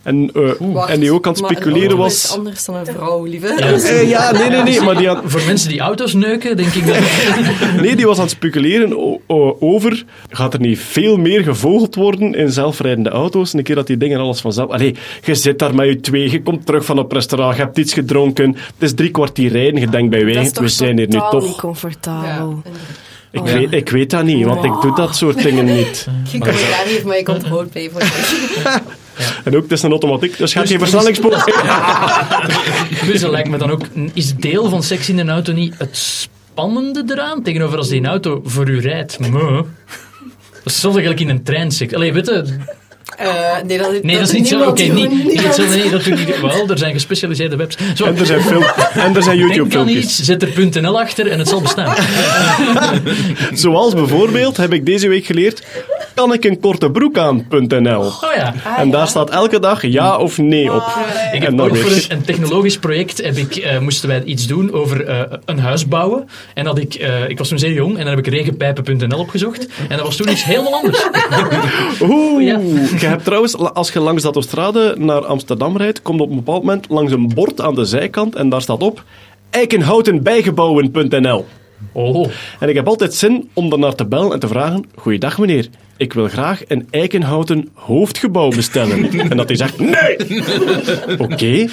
En, eh, Wacht, en die ook aan het speculeren was... is anders dan een vrouw, lieve. Eh, ja, nee, nee, nee, maar die Voor mensen die auto's neuken, denk ik dat... Nee, die was aan het speculeren over, gaat er niet veel meer gevogeld worden in zelfrijdende auto's? Een keer dat die dingen alles vanzelf... Allee, je zit daar met je twee, je komt terug van op restaurant, je hebt iets gedronken, het is drie kwartier rijden, je denkt bij Dat is wij, toch we zijn hier nu totaal niet toch... comfortabel. Ik, weet, ik weet dat niet, want ik doe dat soort dingen niet. Je komt daar niet, maar je komt voor En ook, het is een automatiek, dus je hebt geen versnellingspook. Dus dat lijkt me dan ook... Is deel van seks in een auto niet het spannende eraan? Tegenover als die een auto voor u rijdt. Meh. Dat is eigenlijk in een trein seks. Allee, weet je... Eh, nee, dat, Nee, dat is niet zo. Oké, niet, niet hetzelfde. Nee, dat doe ik. Wel, er zijn gespecialiseerde webs. Zo, En er zijn, film, en er zijn denk aan YouTube-filmpjes. iets, zet er .nl achter en het zal bestaan. Zoals bijvoorbeeld, heb ik deze week geleerd, kan ik een korte broek aan.nl. Oh ja. En daar staat elke dag ja of nee op. Ik En heb ook voor een, een technologisch project heb ik, eh, moesten wij iets doen over eh, een huis bouwen. En dat ik, eh, ik was toen zeer jong en dan heb ik regenpijpen.nl opgezocht. En dat was toen iets helemaal anders. Oeh, Ja. je hebt trouwens, als je langs de autostrade naar Amsterdam rijdt, komt op een bepaald moment langs een bord aan de zijkant en daar staat op eikenhoutenbijgebouwen.nl. Oh, En ik heb altijd zin om daarnaar te bellen en te vragen, goeiedag meneer, ik wil graag een eikenhouten hoofdgebouw bestellen. en dat hij zegt, nee! Oké,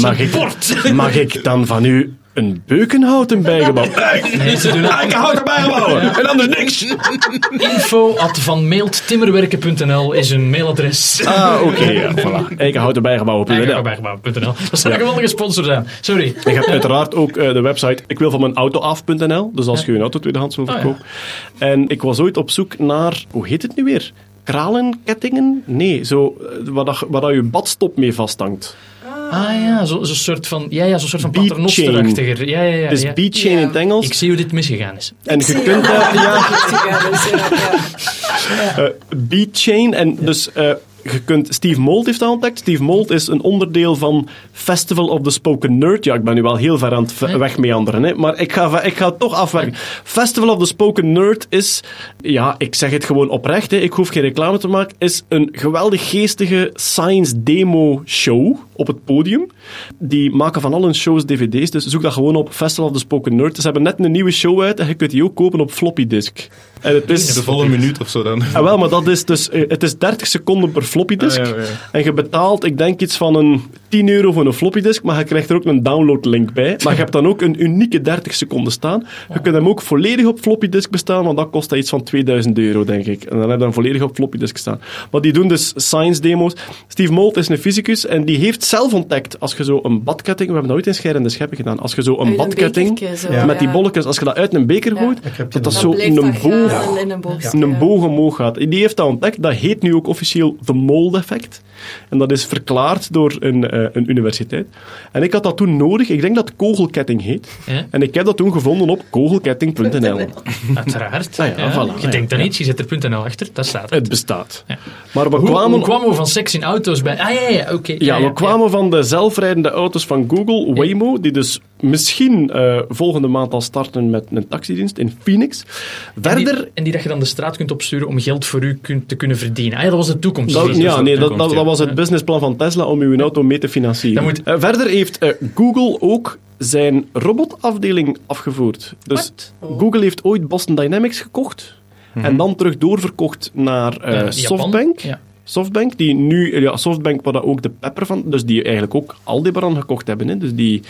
mag, ik, mag ik dan van u een beukenhouten bijgebouw? Nee, Nee, ze doen het. eikenhouten bijgebouw! En anders niks! Info at vanmeelttimmerwerken.nl is een mailadres. Ah, oké, ja, voilà. Eikenhouten bijgebouwen.nl. Eikenbijgebouw.nl. Dat zou een geweldige sponsor zijn. Sorry. Je hebt uiteraard ook eh, de website ik wil van mijn auto af.nl. Dus als je een auto tweedehands wil Oh, ja. verkopen. En ik was ooit op zoek naar, hoe heet het nu weer? Kralenkettingen? Nee, zo, eh, waar, dat, waar dat je badstop mee vasthangt. Ah ja, zo'n zo soort van, ja, ja, zo'n soort van Beat paternosterachtiger. Ja, ja, ja. Het is ja. beat chain in het Engels. Ik zie hoe dit misgegaan is. en je kunt daar, ja, Ja, dus, ja, ja. eh, beat chain. En dus eh, je kunt, Steve Mold heeft ontdekt. Steve Mold is een onderdeel van Festival of the Spoken Nerd. Ja, ik ben nu wel heel ver aan het wegmeanderen, hè, maar ik ga, ik ga het toch afwerken. Festival of the Spoken Nerd is, ja, ik zeg het gewoon oprecht, hè, ik hoef geen reclame te maken, is een geweldig geestige science demo show op het podium. Die maken van al hun shows dvd's, dus zoek dat gewoon op Festival of the Spoken Nerd. Ze hebben net een nieuwe show uit en je kunt die ook kopen op floppy disk. En het is... De volle minuut of zo dan. Ah, wel, maar dat is dus, eh, het is 30 seconden per floppy disk. Ah, ja, ja. En je betaalt, ik denk iets van een 10 euro voor een floppy disk, maar je krijgt er ook een downloadlink bij. Maar je hebt dan ook een unieke 30 seconden staan. Je kunt hem ook volledig op floppy disk bestaan, want dat kost dat iets van 2000 euro, denk ik. En dan heb je hem volledig op floppy disk staan. Maar die doen dus science demo's. Steve Mold is een fysicus en die heeft zelf ontdekt, als je zo een badketting, we hebben nooit in Scheirende Scheppen gedaan, als je zo een Uit een badketting zo, met die bolletjes, als je dat uit een beker Ja. gooit, dat dat zo in een boog in een boog. omhoog gaat. Die heeft dat ontdekt. Dat heet nu ook officieel de Mold-effect. En dat is verklaard door een, eh, een universiteit. En ik had dat toen nodig. Ik denk dat het kogelketting heet. Ja. En ik heb dat toen gevonden op kogelketting.nl. Uiteraard. Ah ja, voilà. Je denkt dan iets, je zet er .nl achter, dat staat er. Het bestaat. Ja. Maar we Hoe, kwamen... hoe kwamen we van seks in auto's bij? Ah ja, ja, oké. Ja, we kwamen van de zelfrijdende auto's van Google, Waymo, die dus misschien eh, volgende maand al starten met een taxidienst in Phoenix. En Verder... die, en die dat je dan de straat kunt opsturen om geld voor u kun- te kunnen verdienen. Ah ja, dat was de toekomst. Dat, Dus ja, nee, dat, toekomst, dat, ja. dat was het businessplan van Tesla om uw auto mee te financieren. Moet- Eh, verder heeft eh, Google ook zijn robotafdeling afgevoerd. Dus Google heeft ooit Boston Dynamics gekocht en dan terug doorverkocht naar eh. Softbank. Ja. Softbank, die nu, ja, Softbank waar dat ook de pepper van, dus die eigenlijk ook Aldebaran gekocht hebben. Hè, dus die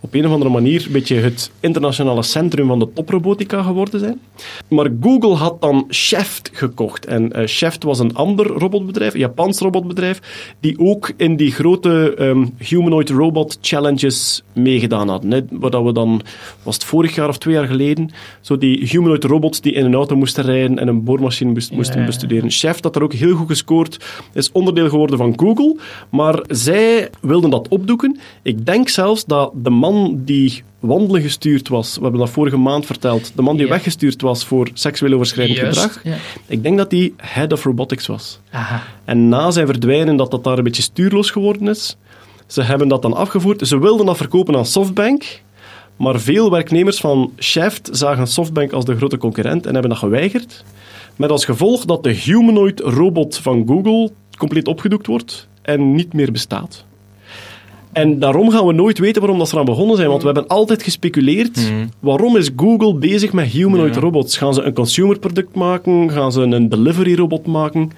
op een of andere manier een beetje het internationale centrum van de toprobotica geworden zijn. Maar Google had dan Cheft gekocht. En eh Cheft was een ander robotbedrijf, een Japans robotbedrijf, die ook in die grote ehm, humanoid robot challenges meegedaan hadden. Hè, waar dat we dan, was het vorig jaar of twee jaar geleden, zo die humanoid robots die in een auto moesten rijden en een boormachine moest- moesten ja. bestuderen. Chef had er ook heel goed gescoord, is onderdeel geworden van Google, maar zij wilden dat opdoeken. Ik denk zelfs dat de man die wandelen gestuurd was, we hebben dat vorige maand verteld, de man die Ja. weggestuurd was voor seksueel overschrijdend Juist, gedrag, ja. ik denk dat die head of robotics was. Aha. En na zijn verdwijnen dat dat daar een beetje stuurloos geworden is. Ze hebben dat dan afgevoerd. Ze wilden dat verkopen aan Softbank. Maar veel werknemers van Shaft zagen Softbank als de grote concurrent en hebben dat geweigerd. Met als gevolg dat de humanoid robot van Google compleet opgedoekt wordt en niet meer bestaat. En daarom gaan we nooit weten waarom dat ze eraan begonnen zijn, want we hebben altijd gespeculeerd. Waarom is Google bezig met humanoid robots? Gaan ze een consumerproduct maken? Gaan ze een delivery robot maken?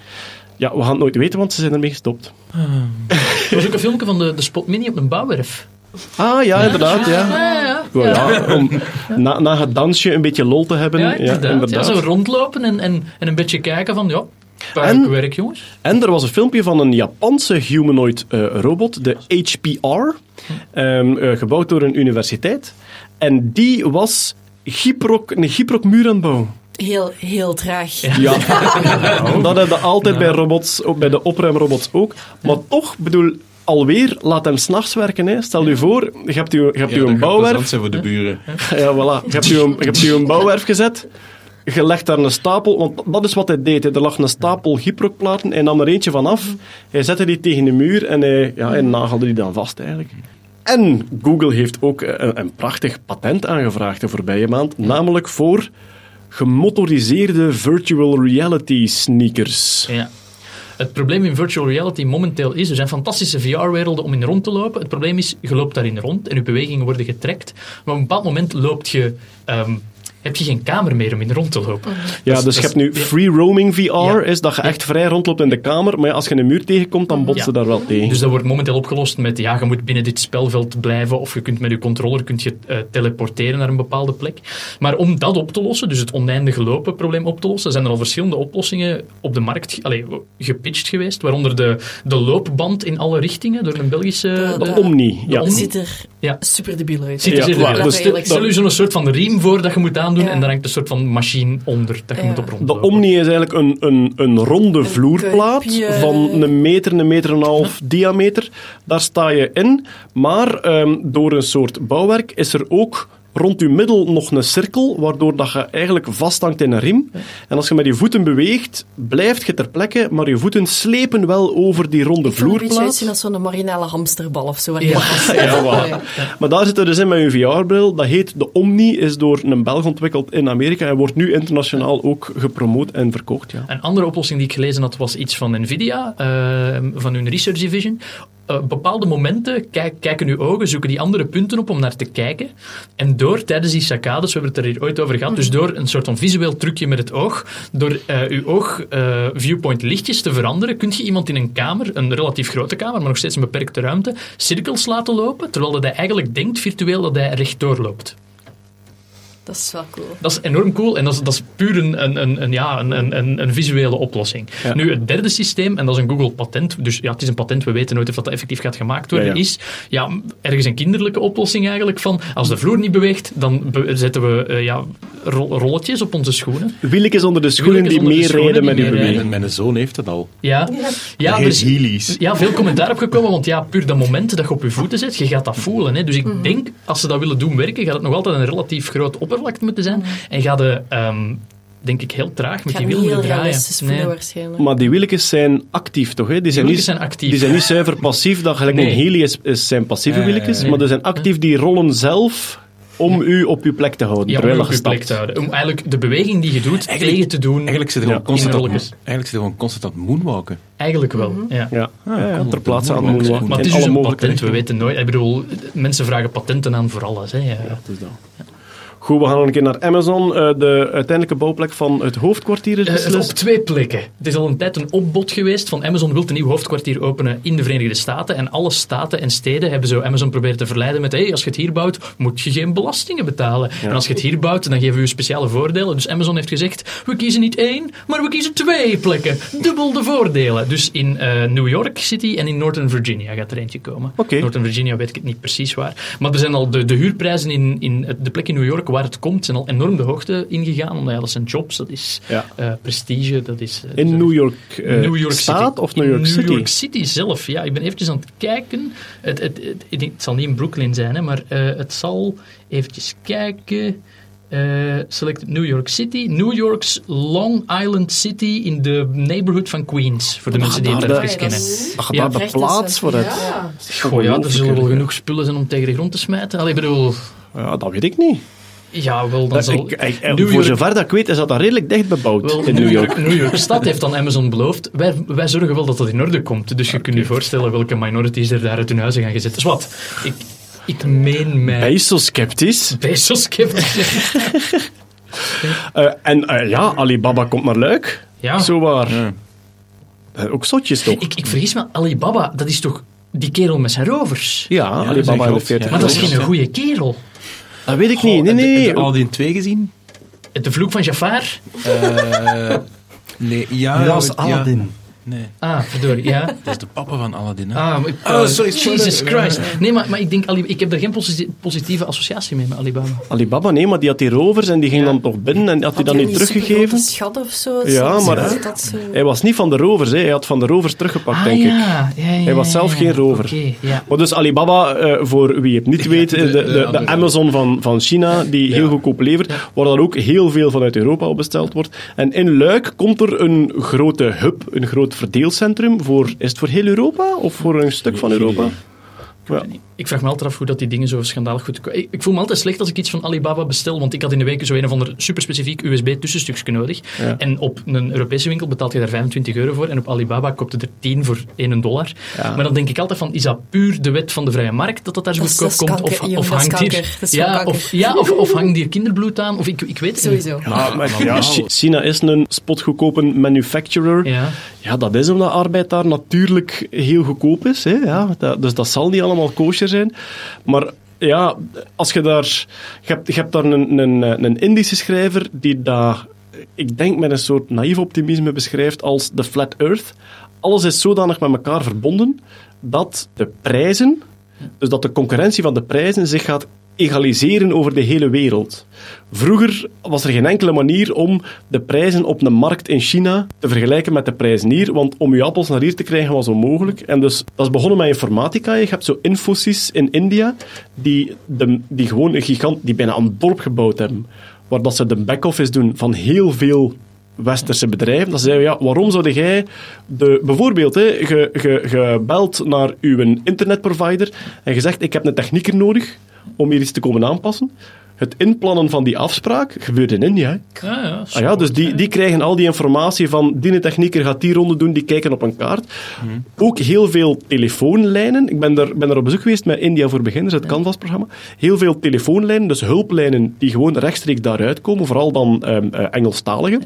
Ja, we gaan het nooit weten, want ze zijn ermee gestopt. Er was ook een filmpje van de, de Spot Mini op een bouwwerf. Ah, ja, inderdaad, ja. Ja, ja. Wel, ja, om na, na het dansje een beetje lol te hebben. Ja, inderdaad. Ja, zo rondlopen en, en, en een beetje kijken van, ja, En- werk jongens. En er was een filmpje van een Japanse humanoid eh, robot, de HPR, ehm, eh, gebouwd door een universiteit. En die was gyprok, een het bouwen. Heel, heel traag. Ja, dat hebben we altijd bij robots, ook bij de opruimrobots ook. Maar toch, bedoel, alweer, laat hem s'nachts werken. Hè. Stel je voor, je hebt u, je hebt u een bouwwerf. zijn voor de buren. Ja, voilà. Je hebt u een, je hebt u een bouwwerf gezet. Je legt daar een stapel, want dat is wat hij deed. hè. Er lag een stapel gyprokplaten, hij nam er eentje van af, hij zette die tegen de muur en hij, ja, hij nagelde die dan vast eigenlijk. En Google heeft ook een, een prachtig patent aangevraagd de voorbije maand, namelijk voor gemotoriseerde virtual reality sneakers. Ja. Het probleem in virtual reality momenteel is, er zijn fantastische VR-werelden om in rond te lopen. Het probleem is, je loopt daarin rond en je bewegingen worden getrekt. Maar op een bepaald moment loopt je, ehm, heb je geen kamer meer om in rond te lopen. Ja, Dat is- dus je dat hebt nu is- free roaming VR, Ja. is dat je echt vrij rondloopt in de kamer, maar ja, als je een muur tegenkomt, dan botst je Ja. daar wel tegen. Dus dat wordt momenteel opgelost met, ja, je moet binnen dit spelveld blijven of je kunt met je controller kunt je, eh, teleporteren naar een bepaalde plek. Maar om dat op te lossen, dus het oneindige lopen probleem op te lossen, zijn er al verschillende oplossingen op de markt allee, gepitcht geweest, waaronder de, de loopband in alle richtingen door een Belgische... De- de Omni, ja. Omni? ziet er Ja. super debiel uit. Ziet er Ja. Dus Stel je zo'n soort van riem voor dat je moet aandoen Ja. en daar hangt een soort van machine onder dat je Ja. moet op De. Omni is eigenlijk een, een, een ronde vloerplaat van een meter, een meter en een half diameter. Daar sta je in, maar ehm, door een soort bouwwerk is er ook rond je middel nog een cirkel, waardoor dat je eigenlijk vasthangt in een riem. En als je met je voeten beweegt, blijft je ter plekke, maar je voeten slepen wel over die ronde Het kan een beetje vloerplaat. uitzien als zo'n marinale hamsterbal of zo. waar Ja. Ja. Ja. Maar daar zit er dus in met je VR-bril. Dat heet de Omni, is door een Belg ontwikkeld in Amerika en wordt nu internationaal ook gepromoot en verkocht. Ja. Een andere oplossing die ik gelezen had, was iets van Nvidia, eh, van hun research division. Eh, bepaalde momenten kijk, kijken uw ogen, zoeken die andere punten op om naar te kijken. En door, tijdens die saccades, we hebben het er hier ooit over gehad, dus door een soort van visueel trucje met het oog, door eh, uw oog eh, viewpoint lichtjes te veranderen, kun je iemand in een kamer, een relatief grote kamer, maar nog steeds een beperkte ruimte, cirkels laten lopen, terwijl dat hij eigenlijk denkt virtueel dat hij rechtdoor loopt. Dat is wel cool. Dat is enorm cool en dat is, dat is puur een, een, een, een, ja, een, een- een, een visuele oplossing. Ja. Nu, het derde systeem, en dat is een Google patent, dus ja, het is een patent, we weten nooit of dat effectief gaat gemaakt worden, Ja, ja. is ja, ergens een kinderlijke oplossing eigenlijk van, als de vloer niet beweegt, dan be- zetten we eh, ja, ro- rolletjes op onze schoenen. Wieltjes onder de schoenen die meerijden schoenen met die beweging. Mijn, zoon heeft het al. Ja, ja, er is- ja, veel commentaar opgekomen, want ja, puur dat moment dat je op je voeten zit, je gaat dat voelen. Hè. Dus ik Mhm. denk, als ze dat willen doen werken, gaat het nog altijd een relatief groot oppervlakte moeten zijn. En gaat de, ehm, denk ik, heel traag met die wielen heel draaien. Nee. Maar die wieltjes zijn actief, toch? Hè? Die, zijn niet, zijn actief. Die zijn niet zuiver passief, dat gelijk Nee. een heli is, is zijn passieve ja. wieltjes, Nee. maar die zijn actief, die rollen zelf om u op uw plek te houden, Ja, om terwijl je op je je plek te houden. Om eigenlijk de beweging die je doet Eigenlijk- tegen te doen. Eigenlijk zit er gewoon constant, innerlijkes. eigenlijk zit er gewoon constant aan het moonwalken. Eigenlijk wel, ja. Ja, ja, ja, cool. ter plaatse aan Maar het het moonwalk. Maar het is dus een patent, we weten nooit. Ik bedoel, mensen vragen patenten aan voor alles. Hè. Ja. Het is dat. Goed, we gaan nog een keer naar Amazon. Eh, de uiteindelijke bouwplek van het hoofdkwartier is Eh, op beslist. twee plekken. Het is al een tijd een opbod geweest van Amazon wil een nieuw hoofdkwartier openen in de Verenigde Staten. En alle staten en steden hebben zo Amazon proberen te verleiden met hey, als je het hier bouwt, moet je geen belastingen betalen. En als je het hier bouwt, dan geven we je speciale voordelen. Dus Amazon heeft gezegd, we kiezen niet één, maar we kiezen twee plekken. Dubbel de voordelen. Dus in eh, New York City en in Northern Virginia gaat er eentje komen. Northern Virginia weet ik het niet precies waar. Maar er zijn al de, de huurprijzen in, in de plek in New York waar het komt, zijn al enorm de hoogte ingegaan. Omdat ja, dat zijn jobs, dat is Ja. eh, prestige, dat is... eh, In New York, eh, New York Staat City. of New York In City? New York City zelf, ja. Ik ben eventjes aan het kijken. Het, het, het, ik denk- het zal niet in Brooklyn zijn, hè, maar eh, het zal... Eventjes kijken... Eh, select New York City. New York's Long Island City in de neighborhood van Queens. Voor de mensen die het daar even de- kennen. Ach, Ja, daar de plaats voor het. Ja. Goh, ja, er zullen wel genoeg spullen zijn om tegen de grond te smijten. Allee, ik bedoel... Ja, dat weet ik niet. Ja, wel, dan zal... ik- New voor zover dat ik weet, is dat daar redelijk dicht bebouwd Wel, in New York. New York Stad heeft dan Amazon beloofd. Wij, wij zorgen wel dat dat in orde komt. Dus je kunt je voorstellen welke minorities er daar uit hun huizen gaan gezet. Dus wat? Ik, ik meen mij... Ben je zo sceptisch? Bezos sceptisch. Eh, en eh, ja, Alibaba komt naar Luik. Ja. Zo waar. Eh, ook zotjes toch? ik, ik vergis me, Alibaba, dat is toch die kerel met zijn rovers? ja, Alibaba een en de groot, 40 ja. Maar dat is geen goede kerel. Dat weet ik niet. Nee, nee, Heb nee. je Aladdin 2 gezien? De vloek van Jafar? Eh, nee, ja. Dat was ja. Aladdin. Nee, Ah, verdorie, ja. dat is de papa van Aladdin. Hè? Ah, maar- Oh, sorry, Jesus. Christ. Nee, maar, maar ik denk, Ali, ik heb daar geen posi- positieve associatie mee met Alibaba. Alibaba, nee, maar die had die rovers en die ging dan toch binnen en had die dan niet teruggegeven. Een schat of zo. Ja, maar- zo- dat zo. Hij was niet van de rovers, hè. hij had van de rovers teruggepakt, Ah, denk ik. ja. Ja, ja, Hij was zelf ja. geen rover. Oké, ja. Maar dus Alibaba, eh, voor wie het niet weet, is de, de. Amazon van, van China, die heel goedkoop levert, waar dan ook heel veel vanuit Europa op besteld wordt. En in Luik komt er een grote hub, een groot verdeelcentrum voor, is het voor heel Europa of voor een stuk van Europa? Ja. Ik vraag me altijd af hoe dat die dingen zo schandalig goed... Ik, ik voel me altijd slecht als ik iets van Alibaba bestel, want ik had in de week zo een of ander superspecifiek USB-tussenstukje nodig. Ja. En op een Europese winkel betaalt je daar 25 euro voor en op Alibaba koopte er 10 voor 1 dollar. Ja. Maar dan denk ik altijd van, is dat puur de wet van de vrije markt dat dat daar zo Dat is- goedkoop komt? Of, of hangt hier... ja, of, ja of, of hangt hier kinderbloed aan? Of ik, ik weet het niet. Sowieso. Maar, maar ja, Chi- China is een spotgoedkope manufacturer. Ja. Dat is omdat arbeid daar natuurlijk heel goedkoop is. Hè? Ja, dus dat zal niet allemaal kosher zijn. Maar ja, als je daar... Je hebt, je hebt daar een, een, een Indische schrijver die dat, ik denk met een soort naïef optimisme beschrijft als de flat earth. Alles is zodanig met elkaar verbonden dat de prijzen, dus dat de concurrentie van de prijzen zich gaat egaliseren over de hele wereld. Vroeger was er geen enkele manier om de prijzen op een markt in China te vergelijken met de prijzen hier, want om je appels naar hier te krijgen was onmogelijk. En dus dat is begonnen met informatica. Je hebt zo Infosys in India, die, de, die gewoon een gigant, die bijna een dorp gebouwd hebben, waar dat ze de back-office doen van heel veel westerse bedrijven. Dan zeiden we, ja, waarom zou jij de, bijvoorbeeld, hè, belt naar uw internetprovider en je zegt, ik heb een technieker nodig om hier iets te komen aanpassen. Het inplannen van die afspraak gebeurt in India. hè. Ja, ja, Ah ja, dus die, die krijgen al die informatie van die technieker gaat die ronde doen, die kijken op een kaart. Ook heel veel telefoonlijnen. Ik ben, er, ben er op bezoek geweest met India voor Beginners, het Canvas-programma. Heel veel telefoonlijnen, dus hulplijnen die gewoon rechtstreeks daaruit komen, vooral dan ehm eh, Engelstalige.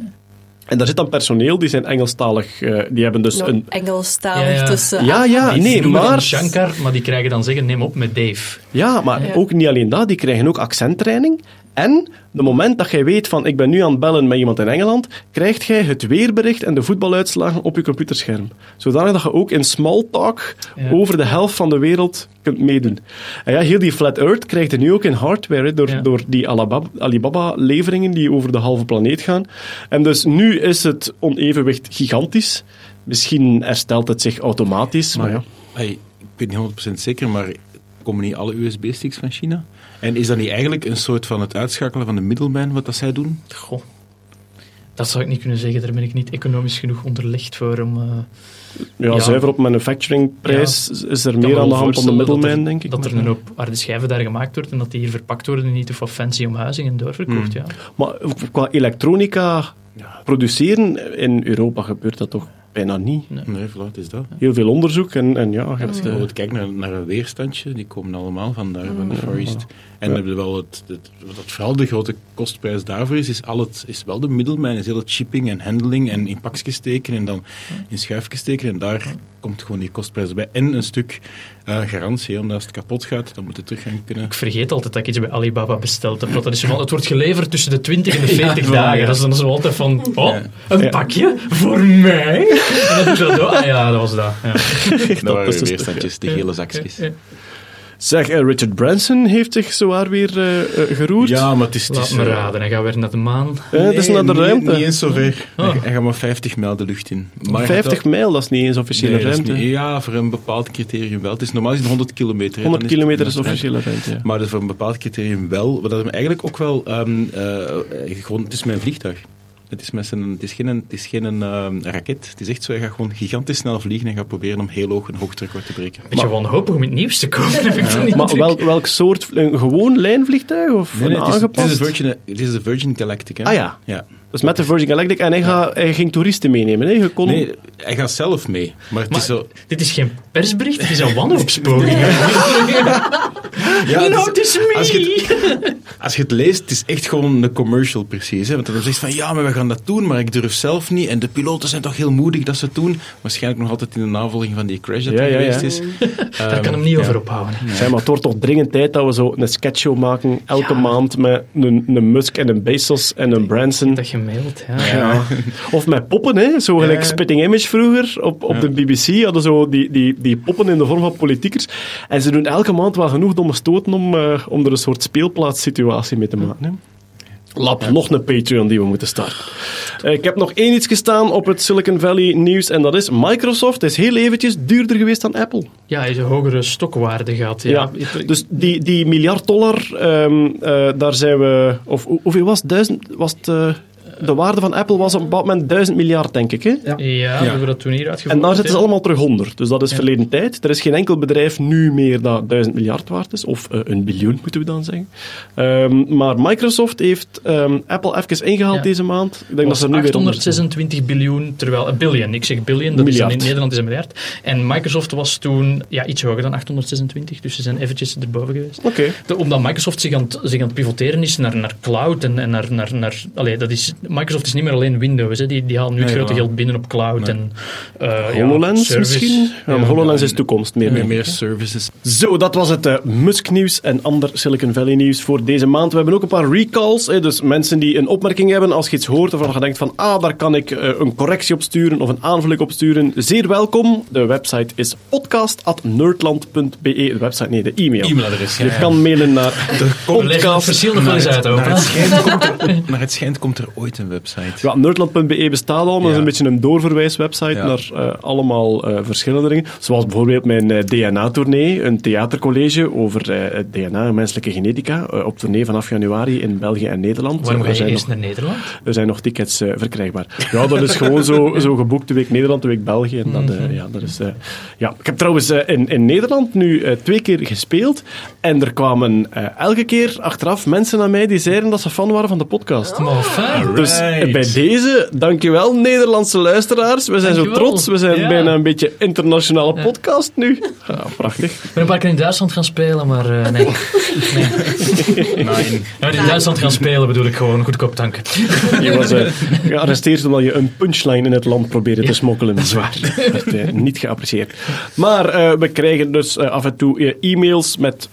En daar zit dan personeel, die zijn Engelstalig, eh, die hebben dus een... Engelstalig Ja, ja. tussen. Ja, ja, Die nee, maar... Shankar, maar die krijgen dan zeggen, neem op met Dave. Ja, maar Ja. ook niet alleen dat, die krijgen ook accenttraining. En de moment dat jij weet van ik ben nu aan het bellen met iemand in Engeland, krijgt jij het weerbericht en de voetbaluitslagen op je computerscherm. Zodanig dat je ook in small talk Ja. over de helft van de wereld kunt meedoen. En ja, heel die Flat Earth krijgt je nu ook in hardware, door, Ja. door die Alibaba- Alibaba-leveringen die over de halve planeet gaan. En dus nu is het onevenwicht gigantisch. Misschien herstelt het zich automatisch, maar, ja. Hey, ik weet niet 100% zeker, maar komen niet alle USB-sticks van China? En is dat niet eigenlijk een soort van het uitschakelen van de middleman, wat dat zij doen? Goh. Dat zou ik niet kunnen zeggen, daar ben ik niet economisch genoeg onderlegd voor om... eh, Ja, Ja. zuiver op manufacturingprijs is er meer aan de hand dan de er- denk ik. Dat er een hoop harde schijven daar gemaakt wordt en dat die hier verpakt worden en niet of fancy omhuizing en doorverkocht, ja. maar qua elektronica produceren in Europa gebeurt dat toch bijna niet. Nee, voilà, het is dat. Heel veel onderzoek en, en ja, je hebt... eh, Bijvoorbeeld, kijk naar, naar een weerstandje, die komen allemaal van daar, van de Far East. En dan heb je wel het, het, wat vooral de grote kostprijs daarvoor is, is, al het, is wel de middelman, is heel het shipping en handling en in pakjes steken en dan in schuifjes steken. En daar komt gewoon die kostprijs bij. En een stuk eh, garantie, omdat als het kapot gaat, dan moet het terug gaan kunnen. Ik vergeet altijd dat ik iets bij Alibaba besteld heb. Dat is van, het wordt geleverd tussen de 20 en de 40 Ja, dagen. ja. Dat is dan zo altijd van, oh, Ja. een Ja. pakje voor mij? En dan doe dat door. Ah ja, dat was dat. Ja. Dat waren is weer dus- weerstandjes, de gele zakjes. Zeg, eh, Richard Branson heeft zich zowaar weer eh, eh, geroerd. Ja, maar het is... Het Laat is me raden, hij gaat weer naar de maan. Eh, het is nee, naar de niet- ruimte. Niet eens zo ver. Oh. Hij, hij gaat maar 50 mijl de lucht in. Maar hij gaat 50 wel- mijl, dat is niet eens officiële Nee, ruimte. niet- ja, voor een bepaald criterium wel. Het is normaal gezien 100 kilometer. hè, 100 dan het kilometer is officiële ruimte, ja. Maar dat is voor een bepaald criterium wel. Wat dat hem eigenlijk ook wel... ehm, eh, gewoon, het is mijn vliegtuig. Het is, met zijn, het is geen, het is geen eh, raket. Het is echt zo, hij gaat gewoon gigantisch snel vliegen en gaat proberen om heel hoog een hoogterecord te breken. Beetje wanhopig om het nieuws te komen, heb ik die Maar welk, welk soort? Een gewoon lijnvliegtuig of Nee, nee, een het, is, het, Virgin, het is de Virgin Galactic. Hè? Ah ja. ja. Dus met de Virgin Galactic. En hij, gaat, hij ging toeristen meenemen. Hè? Kon... Nee, hij gaat zelf mee. Maar het Maar is zo... dit is geen persbericht, dit is een wanhoopspoging. Ja, Notice me! als, je het, als je het leest, het is echt gewoon een commercial precies. Hè? Want dan zegt van, ja, maar we gaan dat doen, maar ik durf zelf niet. En de piloten zijn toch heel moedig dat ze het doen. Waarschijnlijk nog altijd in de navolging van die crash dat Ja, er ja, geweest ja. is. Daar kan hem niet over ophouden. Zeg maar, het wordt toch dringend tijd dat we zo een sketchshow maken. Elke Ja. maand met een, een Musk en een Bezos en een Branson. Dat gemaild, ja. Ja. Of met poppen, hè. zo gelijk Ja. Spitting Image vroeger op, op de BBC. Hadden zo die, die, die poppen in de vorm van politiekers. En ze doen elke maand wel genoeg domme stoten om, eh, om er een soort speelplaatssituatie mee te maken. Hè. Lap, nog een Patreon die we moeten starten. Eh, ik heb nog één iets gestaan op het Silicon Valley nieuws en dat is Microsoft is heel eventjes duurder geweest dan Apple. Ja, hij heeft een hogere stokwaarde gehad. Ja. Ja, dus die, die miljard dollar, ehm, eh, daar zijn we... Of hoe- hoeveel was het? Duizend, was het de waarde van Apple was op een bepaald moment 1000 miljard, denk ik. Hè? Ja, we hebben dat toen hier uitgevoerd. En daar zitten ze ja. allemaal terug onder. Dus dat is verleden tijd. Er is geen enkel bedrijf nu meer dat 1000 miljard waard is. Of eh, een biljoen, moeten we dan zeggen. Ehm, maar Microsoft heeft ehm, Apple even ingehaald Ja. deze maand. Ik denk was dat ze er nu weer onder zijn. 826 biljoen, terwijl een billion, ik zeg billion, dat is in Nederland is een miljard. En Microsoft was toen ja, iets hoger dan 826, dus ze zijn eventjes erboven geweest. Oké. De- omdat Microsoft zich aan, het- zich aan het pivoteren is naar, naar cloud en, en naar... naar, naar allee, dat is, Microsoft is niet meer alleen Windows, hè. Die, die halen nu het Nee, grote ja. geld binnen op cloud en eh, ja, HoloLens misschien? Ja, maar HoloLens is toekomst meer. Meer, meer services. Zo, dat was het eh, Musk-nieuws en ander Silicon Valley-nieuws voor deze maand. We hebben ook een paar recalls, hè, dus mensen die een opmerking hebben als je iets hoort waarvan je denkt van ah, daar kan ik eh, een correctie op sturen of een aanvulling op sturen. Zeer welkom. De website is podcast.nerdland.be. De website, nee, de e-mail. E-mailadres, ja, Je kan mailen naar de podcast. verschil nog wel eens uit, Naar ook. het, schijnt komt er, naar het schijnt komt er ooit een website. Ja, nerdland.be bestaat al, maar dat is een beetje een doorverwijswebsite Ja. naar eh, allemaal eh, verschillende dingen. Zoals bijvoorbeeld mijn eh, DNA-tournee, een theatercollege over eh, het DNA en menselijke genetica, op tournee vanaf januari in België en Nederland. Waarom ga je zijn eerst nog- naar Nederland? Er zijn nog tickets eh, verkrijgbaar. Ja, dat is gewoon zo, zo geboekt, de week Nederland, de week België. En dat, eh, ja, dat is, eh, ja. Ik heb trouwens in, in Nederland nu twee keer gespeeld. En er kwamen eh, elke keer achteraf mensen naar mij die zeiden dat ze fan waren van de podcast. Maar fijn. Dus Right. bij deze, dankjewel Nederlandse luisteraars. We zijn zo trots. We zijn Ja. bijna een beetje internationale podcast nu. Ja, prachtig. Ik ben een paar keer in Duitsland gaan spelen, maar eh, nee. nee. Nee. Ja, in Duitsland gaan spelen bedoel ik gewoon goedkoop tanken. Je was eh, gearresteerd omdat je een punchline in het land probeerde te smokkelen. Zwaar. werd eh, niet geapprecieerd. Maar eh, we krijgen dus af en toe e-mails met...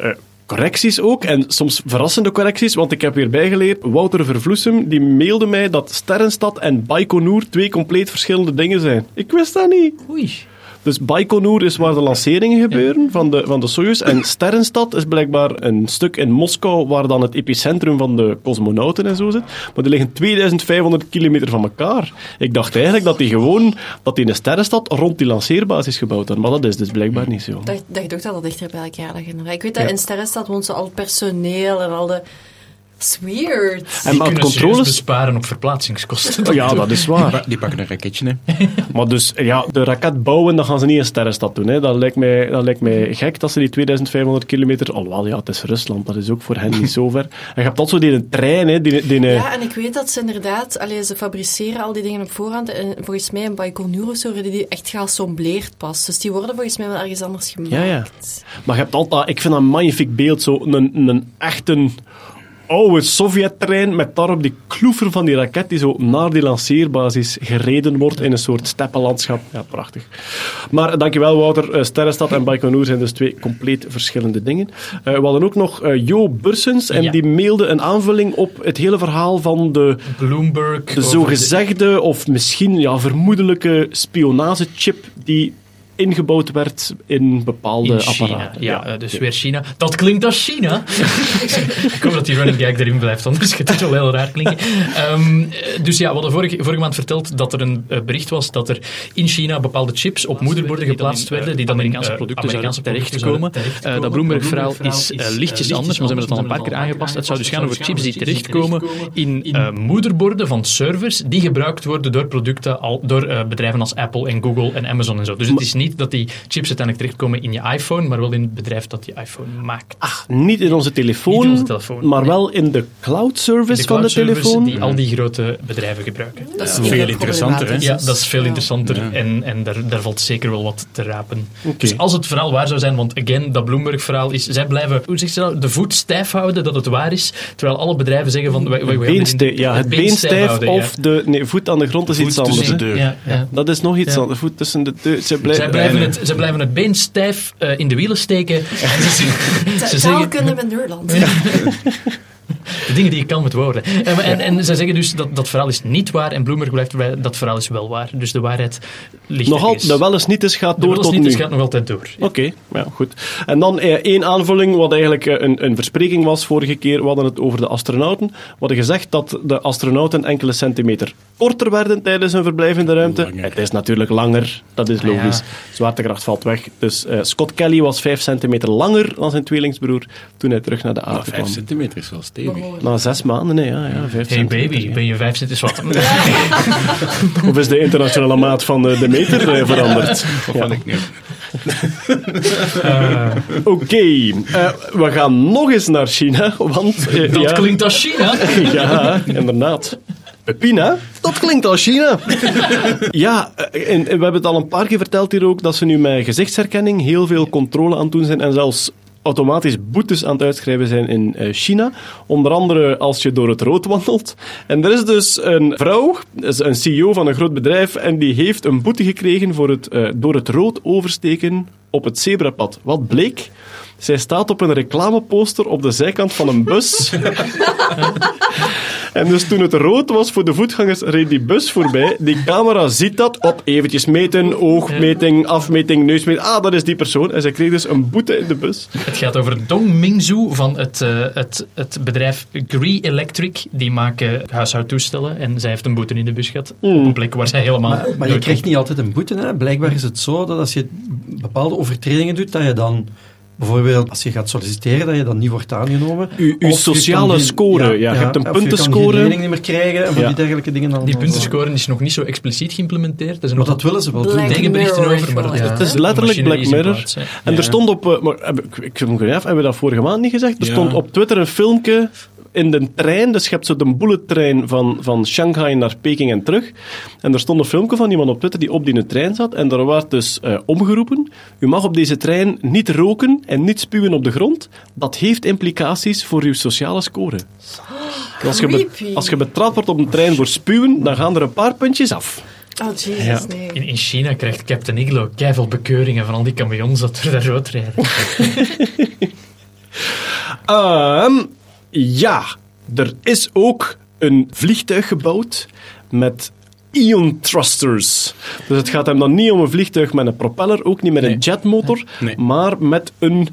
Correcties ook, en soms verrassende correcties, want ik heb weer bijgeleerd. Wouter Vervloesem die mailde mij dat Sterrenstad en Baikonur twee compleet verschillende dingen zijn. Ik wist dat niet. Oei. Dus Baikonur is waar de lanceringen gebeuren van de, van de Soyuz. En Sterrenstad is blijkbaar een stuk in Moskou waar dan het epicentrum van de cosmonauten en zo zit. Maar die liggen 2500 kilometer van elkaar. Ik dacht eigenlijk dat die gewoon dat die een sterrenstad rond die lanceerbasis gebouwd hadden. Maar dat is dus blijkbaar niet zo. Ik dacht, dacht ook dat dat dichter bij elkaar lag. inderdaad. Ik weet dat Ja. in Sterrenstad woont zo al het personeel en al de... Dat is weird. En Die maar controles... besparen op verplaatsingskosten. Ja, dat is waar. Die pakken een raketje, hè. Maar dus, ja, de raket bouwen, dat gaan ze niet in Sterrenstad doen. Hè. Dat, lijkt mij, dat lijkt mij gek dat ze die 2500 kilometer... Alhoewel, ja, het is Rusland, dat is ook voor hen niet zo ver. En je hebt altijd zo die trein, hè, die, die, Ja, en ik weet dat ze inderdaad, allee, ze fabriceren al die dingen op voorhand. En volgens mij in Baikonur of zo worden die echt geassembleerd pas. Dus die worden volgens mij wel ergens anders gemaakt. Ja, ja. Maar je hebt altijd, ik vind dat een magnifiek beeld, zo een, een echte oude Sovjet-trein met daarop die kloever van die raket die zo naar die lanceerbasis gereden wordt in een soort steppenlandschap. Ja, prachtig. Maar dankjewel Wouter, Eh, Sterrenstad en Baikonur zijn dus twee compleet verschillende dingen. Eh, we hadden ook nog eh, Jo Bursens en Ja. die mailde een aanvulling op het hele verhaal van de Bloomberg. de zogezegde of misschien ja, vermoedelijke spionagechip die ingebouwd werd in bepaalde In China. apparaten. Ja, eh, dus weer China. Dat klinkt als China. ik hoop dat die running gag erin blijft, anders gaat het wel heel raar klinken. Ehm, eh, dus ja, we hadden vorige, vorige maand verteld dat er een eh, bericht was dat er in China bepaalde chips op moederborden geplaatst werden, die dan in Amerikaanse producten Amerikaanse zouden terechtkomen. Eh, dat Bloomberg-verhaal is lichtjes anders, maar ze hebben het al een paar keer aangepast. Het zou dus gaan over chips die terechtkomen in moederborden van servers die gebruikt worden door producten, al, door bedrijven als Apple en Google en Amazon en zo. Dus het is niet dat die chips uiteindelijk terechtkomen in je iPhone, maar wel in het bedrijf dat je iPhone maakt. Niet in onze telefoon, Niet in onze telefoon, maar nee. wel in de cloud service de van de cloud-servers telefoon. die al die grote bedrijven gebruiken. Dat is Ja, veel interessanter, hè? Ja, dat is veel interessanter Ja. en, en daar, daar valt zeker wel wat te rapen. Dus als het verhaal waar zou zijn, want again, dat Bloomberg-verhaal is, zij blijven, hoe zeg je dat, de voet stijf houden dat het waar is, terwijl alle bedrijven zeggen van... wij- wij- Beenste- ja, het been stijf of de nee, voet aan de grond is iets anders. tussen de deur. Ja, ja. Dat is nog iets Ja. anders. Voet tussen de deur. Ze blijven, Zij blijven, het, zij blijven het been stijf eh, in de wielen steken. En ze, ze zeggen, kunnen we Nederland. de dingen die je kan met woorden. En, en, en zij zeggen dus dat dat verhaal is niet waar en Bloomberg blijft erbij, dat verhaal is wel waar. Dus de waarheid ligt nog altijd, de wel eens niet is gaat De door wel eens tot niet nu. is, gaat nog altijd door. Ja. Oké, ja, goed. En dan eh, één aanvulling, wat eigenlijk eh, een, een verspreking was vorige keer. We hadden het over de astronauten. We hadden gezegd dat de astronauten enkele centimeter korter werden tijdens hun verblijf in de ruimte. Langer. Het is natuurlijk langer, dat is logisch. ja. Zwaartekracht valt weg. Dus eh, Scott Kelly was vijf centimeter langer dan zijn tweelingsbroer toen hij terug naar de aarde vijf kwam. centimeter is wel Na zes maanden, nee, ja, ja, vijf Hey centimeter. baby, ben je vijf centimeter wat? Of is de internationale maat van de meter eh, veranderd? Of Ja. wat ik nu. Oké, eh, we gaan nog eens naar China, want... eh, Dat ja, klinkt als China. Ja, inderdaad. Pepina, dat klinkt als China. ja, en, en we hebben het al een paar keer verteld hier ook, dat ze nu met gezichtsherkenning heel veel controle aan het doen zijn en zelfs automatisch boetes aan het uitschrijven zijn in eh, China. Onder andere als je door het rood wandelt. En er is dus een vrouw, is een CEO van een groot bedrijf, en die heeft een boete gekregen voor het eh, door het rood oversteken op het zebrapad. Wat bleek? Zij staat op een reclameposter op de zijkant van een bus. En dus toen het rood was voor de voetgangers, reed die bus voorbij. Die camera ziet dat. Op, eventjes meten, oogmeting, afmeting, neusmeting. Ah, dat is die persoon. En zij kreeg dus een boete in de bus. Het gaat over Dong Mingzhu van het, eh, het, het bedrijf Gree Electric. Die maken huishoudtoestellen en zij heeft een boete in de bus gehad. Op een plek waar zij helemaal... Maar, maar je krijgt niet altijd een boete. Hè. Blijkbaar is het zo dat als je bepaalde overtredingen doet, dat je dan bijvoorbeeld als je gaat solliciteren, dat je dan niet wordt aangenomen. Uw- uw sociale score, ja, je hebt een of je kan puntenscore. niet meer krijgen en van Ja. die dergelijke dingen. allemaal. Die puntenscore is nog niet zo expliciet geïmplementeerd. Er Maar dat willen ze wel doen. Berichten over, maar ik Het is letterlijk Black Mirror. plaats. En Ja. er stond op... eh, maar, heb ik, ik heb hem hebben we dat vorige maand niet gezegd? Er Ja. stond op Twitter een filmpje in de trein. Dus je hebt zo de bullettrein van, van Shanghai naar Peking en terug. En er stond een filmpje van iemand op Twitter die op die trein zat. En daar werd dus eh, omgeroepen. U mag op deze trein niet roken en niet spuwen op de grond. Dat heeft implicaties voor uw sociale score. En Als je, be- als je betrapt wordt op een trein voor spuwen, dan gaan er een paar puntjes af. Oh, jezus, Ja. nee. In, in China krijgt Captain Iglo keiveel bekeuringen van al die camions dat er daar rood rijden. Ehm, ja, er is ook een vliegtuig gebouwd met ion thrusters. Dus het gaat hem dan niet om een vliegtuig met een propeller, ook niet met een jetmotor, Nee. maar met een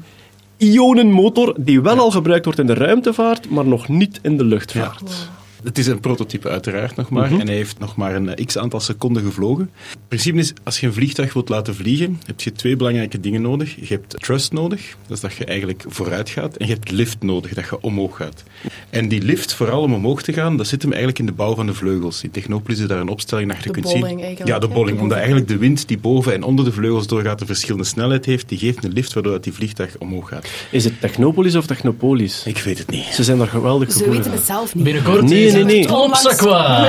ionenmotor die wel al gebruikt wordt in de ruimtevaart, maar nog niet in de luchtvaart. Het is een prototype uiteraard nog maar. En hij heeft nog maar een eh, x-aantal seconden gevlogen. Het principe is, als je een vliegtuig wilt laten vliegen, heb je twee belangrijke dingen nodig. Je hebt thrust nodig, dat is dat je eigenlijk vooruit gaat. En je hebt lift nodig, dat je omhoog gaat. En die lift, vooral om omhoog te gaan, dat zit hem eigenlijk in de bouw van de vleugels. In Technopolis is daar een opstelling je De kunt bolling zien. eigenlijk, Ja, de bolling. Omdat eigenlijk de wind die boven en onder de vleugels doorgaat, een verschillende snelheid heeft. Die geeft een lift, waardoor dat die vliegtuig omhoog gaat. Is het Technopolis of Technopolis? Ik weet het niet. Ze zijn daar geweldig Ze gevoelig weten aan. het zelf niet. Binnenkort Nee, nee, het nee. Opsakwa.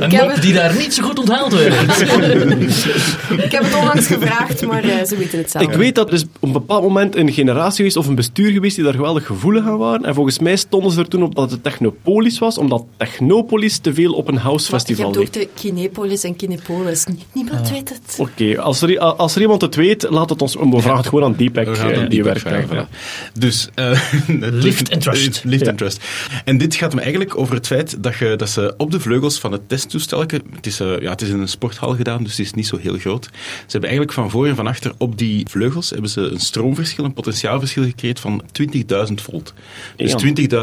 een heb mop het- die daar niet zo goed onthaald werd. Ik heb het onlangs gevraagd, maar eh, ze weten het zelf. Ik weet dat er is op een bepaald moment een generatie geweest of een bestuur geweest die daar geweldig gevoelig aan waren. En volgens mij stonden ze er toen op dat het Technopolis was, omdat Technopolis te veel op een house Maar je hebt ook leek. de Kinepolis en Kinepolis. Nie- Niemand weet het. Oké, als, er, als er iemand het weet, laat het ons... We vragen het gewoon aan Deepak, We gaan eh, die werkt daar. vragen, ja. Dus... eh, het Lift and trust. Lift and trust. En dit gaat me eigenlijk over het feit dat, je, dat ze op de vleugels van het testtoestel, het is, eh, ja, het is in een sporthal gedaan, dus het is niet zo heel groot. Ze hebben eigenlijk van voor en van achter op die vleugels hebben ze een stroomverschil, een potentiaalverschil gecreëerd van 20.000 volt. Dus Ja.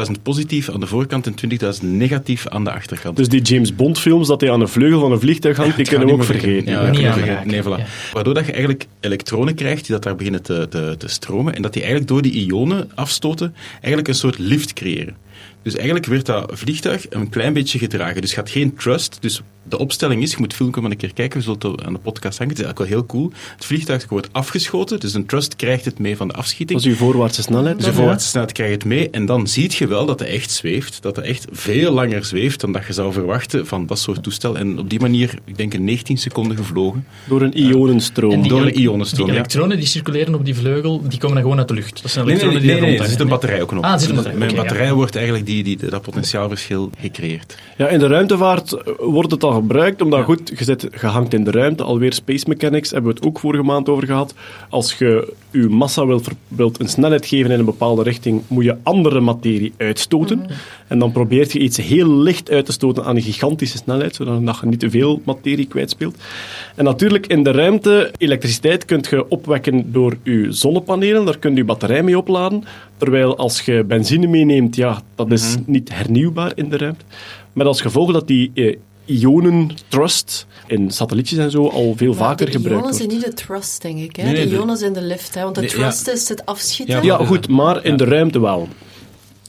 20.000 positief aan de voorkant en 20.000 negatief aan de achterkant. Dus die James Bond films dat hij aan een vleugel van een vliegtuig hangt, die kunnen we ook vergeten. Ja. Nee, voilà. Waardoor dat je eigenlijk elektronen krijgt die dat daar beginnen te, te, te stromen en dat die eigenlijk door die ionen afstoten eigenlijk een soort lift creëren. Dus eigenlijk werd dat vliegtuig een klein beetje gedragen. Dus het gaat geen thrust. Dus de opstelling is, je moet het filmpje maar een keer kijken, we zullen het aan de podcast hangen. Het is eigenlijk wel heel cool. Het vliegtuig wordt afgeschoten, dus een thrust krijgt het mee van de afschieting. Dat is uw voorwaartse snelheid. Dus ja. voorwaartse snelheid krijg je het mee. En dan zie je wel dat hij echt zweeft. Dat hij echt veel langer zweeft dan dat je zou verwachten van dat soort toestel. En op die manier, ik denk in 19 seconden gevlogen. Door een ionenstroom. En die Door een ionenstroom, Die ja. elektronen die circuleren op die vleugel, die komen dan gewoon uit de lucht. Dat zijn nee, elektronen nee, nee, die nee, er er zit rond een batterij ook nog. Ah, zit een Dus batterij, Met een oké, ja. batterij wordt eigenlijk die, die, dat potentiaalverschil gecreëerd. Ja, in de ruimtevaart eh, wordt het al gebruikt, omdat goed, je zit gehangt in de ruimte, alweer space mechanics, hebben we het ook vorige maand over gehad. Als je je massa wilt, wilt een snelheid geven in een bepaalde richting, moet je andere materie uitstoten. En dan probeert je iets heel licht uit te stoten aan een gigantische snelheid, zodat je niet te veel materie kwijtspeelt. En natuurlijk, in de ruimte, elektriciteit kunt je opwekken door je zonnepanelen, daar kun je je batterij mee opladen. Terwijl als je benzine meeneemt, ja, dat is niet hernieuwbaar in de ruimte. Met als gevolg dat die eh, ionen trust in satellietjes en zo al veel vaker de gebruikt ionen zijn wordt. niet de trust, denk ik. Hè? Nee, nee, de de- ionen zijn de lift. Hè? Want de Nee, trust is het afschieten. Ja, Ja, goed, maar in de ruimte wel.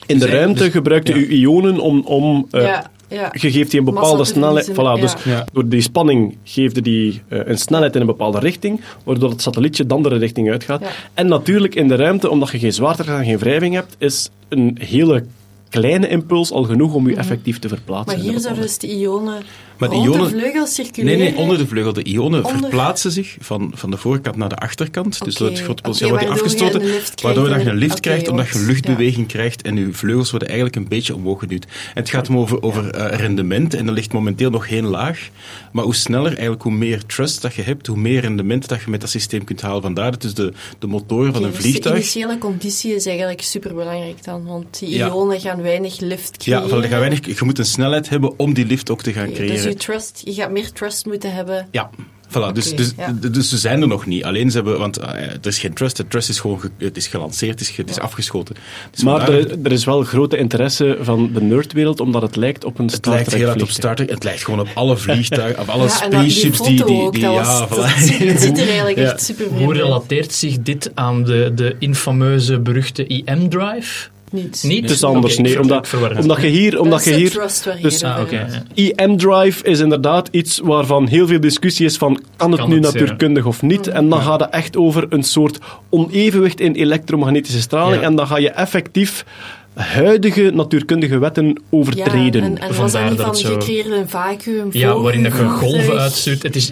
In de Dus- ruimte dus- gebruikt je ja. je ionen om... om eh, ja, ja. Je geeft die een bepaalde snelheid. Voilà, dus ja. Door die spanning geeft die eh, een snelheid in een bepaalde richting, waardoor het satellietje de andere richting uitgaat. Ja. En natuurlijk in de ruimte, omdat je geen zwaartekracht en geen wrijving hebt, is een hele kleine impuls al genoeg om je effectief te verplaatsen. Maar hier zouden dus de ionen Maar de ionen- de vleugel Nee, circuleren. nee, onder de vleugel. De ionen Onder- verplaatsen zich van, van de voorkant naar de achterkant. Dus dat wordt waardoor je afgestoten. waardoor je een lift krijgt, omdat je luchtbeweging krijgt. En je vleugels worden eigenlijk een beetje omhoog geduwd. En het gaat om over, over eh, rendement. En er ligt momenteel nog geen laag. Maar hoe sneller, eigenlijk hoe meer trust dat je hebt, hoe meer rendement dat je met dat systeem kunt halen. Vandaar dat dus de, de motoren van een dus de vliegtuig... initiële conditie is eigenlijk superbelangrijk dan. Want die Ja. ionen gaan weinig lift Ja, creëren. je, gaat weinig, je moet een snelheid hebben om die lift ook te gaan Oké, creëren. Dus je, trust, je gaat meer trust moeten hebben. Ja, voilà. dus, dus, ja. dus ze zijn er nog niet. Alleen ze hebben, want eh, er is geen trust. De trust is gewoon ge- het is gelanceerd, het is, ge- het is afgeschoten. Dus Maar vandaar- er, er is wel grote interesse van de nerdwereld, omdat het lijkt op een het Star lijkt Trek heel erg op vliegtuig. Star Trek. Het lijkt gewoon op alle vliegtuigen, op alle Ja, die spaceships die, die, ook, die dat, ja, was, voilà. dat ziet, het ziet er eigenlijk Ja. echt super Hoe relateert zich dit aan de, de infameuze, beruchte IM-drive? Niet. Niet? Het is anders, nee. Omdat, omdat je hier... Omdat dat je hier dus- Ah, hebt. ja. EM-drive is inderdaad iets waarvan heel veel discussie is van kan het Kan nu het, natuurkundig of niet? En dan gaat het echt over een soort onevenwicht in elektromagnetische straling Ja. en dan ga je effectief huidige natuurkundige wetten overtreden. Ja, en, en was dat niet van, zo- je creëert een vacuüm Ja, voor waarin dat je golven uitstuurt. Het is...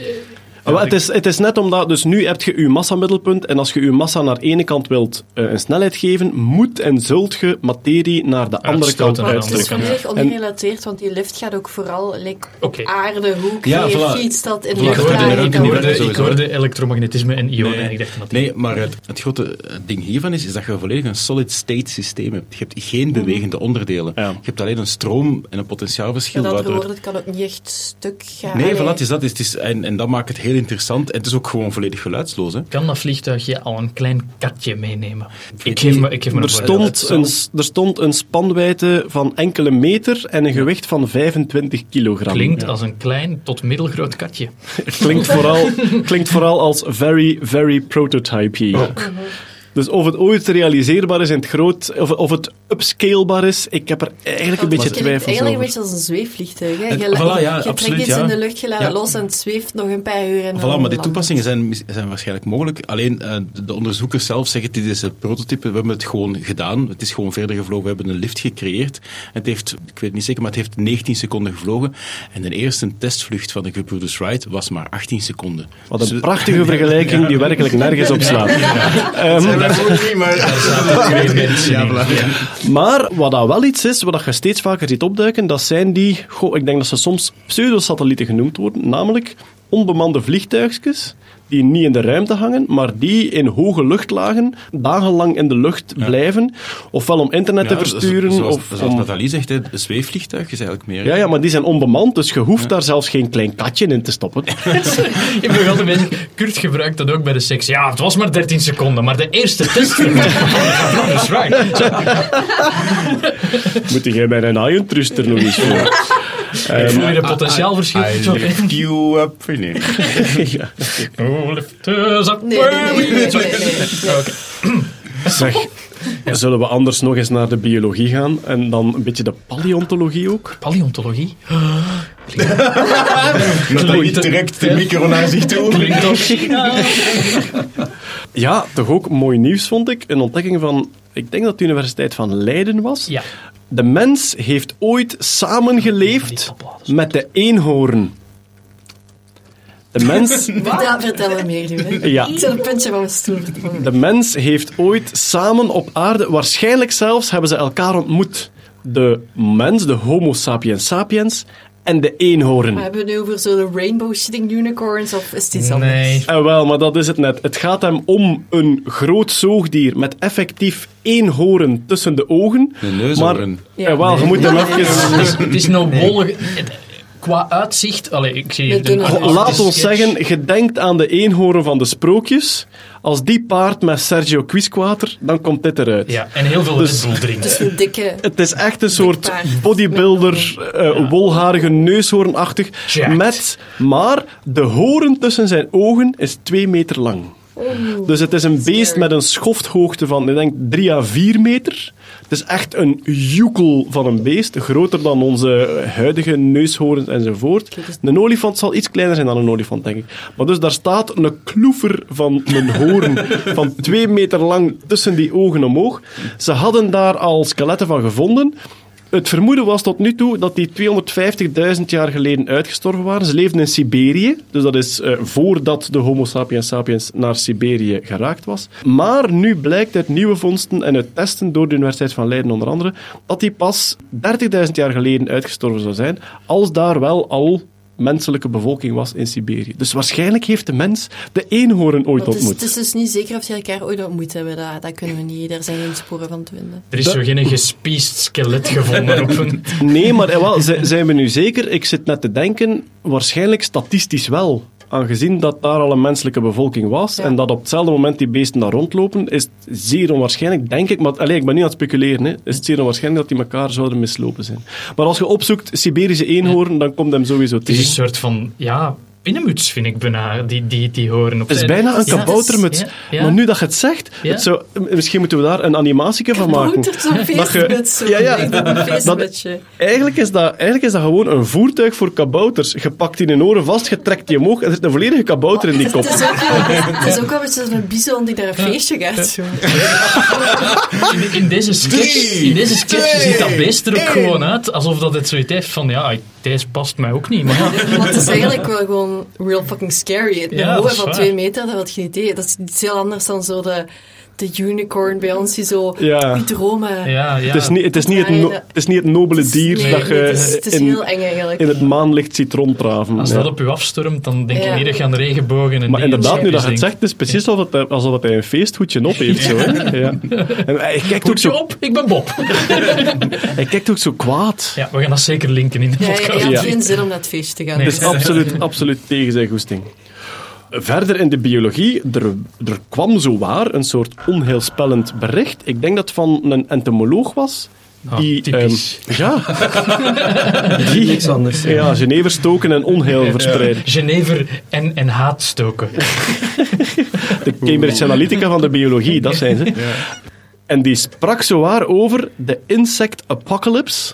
Maar het, is, het is net omdat, dus nu heb je je massamiddelpunt en als je je massa naar de ene kant wilt eh, een snelheid geven, moet en zult je materie naar de andere kant Maar het is volledig ongerelateerd, want die lift gaat ook vooral like, op Oké. aarde. Hoe Ja, creëer voilà. je iets dat in de dat Ik hoorde, elektromagnetisme en ionen Nee. en ik dacht dat Nee, maar het, het grote eh, ding hiervan is, is dat je volledig een solid-state systeem hebt. Je hebt geen bewegende onderdelen. Ja. Je hebt alleen een stroom en een potentiaalverschil. Met andere woorden, het kan ook niet echt stuk gaan. Nee, voilà, is dat. Het is, en, en dat maakt het heel interessant. En het is ook gewoon volledig geluidsloos. Hè. Kan dat vliegtuigje al een klein katje meenemen? Ik geef me, ik geef me Er stond, een, er stond een spanwijdte van enkele meter en een gewicht van 25 kilogram. Klinkt Ja. als een klein tot middelgroot katje. klinkt, vooral, klinkt vooral als very, very prototype Dus of het ooit realiseerbaar is in het groot, of, of het upscalebaar is, ik heb er eigenlijk een beetje twijfels eigenlijk een over. beetje als een zweefvliegtuig. Hè? Je, voilà, ja, je trekt absoluut, iets ja. in de lucht, je laat Ja. het los en het zweeft nog een paar uur. En Voilà, maar die toepassingen zijn, zijn waarschijnlijk mogelijk. Alleen eh, de, de onderzoekers zelf zeggen, dit is het prototype, we hebben het gewoon gedaan. Het is gewoon verder gevlogen, we hebben een lift gecreëerd. Het heeft, ik weet het niet zeker, maar het heeft 19 seconden gevlogen. En de eerste testvlucht van de Gebroeders Wright was maar 18 seconden. Wat Dus een we- prachtige vergelijking die werkelijk nergens op slaat. Ehm, Ook niet, maar... Maar wat dat wel iets is, wat dat je steeds vaker ziet opduiken, dat zijn die, goh, ik denk dat ze soms pseudosatellieten genoemd worden, namelijk onbemande vliegtuigjes die niet in de ruimte hangen, maar die in hoge luchtlagen dagenlang in de lucht blijven. Ofwel om internet te Ja, versturen, Zoals, of zoals om... Nathalie zegt, hè, een zweefvliegtuig is eigenlijk meer. Ja, ja, maar die zijn onbemand, dus je hoeft daar zelfs geen klein katje in te stoppen. Ik ben altijd bezig. Kurt gebruikt dat ook bij de seks. Ja, het was maar 13 seconden, maar de eerste test. Dat is waar. Moet jij bij een Truster nog eens voor? Ik voel hier een potentiaalverschil. I lift you up. Nee. ja. Oh, lift us up. Nee, nee, nee, nee, nee, nee. Oké. Zeg, zullen we anders nog eens naar de biologie gaan en dan een beetje de paleontologie ook? Paleontologie. Nathalie trekt de micro naar zich toe. Klinkt Ja, toch ook mooi nieuws vond ik. Een ontdekking van, ik denk dat de Universiteit van Leiden was. Ja. De mens heeft ooit samengeleefd met de eenhoorn. De mens, Vertel, vertel er meer nu. Ja. Ik een puntje van mijn stoel. de mens heeft ooit samen op aarde, waarschijnlijk zelfs hebben ze elkaar ontmoet. De mens, de Homo sapiens sapiens en de eenhoorn. Maar hebben we het nu over zo de rainbow shitting unicorns of is het iets anders? Nee. Eh, wel, maar dat is het net. Het gaat hem om een groot zoogdier met effectief één hoorn tussen de ogen. De neushoorn. Maar, eh, wel, je moet hem even... Het is nou wollig. Qua uitzicht, allee, ik zie. Laat ons zeggen, je denkt aan de eenhoorn van de sprookjes. Als die paard met Sergio Quisquater, dan komt dit eruit. Ja, en heel veel Dus- Red Bull drinken. Het is een dikke... Het is echt een soort bodybuilder, eh, wolharige neushoornachtig. Jacked. Met, maar de hoorn tussen zijn ogen is twee meter lang. Dus het is een beest met een schofthoogte van, ik denk, 3 à 4 meter. Het is echt een joekel van een beest, groter dan onze huidige neushoorns enzovoort. Een olifant zal iets kleiner zijn dan een olifant, denk ik. Maar dus daar staat een kloever van een hoorn van 2 meter lang tussen die ogen omhoog. Ze hadden daar al skeletten van gevonden. Het vermoeden was tot nu toe dat die 250.000 jaar geleden uitgestorven waren. Ze leefden in Siberië, dus dat is eh, voordat de Homo sapiens sapiens naar Siberië geraakt was. Maar nu blijkt uit nieuwe vondsten en uit testen door de Universiteit van Leiden onder andere, dat die pas 30.000 jaar geleden uitgestorven zou zijn, als daar wel al menselijke bevolking was in Siberië. Dus waarschijnlijk heeft de mens de eenhoorn ooit het, is, ontmoet. het is dus niet zeker of die elkaar ooit ontmoet hebben. Dat, dat kunnen we niet. Daar zijn geen sporen van te vinden. Er is zo geen gespiest skelet gevonden op een... Nee, maar eh, wel, zi- zijn we nu zeker? Ik zit net te denken, waarschijnlijk statistisch wel. Aangezien dat daar al een menselijke bevolking was Ja. en dat op hetzelfde moment die beesten daar rondlopen, is het zeer onwaarschijnlijk, denk ik, maar allez, ik ben niet aan het speculeren, hè, is het zeer onwaarschijnlijk dat die elkaar zouden mislopen zijn. Maar als je opzoekt Siberische eenhoorn, dan komt hem sowieso Het is een tegen. soort van, ja, pinnenmuts vind ik bijna, die, die, die horen op Het is zijn- bijna een Ja, kaboutermuts. ja, ja. Maar nu dat je het zegt, Ja. het zou, misschien moeten we daar een animatieke van maken. Dat je-. Ja, ja. Dat-. Eigenlijk is, dat, eigenlijk is dat gewoon een voertuig voor kabouters. Je pakt die in oren vast, je trekt die omhoog en er zit een volledige kabouter in die kop. Het is, ook, wel- het is ook wel een beetje als een bison die naar een feestje gaat. In, in deze sketch, in deze sketch ziet dat beest er ook gewoon uit alsof dat het zoiets heeft van, ja, deze past mij ook niet. Maar Want het is eigenlijk wel gewoon real fucking scary. Een Ja, van waar. twee meter, dat had je niet idee. Dat is iets heel anders dan zo de, de unicorn bij ons die zo Ja. je dromen... ja, ja. Het is niet het, is niet het, no- het, is niet het nobele dier Nee, dat je nee, het is, het is in, heel eng eigenlijk. in het maanlicht ziet ronddraven. Als Ja. dat op u afstormt, dan denk je niet dat je aan de regenbogen en Maar inderdaad, nu dat je het zegt, het is precies alsof, het, alsof hij een feesthoedje op heeft. Zo, hè? Ja. En hij, kijkt ook Hoedje zo, op, ik ben Bob. hij kijkt ook zo kwaad. Ja, we gaan dat zeker linken in de Ja, je, podcast. je had Ja. geen zin om naar het feest te gaan. Nee. Het is absoluut, absoluut tegen zijn goesting. Verder in de biologie, er, er kwam zowaar een soort onheilspellend bericht. Ik denk dat het van een entomoloog was. Ah, Die, ehm, ja, die, Niks anders. ja. ja, Genever stoken en onheil verspreiden. Genever en, en haat stoken. De Cambridge Analytica van de biologie, dat zijn ze. En die sprak zowaar over de insect apocalypse.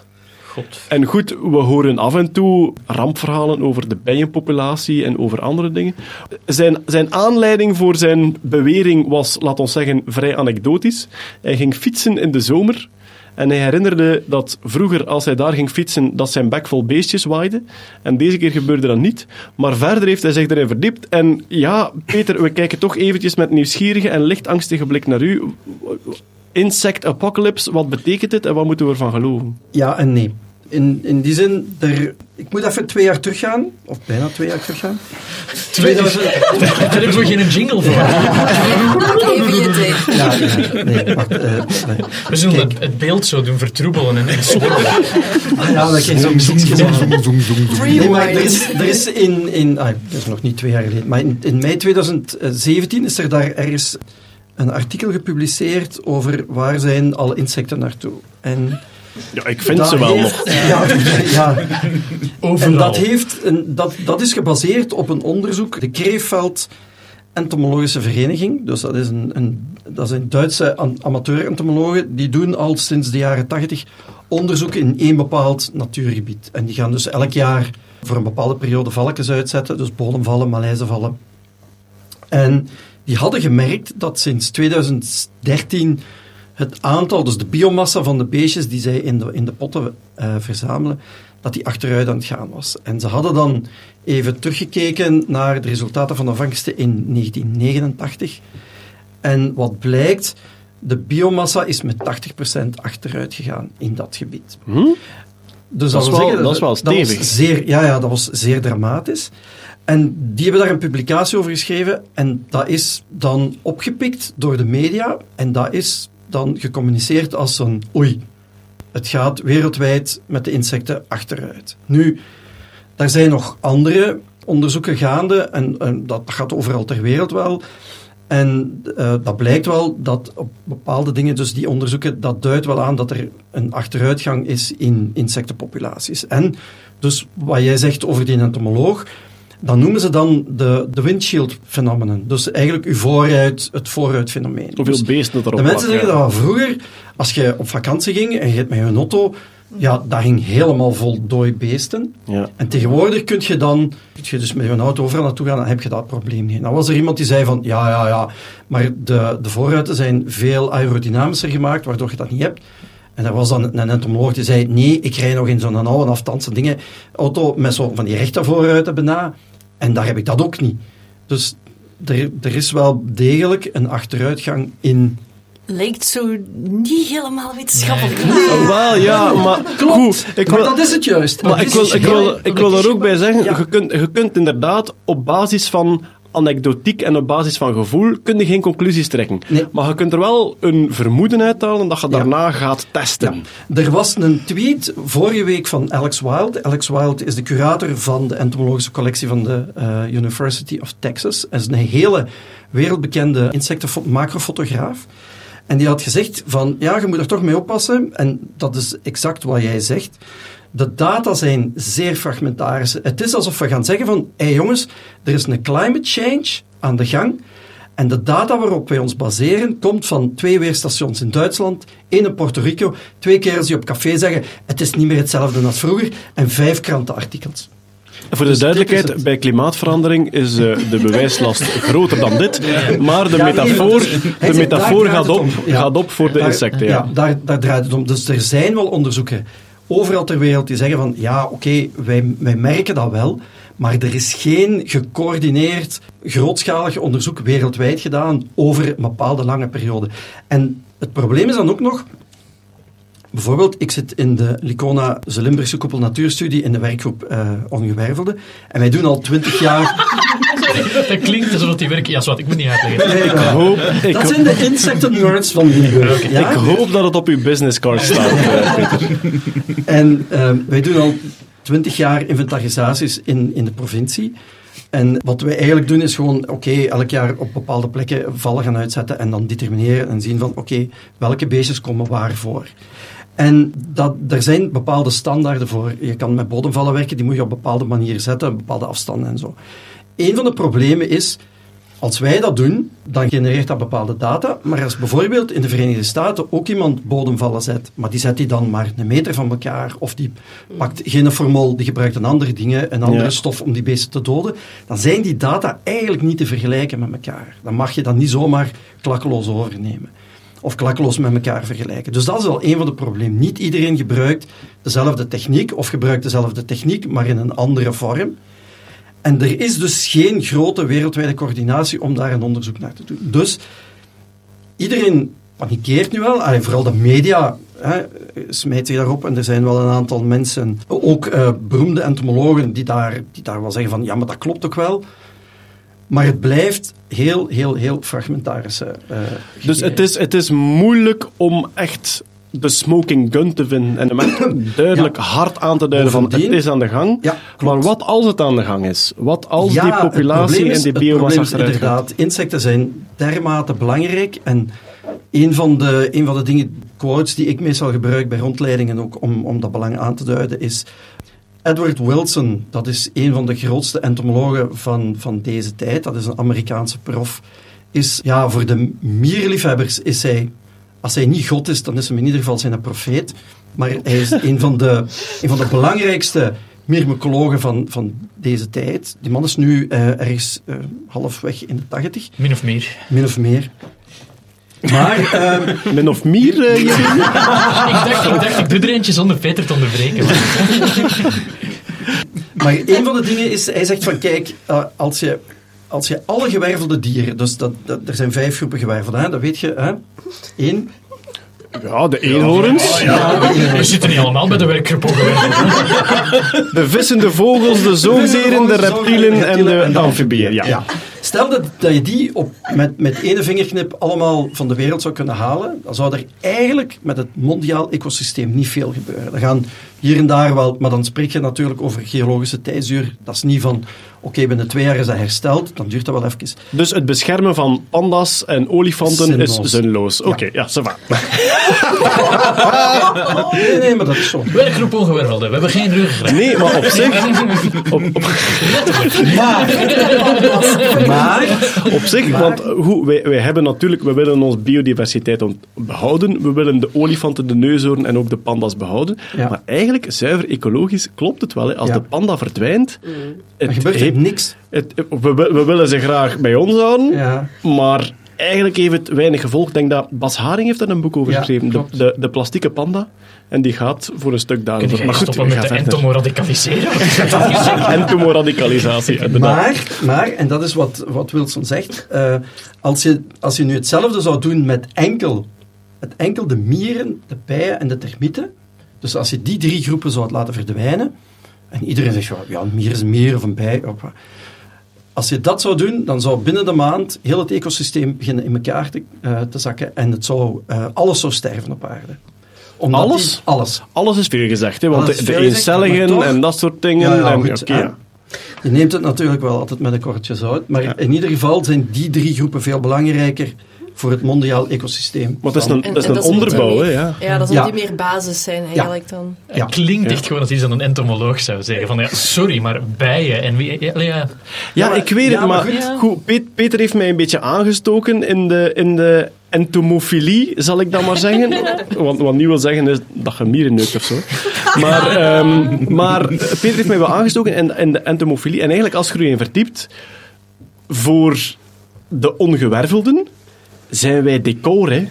God. En goed, we horen af en toe rampverhalen over de bijenpopulatie en over andere dingen. Zijn, zijn aanleiding voor zijn bewering was, laat ons zeggen, vrij anekdotisch. Hij ging fietsen in de zomer. En hij herinnerde dat vroeger, als hij daar ging fietsen, dat zijn bek vol beestjes waaide. En deze keer gebeurde dat niet. Maar verder heeft hij zich erin verdiept. En ja, Peter, we kijken toch eventjes met nieuwsgierige en licht angstige blik naar u. Insect apocalypse, wat betekent dit en wat moeten we ervan geloven? Ja en nee. In, in die zin, er, ik moet even twee jaar teruggaan, of bijna twee jaar teruggaan. 2000, daar hebben we geen jingle voor. Ja, ja, nee, wacht. eh, nee. We zullen het, het beeld zo doen vertroebelen en en swirlen. Ah ja, dat zo'n muziekje Nee, maar er is, er is in, in ah, dat is nog niet twee jaar geleden, maar in, in mei 2017 is er daar ergens een artikel gepubliceerd over waar zijn alle insecten naartoe. En Ja, ik vind dat ze wel heeft- nog. Ja, ja. Overal. En dat, heeft een, dat, dat is gebaseerd op een onderzoek, de Kreefveld Entomologische Vereniging. Dus dat is een, een, dat zijn Duitse amateur-entomologen. Die doen al sinds de jaren 80 onderzoek in één bepaald natuurgebied. En die gaan dus elk jaar voor een bepaalde periode valkens uitzetten. Dus bodemvallen, maleizenvallen. En die hadden gemerkt dat sinds 2013 het aantal, dus de biomassa van de beestjes die zij in de, in de potten eh, verzamelen, dat die achteruit aan het gaan was. En ze hadden dan even teruggekeken naar de resultaten van de vangsten in 1989. En wat blijkt, de biomassa is met 80% achteruit gegaan in dat gebied. Hm? Dus Dat wil wel- zeggen, dat is wel was stevig. zeer, ja, ja, dat was zeer dramatisch. En die hebben daar een publicatie over geschreven. En dat is dan opgepikt door de media. En dat is dan gecommuniceerd als een oei. Het gaat wereldwijd met de insecten achteruit. Nu, daar zijn nog andere onderzoeken gaande. En, dat gaat overal ter wereld wel. En eh, dat blijkt wel dat op bepaalde dingen, dus die onderzoeken, dat duidt wel aan dat er een achteruitgang is in insectenpopulaties. En dus wat jij zegt over die entomoloog, dan noemen ze dan de, de windshield phenomenon. Dus eigenlijk uw vooruit, het vooruitfenomeen. Hoeveel Dus beesten het erop de mensen zeggen dat vroeger, als je op vakantie ging en je gaat met je auto, ja, dat ging helemaal vol dooi beesten. Ja. En tegenwoordig kun je dan, kun je dus met je auto overal naartoe gaan, dan heb je dat probleem niet. Dan was er iemand die zei van, ja, ja, ja, maar de, de voorruiten zijn veel aerodynamischer gemaakt, waardoor je dat niet hebt. En er was dan een entomoloog die zei, nee, ik rij nog in zo'n oude afstandse dingen, auto met zo van die rechte voorruiten bijna, en daar heb ik dat ook niet. Dus er, er is wel degelijk een achteruitgang in Lijkt zo niet helemaal wetenschappelijk. Oh, Wel, ja, maar goed. Ik maar dat is het juist. maar ik wil, ik wil, ik wil er ook bij zeggen, Ja. je, kunt, je kunt inderdaad op basis van anekdotiek en op basis van gevoel kun je geen conclusies trekken. Nee. Maar je kunt er wel een vermoeden uithalen dat je daarna gaat testen. Er was een tweet vorige week van Alex Wild. Alex Wild is de curator van de entomologische collectie van de eh, University of Texas. Hij is een hele wereldbekende insecten-macrofotograaf. En die had gezegd van, ja, je moet er toch mee oppassen. En dat is exact wat jij zegt. De data zijn zeer fragmentarisch. Het is alsof we gaan zeggen van, hé hey jongens, er is een climate change aan de gang. En de data waarop wij ons baseren komt van twee weerstations in Duitsland, één in Puerto Rico, twee kerels die op café zeggen het is niet meer hetzelfde als vroeger en vijf krantenartikels. En Voor de Dus duidelijkheid, bij klimaatverandering is eh, de bewijslast groter dan dit. Maar de Ja, nee, metafoor, de metafoor gaat, op. Ja. gaat op voor de insecten. Ja, Ja. daar, daar draait het om. Dus er zijn wel onderzoeken overal ter wereld die zeggen van ja, oké, wij, wij merken dat wel, maar er is geen gecoördineerd, grootschalig onderzoek wereldwijd gedaan over een bepaalde lange periode. En het probleem is dan ook nog, Bijvoorbeeld, ik zit in de Licona Limburgse koepel natuurstudie in de werkgroep eh Ongewervelde. En wij doen al twintig jaar... Dat klinkt alsof die werken... Ja, zwart, ik moet niet uitleggen. Ik hoop, ik, dat zijn de insecten nerds van ja? ik hoop dat het op uw businesscard staat, eh, Peter. En ehm, wij doen al twintig jaar inventarisaties in, in de provincie. En wat wij eigenlijk doen is gewoon, oké, elk jaar op bepaalde plekken vallen gaan uitzetten en dan determineren en zien van, oké, welke beestjes komen waar voor. En dat, er zijn bepaalde standaarden voor. Je kan met bodemvallen werken, die moet je op bepaalde manier zetten, op bepaalde afstanden en zo. Een van de problemen is, als wij dat doen, dan genereert dat bepaalde data. Maar als bijvoorbeeld in de Verenigde Staten ook iemand bodemvallen zet, maar die zet die dan maar een meter van elkaar, of die pakt geen formol, die gebruikt een andere dingen, een andere Ja. stof om die beesten te doden, dan zijn die data eigenlijk niet te vergelijken met elkaar. Dan mag je dat niet zomaar klakkeloos overnemen. Of klakkeloos met elkaar vergelijken. Dus dat is wel een van de problemen. Niet iedereen gebruikt dezelfde techniek, of gebruikt dezelfde techniek, maar in een andere vorm. En er is dus geen grote wereldwijde coördinatie om daar een onderzoek naar te doen. Dus iedereen panikeert nu wel, allee, vooral de media hè, smijt zich daarop. En er zijn wel een aantal mensen, ook eh, beroemde entomologen, die daar, die daar wel zeggen van, ja, maar dat klopt ook wel. Maar het blijft heel, heel, heel fragmentarische eh, Dus het is, het is moeilijk om echt de smoking gun te vinden en duidelijk hard aan te duiden van het is aan de gang. Ja, maar wat als het aan de gang is? Wat als Ja, die populatie is- en die biomassa is inderdaad, insecten zijn dermate belangrijk. En een van de, een van de dingen, quotes die ik meestal gebruik bij rondleidingen ook om, om dat belang aan te duiden, is Edward Wilson, dat is een van de grootste entomologen van, van deze tijd, dat is een Amerikaanse prof, is, ja, voor de mierliefhebbers is hij, als hij niet God is, dan is hij in ieder geval zijn profeet, maar hij is een van de, een van de belangrijkste myrmecologen van, van deze tijd. Die man is nu eh, ergens eh, halfweg in de tachtig, Min of meer. min of meer. Maar, ehm, Min of meer, eh, Jeroen? ik, dacht, ik dacht, ik doe er eentje zonder Peter te onderbreken. maar- Maar een van de dingen is, hij zegt van kijk, als, je, als je alle gewervelde dieren, dus dat, dat, er zijn vijf groepen gewervelde, hè, dat weet je, hè? Eén. Ja, de eenhoorns, We zitten niet allemaal bij de werkgroep de vissen, de vogels, de zoogdieren, de reptielen en de amfibieën. Ja. Ja. Stel dat, dat je die op, met, met ene vingerknip allemaal van de wereld zou kunnen halen, dan zou er eigenlijk met het mondiaal ecosysteem niet veel gebeuren. Er gaan hier en daar wel, maar dan spreek je natuurlijk over geologische tijdsduur. Dat is niet van, oké, binnen twee jaar is dat hersteld, dan duurt dat wel even. Dus het beschermen van panda's en olifanten Zinloos. is zinloos. Oké, ja, ça va. Nee, nee, maar dat is zo. Werkgroep ongewervelde. We hebben geen ruggengraat. Nee, maar op zich, op, op, Maar, op zich want hoe, wij, wij hebben natuurlijk, we willen onze biodiversiteit behouden. We willen de olifanten, de neushoorn en ook de panda's behouden. Ja. Maar eigenlijk, zuiver ecologisch, klopt het wel. Hè. Als Ja. de panda verdwijnt, het er gebeurt er heeft- niks. het, we, we- we willen ze graag bij ons houden, Ja. maar eigenlijk heeft het weinig gevolg. Ik denk dat Bas Haring heeft daar een boek over Ja, geschreven. De, de, de plastieke panda. En die gaat voor een stuk daarover. Maar goed, met de entomoradicaliseren? Entomoradicalisatie, inderdaad. Maar, maar, en dat is wat, wat Wilson zegt, eh, als, je, als je nu hetzelfde zou doen met enkel, met enkel de mieren, de bijen en de termieten, dus als je die drie groepen zou laten verdwijnen, en iedereen zegt, ja, ja, een mier is een mier of een bij. Als je dat zou doen, dan zou binnen de maand heel het ecosysteem beginnen in elkaar te, eh, te zakken en het zou, eh, alles zou sterven op aarde. Omdat Alles? die- alles. Alles is veel gezegd, hè, want de, eencelligen en dat soort dingen. Ja, ja, en, goed, oké, hè. ja. Je neemt het natuurlijk wel altijd met een kortje zout, maar in ieder geval zijn die drie groepen veel belangrijker voor het mondiaal ecosysteem. Maar het is dan- een, En- dat is en een dat onderbouw, hè, ja. Ja, dat zal Ja. niet meer basis zijn eigenlijk dan. Ja. Het klinkt Ja. echt gewoon als iets dat een entomoloog zou zeggen. Van, ja, sorry, maar bijen en wie... Ja, ja. Ja, maar- ik weet ja, het, maar maar, goed. goed, Pet- Peter heeft mij een beetje aangestoken in de, in de entomofilie, zal ik dan maar zeggen. want wat niet wil zeggen is dat je mieren neukt of zo. Maar, ehm, maar Peter heeft mij wel aangestoken in, in de entomofilie. En eigenlijk, als je in verdiept, voor de ongewervelden zijn wij decor, hè.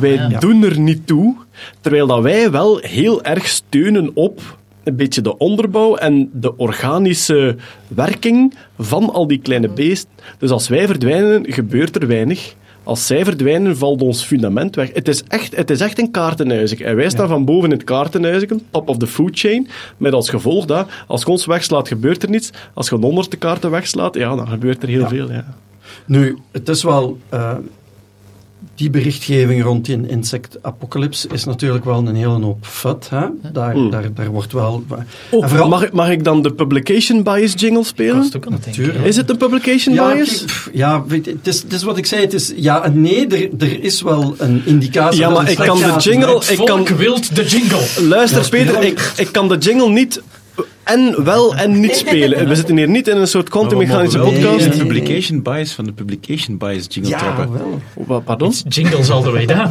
wij ja. doen er niet toe, terwijl dat wij wel heel erg steunen op een beetje de onderbouw en de organische werking van al die kleine beesten. Dus als wij verdwijnen, gebeurt er weinig. Als zij verdwijnen, valt ons fundament weg. Het is echt, het is echt een kaartenhuisje. En wij staan van boven in het kaartenhuisje, top of the food chain, met als gevolg dat als je ons wegslaat, gebeurt er niets. Als je onder de kaarten wegslaat, ja, dan gebeurt er heel veel. Ja. Nu, het is wel... eh, die berichtgeving rond die insectapocalypse is natuurlijk wel een hele hoop fut. Hè? Daar, Mm. daar, daar wordt wel... Oh, en vooral- mag, ik- mag ik dan de publication bias jingle Ik spelen? was het ook aan het denken. Tuurlijk. Is het een publication ja, bias? kijk, ja weet het, is, het is wat ik zei. Het is ja en nee. Er, er is wel een indicatie. Ja, dat maar ik kan de jingle- ik kan- wilt de jingle. Luister, Ja, Peter, ik, ik kan de jingle niet en wel en niet spelen. We zitten hier niet in een soort wel podcast. de publication bias van de publication bias jingle Ja, trappen. wel. Wat, Pardon? Jingles all the way down.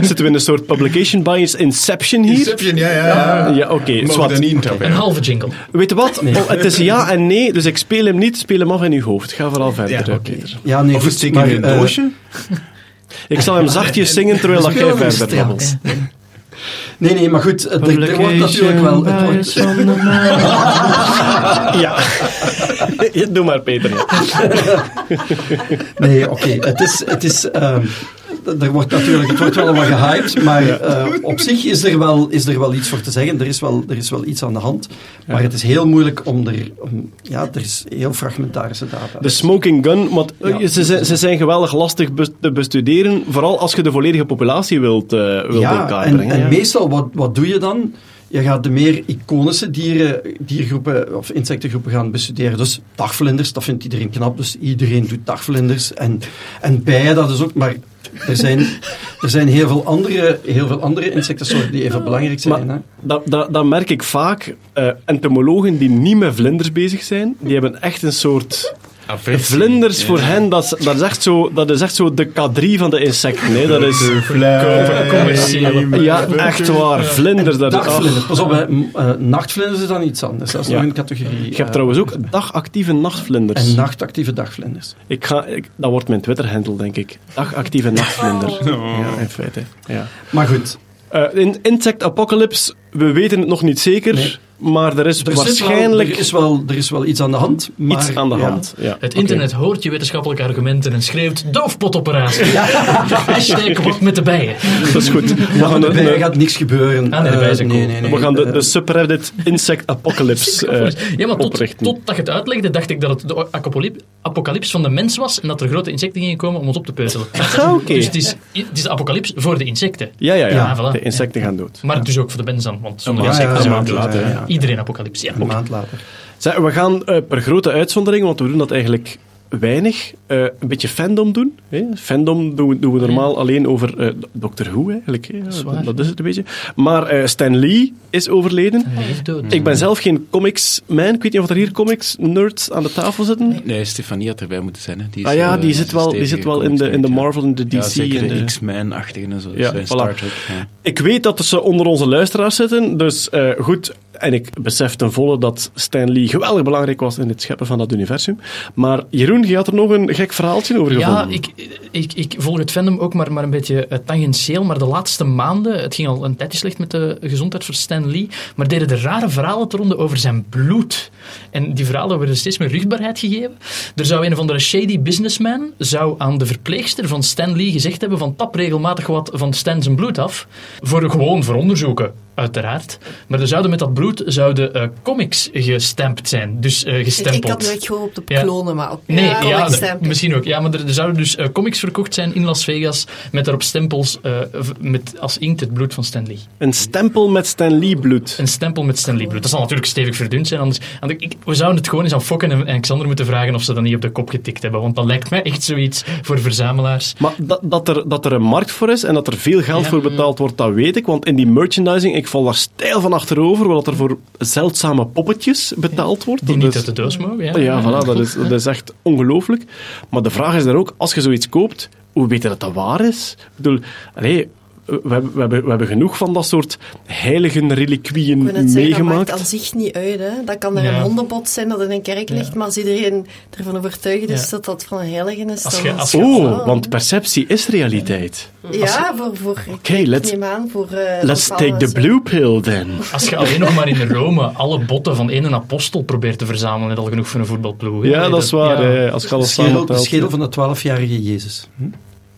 Zitten we in een soort publication bias inception hier? Inception, ja, ja. ja. Ja, oké. Niet trappen. Een halve jingle. Weet je wat? Oh, het is ja en nee, dus ik speel hem niet, speel hem af in uw hoofd. Ga vooral verder, Ja. Ja, nee, Of steken maar, in een eh, doosje. Ik zal hem zachtjes zingen terwijl dat jij hem verder babbelt. Nee, nee, maar goed, het, wordt natuurlijk wel... Het wordt, Ja. Doe maar, Peter. nee, oké, het is... Het is ehm, er wordt natuurlijk, het wordt wel wat gehyped, maar eh, op zich is er, wel, is er wel iets voor te zeggen. Er is wel, er is wel iets aan de hand. Maar het is heel moeilijk om er... Om, ja, er is heel fragmentarische data. De smoking gun, want eh, Ja. ze, zijn- ze zijn geweldig lastig te bestuderen, vooral als je de volledige populatie wilt, eh wilt ja, elkaar en, brengen. en ja. meestal, wat, wat doe je dan? Je gaat de meer iconische dieren, diergroepen of insectengroepen gaan bestuderen. Dus dagvlinders, dat vindt iedereen knap. Dus iedereen doet dagvlinders. En, en bijen, dat is ook... Maar er zijn, er zijn heel, veel andere, heel veel andere insectensoorten die even belangrijk zijn. Maar hè. dat, dat, dat merk ik vaak. eh, entomologen die niet met vlinders bezig zijn, die hebben echt een soort... Vlinders Ja. voor hen, dat, is- dat, is echt zo, dat is echt zo de K3 van de insecten. Hè. Dat is, commerciële. ja, echt waar. Vlinders. Dat, Dagvlinders, ach. pas op, hè. Eh, nachtvlinders is dan iets anders. Dat is Ja. nog een categorie. Je hebt eh, trouwens ook dagactieve nachtvlinders. En nachtactieve dagvlinders. Ik ga, ik, dat wordt mijn Twitter-handle, denk ik. Dagactieve nachtvlinder. Ja, in feite. Ja. Maar goed, Eh, in Insect Apocalypse, we weten het nog niet zeker, Nee. Maar er is er, waarschijnlijk wel, er, is wel, er is wel iets aan de hand. Maar, iets aan de ja. hand. Ja. Het internet hoort je wetenschappelijke argumenten en schreeuwt doofpotoperatie. Hashtag wat met de bijen. Dat is goed. We Ja, gaan de, gaat niks gebeuren. Ah, nee, de bijen Eh, zijn nee, nee, nee. we gaan de, Eh, de subreddit Insect Apocalypse eh, Ja, maar tot, totdat je het uitlegde, dacht ik dat het de apocalyp- apocalyps van de mens was en dat er grote insecten gingen komen om ons op te peuzelen. Ah, oké. Dus het is, het is de apocalyps voor de insecten. Ja, ja, ja. Ja, voilà. De insecten gaan dood. Maar dus ook voor de mens dan, want zonder ja, insecten ja, zijn een we dood. Later. Iedereen apocalyps, ja. Een maand later. We gaan eh, per grote uitzondering, want we doen dat eigenlijk weinig, eh, een beetje fandom doen. Hè? Fandom doen we, doen we normaal alleen over eh Doctor Who, eigenlijk. hè. is waar. dat is het een beetje. Maar eh, Stan Lee is overleden. Dood. Ik ben zelf geen comics man. Ik weet niet of er hier comics nerds aan de tafel zitten. Nee, Stefanie had erbij moeten zijn. Hè. Die is, Ah ja, die zit wel, die zit wel in de, in de. Marvel en de DC. Ja, zeker en de de- X-Men-achtigen en zo. Ja, Ja, voilà. Star Trek. Ja. Ik weet dat ze onder onze luisteraars zitten, dus eh, goed. En ik besef ten volle dat Stan Lee geweldig belangrijk was in het scheppen van dat universum. Maar Jeroen, je had er nog een gek verhaaltje over Ja, gevonden. ik, ik, ik volg het fandom ook maar, maar een beetje eh, tangentieel. Maar de laatste maanden, het ging al een tijdje slecht met de gezondheid voor Stan Lee, maar deden er rare verhalen te ronde over zijn bloed. En die verhalen werden steeds meer ruchtbaarheid gegeven. Er zou een of andere shady businessman zou aan de verpleegster van Stan Lee gezegd hebben van tap regelmatig wat van Stan zijn bloed af. Voor, gewoon voor onderzoeken, uiteraard. Maar er zouden met dat bloed zouden eh, comics gestampt zijn. Dus eh, Ik, gestempeld. ik had echt gehoopt op Ja. klonen, maar ook Nee, ja, ja, misschien ook. Ja, maar er, er zouden dus eh, comics verkocht zijn in Las Vegas met daarop stempels eh, met als inkt het bloed van Stan Lee. Een stempel met Stan Lee bloed. Een stempel met Stan Lee bloed. Dat zal natuurlijk stevig verdund zijn, anders... anders ik, we zouden het gewoon eens aan Fokken en, en Xander moeten vragen of ze dat niet op de kop getikt hebben, want dat lijkt mij echt zoiets voor verzamelaars. Maar dat, dat, er, dat er een markt voor is en dat er veel geld Ja. voor betaald wordt, dat weet ik. Want in die merchandising, ik val daar stijl van achterover, wat er voor zeldzame poppetjes betaald wordt. Die Dat niet is- uit de doos mogen. Ja, Ja, voilà, dat is, dat is echt ongelooflijk. Maar de vraag is daar ook, als je zoiets koopt, hoe weet je dat dat waar is? Ik bedoel, allee, we, hebben, we, hebben, we hebben genoeg van dat soort heilige reliquieën zeggen, dat maakt meegemaakt. aan zich niet uit. Hè. Dat kan er Ja. een hondenbot zijn dat in een kerk ligt, maar als iedereen ervan overtuigd is Ja. dat dat van een heilige is, Als dan je- als Oh, want perceptie is realiteit. Ja, voor... voor Oké, ik let's- neem aan voor... eh, Let's take the blue pill then. Als je alleen nog maar in Rome alle botten van één apostel probeert te verzamelen, net al genoeg voor een voetbalploeg. hè. Ja, dat is waar. Als je De alles schedel, de schedel van de 12-jarige Jezus. Hm?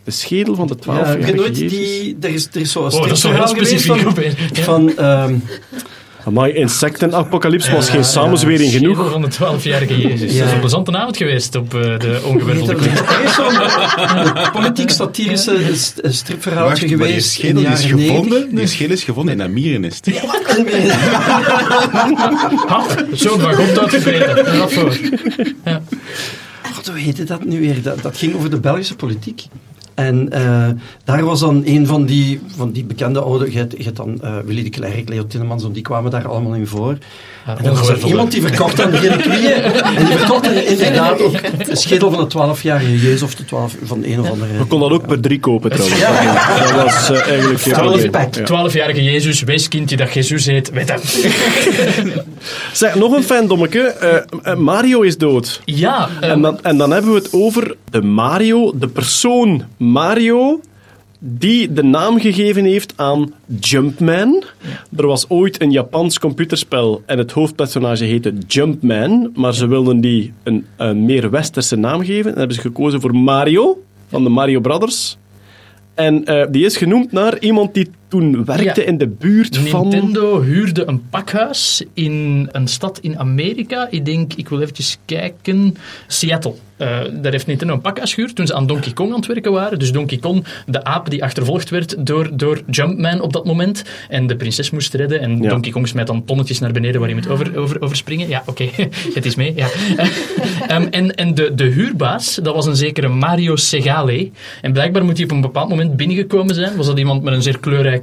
De schedel van de Ja, heb je 12-jarige nooit Jezus. die... Er is, er is zo'n Oh, dat is heel geweest specifiek van... Ja. van ehm, Amai, insectenapocalypse was geen Ja, samenzwering Schedel genoeg. van de 12-jarige Jezus. Ja. Dat is een plezante avond geweest op eh, de is zo'n politiek-satirische st- stripverhaaltje maar die geweest in schedel de is gevonden, 90. die schedel is gevonden in een mierennest. Ha, Zo'n wagon uitgevreten. En Wat voor? God, hoe heette dat nu weer? Dat, dat ging over de Belgische politiek. En eh, daar was dan een van die, van die bekende oude... Je hebt, dan eh, Willy de Klerk, Leo Tinnemans, die kwamen daar allemaal in voor. En dan was er iemand die verkocht aan de reliquieën. en die verkocht er inderdaad ook de schedel van de 12-jarige Jezus of de 12 van een of andere... We konden dat ook per drie kopen trouwens. Dat was eh, eigenlijk geen 12 probleem. pack. Ja. 12-jarige Jezus, wees kindje dat Jezus heet, weet hem. Zeg, nog een fandommeke. Eh, eh, Mario is dood. Ja, En dan, en dan hebben we het over de Mario, de persoon Mario, die de naam gegeven heeft aan Jumpman. Er was ooit een Japans computerspel en het hoofdpersonage heette Jumpman, maar ze wilden die een, een meer westerse naam geven en hebben ze gekozen voor Mario, van de Mario Brothers. En eh, die is genoemd naar iemand die toen werkte Ja. in de buurt van... Nintendo huurde een pakhuis in een stad in Amerika. Ik denk, ik wil eventjes kijken, Seattle. Eh, daar heeft Nintendo een pakhuis gehuurd toen ze aan Donkey Kong aan het werken waren. Dus Donkey Kong, de aap die achtervolgd werd door, door Jumpman op dat moment. En de prinses moest redden. En Ja. Donkey Kong smijt dan tonnetjes naar beneden waar je moet over, over, overspringen. Ja, oké, het is mee. Ja. Ehm, en en de, de huurbaas, dat was een zekere Mario Segale. En blijkbaar moet hij op een bepaald moment binnengekomen zijn. Was dat iemand met een zeer kleurrijk,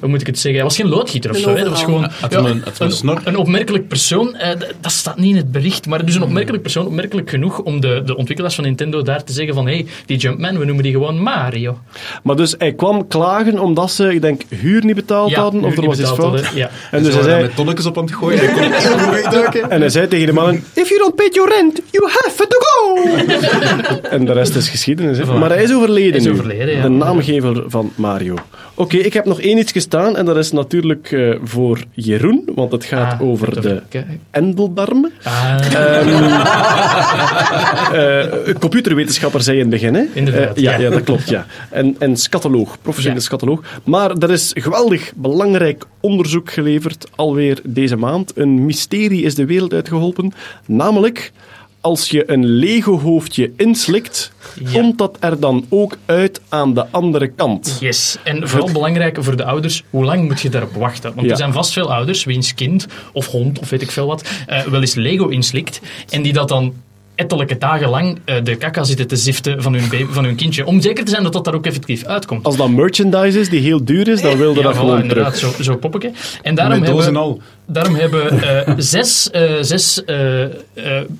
hoe moet ik het zeggen? Hij was geen loodgieter of zo. Hè? Dat was gewoon een- een opmerkelijk persoon. eh, dat staat niet in het bericht, maar dus een opmerkelijk persoon, opmerkelijk genoeg om de, de ontwikkelaars van Nintendo daar te zeggen van hey, die Jumpman, we noemen die gewoon Mario. Maar dus hij kwam klagen omdat ze, ik denk, huur niet betaald hadden. Of er was iets fout. Ja. En dus hij zei, met tonnetjes op aan het gooien. Hij en hij zei tegen de mannen, if you don't pay your rent, you have to go! en de rest is geschiedenis. hè. Maar hij is overleden Hij is nu. overleden, ja. De naamgever van Mario. Oké, ik heb nog één iets gestaan en dat is natuurlijk eh, voor Jeroen, want het gaat Ah, over het de endeldarmen. Ah, Eh, computerwetenschapper zei in het begin, hè? Inderdaad, Eh, ja, ja. ja, dat klopt, ja. En, en scatoloog, professionele Ja. scatoloog. Maar er is geweldig belangrijk onderzoek geleverd, alweer deze maand. Een mysterie is de wereld uitgeholpen. Namelijk, als je een Lego-hoofdje inslikt, Ja. komt dat er dan ook uit aan de andere kant. Yes, en vooral belangrijk voor de ouders, hoe lang moet je daarop wachten? Want Ja. er zijn vast veel ouders, wiens kind of hond of weet ik veel wat, eh, wel eens Lego inslikt en die dat dan ettelijke dagen lang eh, de kaka zitten te ziften van hun, baby, van hun kindje, om zeker te zijn dat dat daar ook effectief uitkomt. Als dat merchandise is die heel duur is, dan wil je Ja, dat voilà, gewoon inderdaad, terug. Zo, zo poppetje. En daarom Met hebben, al. Daarom hebben eh, zes, eh, zes eh, eh,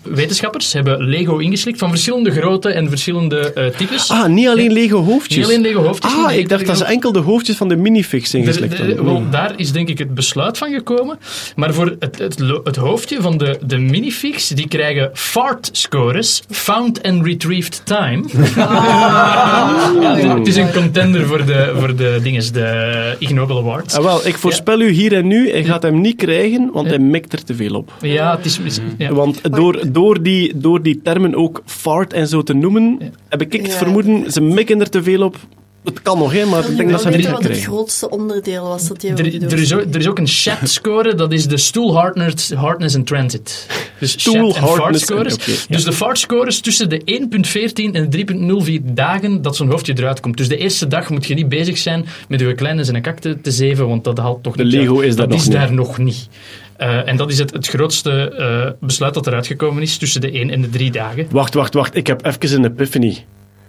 wetenschappers hebben Lego ingeslikt van verschillende grootte en verschillende eh, types. Ah, niet alleen Lego-hoofdjes. Niet alleen Lego hoofdjes. Ah, ik dacht dat ze enkel de hoofdjes van de minifix ingeslikt de- hadden. wel, daar is denk ik het besluit van gekomen. Maar voor het, het, het hoofdje van de, de minifix, die krijgen fart scores, found and retrieved time. Ja, het, is een contender voor de, voor de, dinges, de Ig Nobel Awards. Ah, wel, ik voorspel u hier en nu, hij gaat hem niet krijgen, want hij mikt er te veel op. Ja, het is... is- ja. Want door, door, die, door die termen ook fart en zo te noemen, heb ik het Ja. vermoeden, ze mikken er te veel op. Het kan nog, hè, maar ik denk dat ze niet gaan wat het krijgen. grootste onderdeel was dat die Er, er, is ook, er is ook een chat score, dat is de stool hardness, hardness and transit. Dus Stool chat en fart hardness scores. en- ja. Dus de fart scores tussen de 1.14 en de 3.04 dagen dat zo'n hoofdje eruit komt. Dus de eerste dag moet je niet bezig zijn met je kleine zijn kakte te zeven, want dat haalt toch De niet Lego uit. is daar dat nog is niet. daar nog niet. Eh, en dat is het, het grootste eh, besluit dat eruit gekomen is tussen de 1 en de 3 dagen. Wacht, wacht, wacht. Ik heb even een epiphany.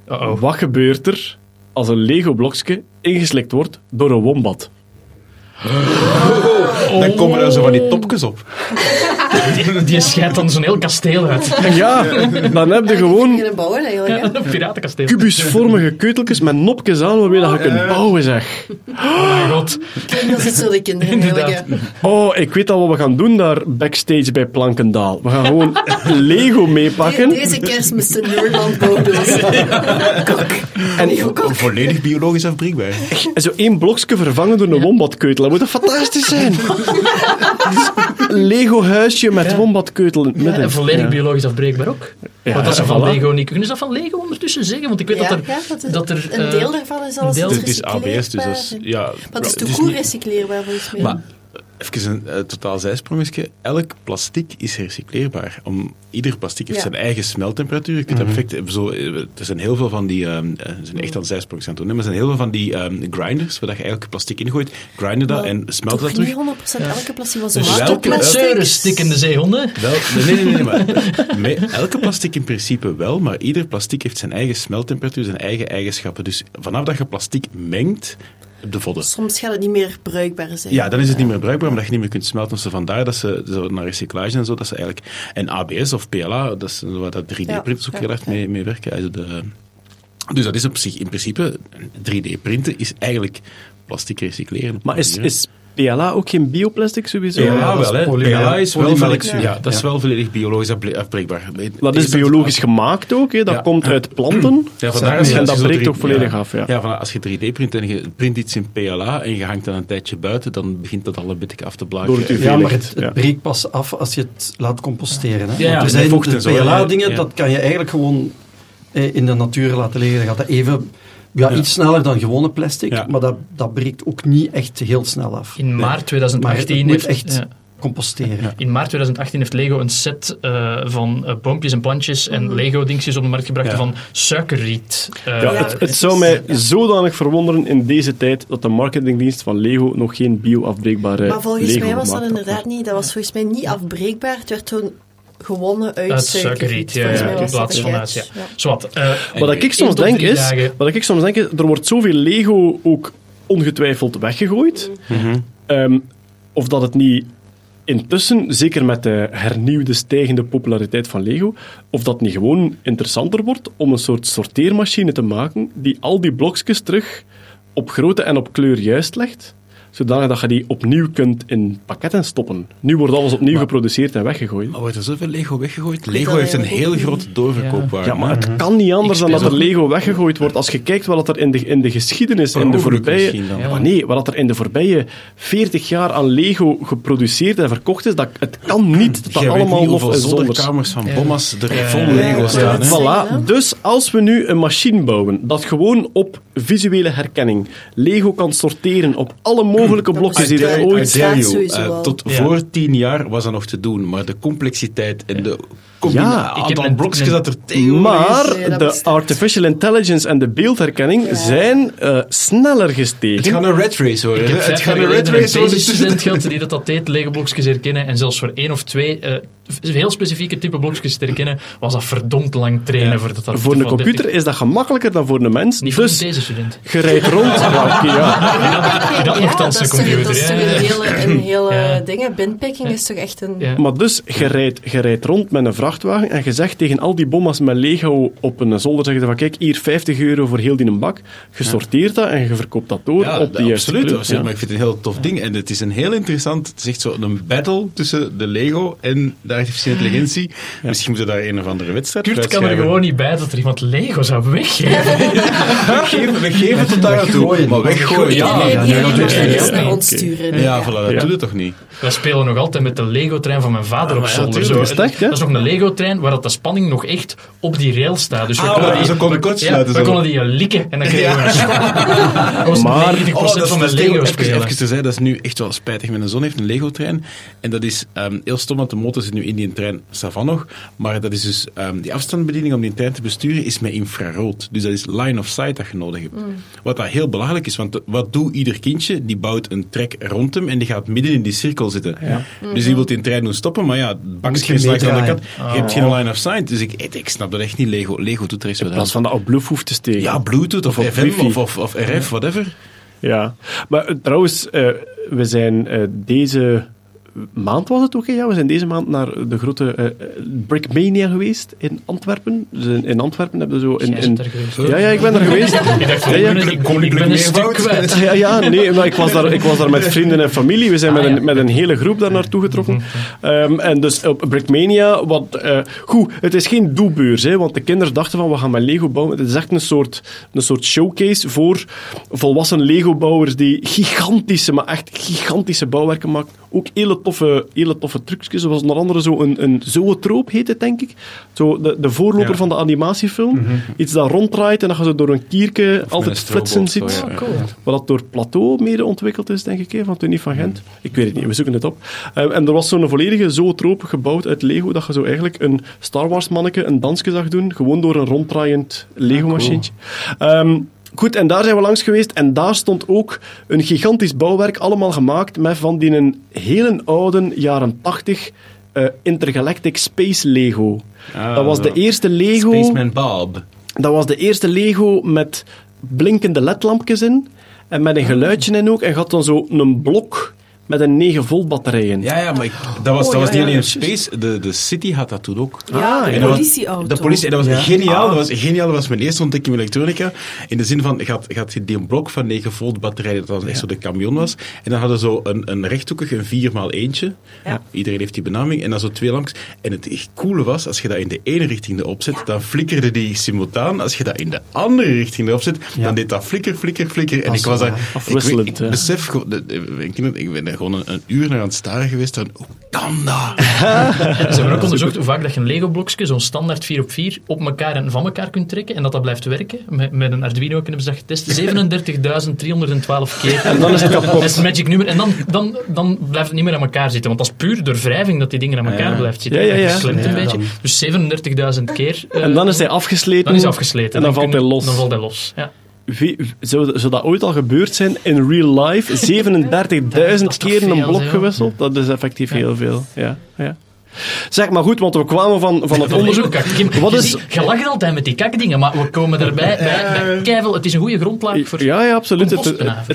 Uh-oh. Wat gebeurt er als een Lego-blokje ingeslikt wordt door een wombat? Dan komen er zo van die topjes op. Die, die scheidt dan zo'n heel kasteel uit. Ja, dan heb je gewoon bouwen eigenlijk. hè. Een piratenkasteel. kubusvormige keuteltjes met nopjes aan waarmee dat je kunt bouwen, zeg. Oh mijn god. Dat is zo de kinderen. Inderdaad. Oh, ik weet al wat we gaan doen daar backstage bij Plankendaal. We gaan gewoon Lego meepakken. De- Deze kerstmis de Nerdland bouwdoos. En Volledig biologisch afbreekbaar. En zo één blokje vervangen door een wombatkeutel. Dat moet fantastisch zijn? Een Lego-huisje met wombatkeutel in het midden. en volledig Ja. biologisch afbreekbaar ook. Ja, Want dat ze van voilà. Lego niet kunnen. ze dat van Lego ondertussen zeggen? Want ik weet Ja, dat er... dat, dat er een eh, deel daarvan is al deel- zelfs Het is ABS, dus dat is... Ja, Maar het is is goed recycleerbaar volgens mij. Even een eh, totaal zijsprongetje. Elk plastic is recycleerbaar. Om, ieder plastic heeft Ja. zijn eigen smeltemperatuur. Je kunt dat perfect, zo, eh, er zijn heel veel van die, ehm, eh, we zijn echt aan zijsprongjes aan het doen, maar er zijn heel veel van die ehm, grinders, waar je eigenlijk plastic ingooit, grinden dat en smelt Toch dat terug. niet 100% elke plastic was zo Dus welke- met plastic. zeuren, stikkende zeehonden. Wel, nee, nee, nee, nee, maar elke plastic in principe wel, maar ieder plastic heeft zijn eigen smeltemperatuur, zijn eigen eigenschappen. Dus vanaf dat je plastic mengt, de vodden. Soms gaat het niet meer bruikbaar zijn. Ja, dan is het niet meer bruikbaar, omdat je niet meer kunt smelten. Dus vandaar dat ze zo naar recyclage en zo, dat ze eigenlijk... En ABS of PLA, dat is waar dat 3D-printers ook heel erg mee, mee werken. Also de, dus dat is op zich, in principe, 3D-printen is eigenlijk plastic recycleren. Maar is, is PLA ook geen bioplastic sowieso? PLA Ja, dat is wel, hè. PLA is ja, dat is Ja. wel volledig biologisch afbreekbaar. Dat is biologisch gemaakt ook, hè? dat Ja. komt uit planten. Ja, vandaar je- en dat breekt ook volledig ja. af. Ja. Ja, van, als je 3D print en je print iets in PLA en je hangt dan een tijdje buiten, dan begint dat al een beetje af te blaken. Door het UV. Ja, maar het, het ja. breekt pas af als je het laat composteren. Hè? Want met er zijn. PLA-dingen, Ja. dat kan je eigenlijk gewoon eh, in de natuur laten liggen. Dan gaat dat even Ja, iets sneller dan gewone plastic, Ja. maar dat, dat breekt ook niet echt heel snel af. In maart Maar het 2018 moet heeft... echt ja. composteren. In maart 2018 heeft Lego een set eh, van eh, boompjes en plantjes en Lego-dingetjes op de markt gebracht Ja. van suikerriet. Eh, Ja, het, het zou mij zodanig verwonderen in deze tijd dat de marketingdienst van Lego nog geen bio-afbreekbare Maar volgens Lego mij was dat inderdaad niet. Dat was volgens mij niet afbreekbaar. Het werd toen gewonnen uit, uit suikerriet, ja, in plaats van uit, ja. Ja. Zwat, eh, Wat ik soms denk is, dagen. wat ik soms denk is, er wordt zoveel Lego ook ongetwijfeld weggegooid. Ehm, of dat het niet intussen, zeker met de hernieuwde stijgende populariteit van Lego, of dat niet gewoon interessanter wordt om een soort sorteermachine te maken die al die blokjes terug op grootte en op kleur juist legt, zodanig dat je die opnieuw kunt in pakketten stoppen. Nu wordt alles opnieuw geproduceerd en weggegooid. Maar wordt er zoveel Lego weggegooid? Lego heeft een heel grote doorverkoopwaarde. Ja, maar het kan niet anders dan dat er Lego weggegooid wordt. Als je kijkt wat er in de, in de geschiedenis, in de voorbije... Ja. Maar nee, wat er in de voorbije 40 jaar aan Lego geproduceerd en verkocht is, dat, het kan niet dat dat Jij allemaal niet nog zonder... zolderkamers van. Bommas er vol. Lego staan. Voilà. Dus als we nu een machine bouwen dat gewoon op visuele herkenning Lego kan sorteren op alle mogelijke blokjes die er ooit... eh, wel. tot Ja. voor tien jaar was dat nog te doen, maar de complexiteit en de Ja, ik heb aantal blokjes een- dat er tegenwoordig. Maar de bestaat. artificial intelligence en de beeldherkenning zijn eh, sneller gestegen. Het gaat een red race worden. Ik heb hè. vijf Het gaat een red race worden. basisstudent gehad die dat, dat deed, Lego-blokjes herkennen. En zelfs voor één of twee eh, heel specifieke type blokjes te herkennen, was dat verdomd lang trainen. Voor, dat dat Voor een computer is dat gemakkelijker dan voor een mens. Niet voor dus deze student. je rijdt rond. ja. Je had nogthans dat een is toch- computer. Dat is toch een hele, een hele ding. Binpicking is toch echt een... Ja. Maar dus, je rijdt, je rijdt rond met een vrachtwagen en je zegt tegen al die bommas met Lego op een zolder, zeggen ze van kijk, hier 50 euro voor heel die een bak. Je sorteert dat en je verkoopt dat door Ja, op de juiste absoluut. kleur. absoluut. Ja. Maar ik vind het een heel tof ding. En het is een heel interessant, het is echt zo een battle tussen de Lego en de artificiële intelligentie. Misschien moeten we daar een of andere wedstrijd Kurt kan er gewoon niet bij dat er iemand Lego zou weggeven. We geven, we geven het tot daar Weggooien. maar weggooien. Ja, sturen. Ja, voilà, dat Ja. doet het toch niet? Wij spelen nog altijd met de Lego-trein van mijn vader op zolder. Zo, dat is nog een Lego-trein waar dat de spanning nog echt op die rail staat. Dus we Ah, konden die, Ja, we konden die eh, likken en dan kregen we een was Maar- 90% Oh, dat is, van de Lego even, spelen. even te zeggen, dat is nu echt wel spijtig. Mijn zoon heeft een Lego-trein. En dat is ehm, heel stom, want de motor zit nu in die trein, savan nog. Maar dat is dus, ehm, die afstandsbediening om die trein te besturen is met infrarood. Dus dat is line of sight dat je nodig hebt. Wat dat heel belangrijk is, want wat doet ieder kindje? Die bouwt een trek rond hem en die gaat midden in die cirkel zitten. Dus die wil die trein doen stoppen, maar ja, het bakje is langs de andere kant. Je hebt geen line of sight. Dus ik, ik, ik snap dat echt niet. Lego, Lego doet er In wat plaats aan. van dat op bluff hoeft te steken. Ja, Bluetooth of, FM of, of, of RF, whatever. Ja, maar eh, trouwens, eh, we zijn eh, deze maand was het ook, hè? ja, we zijn deze maand naar de grote eh, Brickmania geweest in Antwerpen. Dus in, in Antwerpen hebben we zo... In, ja, ja, ik ben er geweest. Ik dacht, Ja, ja, ik, ben- ik, ik ben een stuk kwijt. Ja, ja, nee, maar ik was daar, ik was daar met vrienden en familie. We zijn Ah, met, ja. een, met een hele groep daar naartoe getrokken. Ehm, en dus op Brickmania, wat, eh, goed, het is geen doelbeurs, hè, want de kinderen dachten van, we gaan met Lego bouwen. Het is echt een soort, een soort showcase voor volwassen Lego-bouwers die gigantische, maar echt gigantische bouwwerken maken. Ook hele toffe, hele toffe trucjes, zoals onder andere zo een, een zoetroop heet het, denk ik. Zo de, de voorloper Ja. van de animatiefilm. Iets dat ronddraait en dat je zo door een kierke Of altijd flitsen ziet. zo, ja. Cool. Wat dat door Plateau mede ontwikkeld is, denk ik, hè, van niet van Gent. Ik weet het niet, we zoeken het op. Eh, en er was zo'n volledige zootroop gebouwd uit Lego, dat je zo eigenlijk een Star Wars manneke een dansje zag doen, gewoon door een ronddraaiend Lego-machientje. Ehm, Goed, en daar zijn we langs geweest en daar stond ook een gigantisch bouwwerk, allemaal gemaakt met van die een hele oude, jaren 80, eh, Intergalactic Space Lego. Ah, dat was de eerste Lego... Spaceman Bob. Dat was de eerste Lego met blinkende ledlampjes in. En met een geluidje in ook. En had dan zo een blok met een 9 volt batterij in. Ja, ja, maar ik, dat was, Oh, dat was niet ja, alleen ja, Space, de, de City had dat toen ook. Ja, Ah, de was- politieauto. De politie, en dat was Ja. geniaal. Ah. Dat was geniaal. Dat was mijn eerste ontdekking met elektronica. In de zin van, gaat, gaat die een blok van 9 volt batterij, dat dan echt zo de camion was. En dan hadden ze zo een, een rechthoekig, een 4 x 1 Ja. Iedereen heeft die benaming. En dan zo twee lampjes. En het echt coole was, als je dat in de ene richting erop zet, dan flikkerde die simultaan. Als je dat in de andere richting erop zet, Ja. dan deed dat flikker, flikker, flikker. En ik was daar... Ik, Afwisselend, ik ja. besef, ik, ik ben gewoon een, een uur naar aan het staren geweest. En, hoe kan dat? Ze hebben ook onderzocht hoe vaak dat je een Lego-blokje, zo'n standaard 4 op 4, op elkaar en van elkaar kunt trekken en dat dat blijft werken. Met, met een Arduino hebben ze dat getest. 37.312 keer. En dan is het kapot. Dat is het magic nummer. En dan, dan, dan blijft het niet meer aan elkaar zitten. Want dat is puur door wrijving dat die dingen aan elkaar Ja. blijft zitten. Ja, ja, ja. Een Ja, beetje. dan- Dus 37.000 keer. eh, En dan is hij afgesleten. dan is hij afgesleten. En dan, valt kun- hij los. Dan valt hij los. Ja. Wie- zou, zou dat ooit al gebeurd zijn in real life? 37.000 Dat is toch keer een blok gewisseld? Dat is effectief heel veel. Ja, ja. Zeg maar goed, want we kwamen van, van het onderzoek. Wat is. Je lacht altijd met die kakdingen, maar we komen erbij bij, bij keivel. Het is een goede grondlaag voor... Ja, ja, absoluut. Het,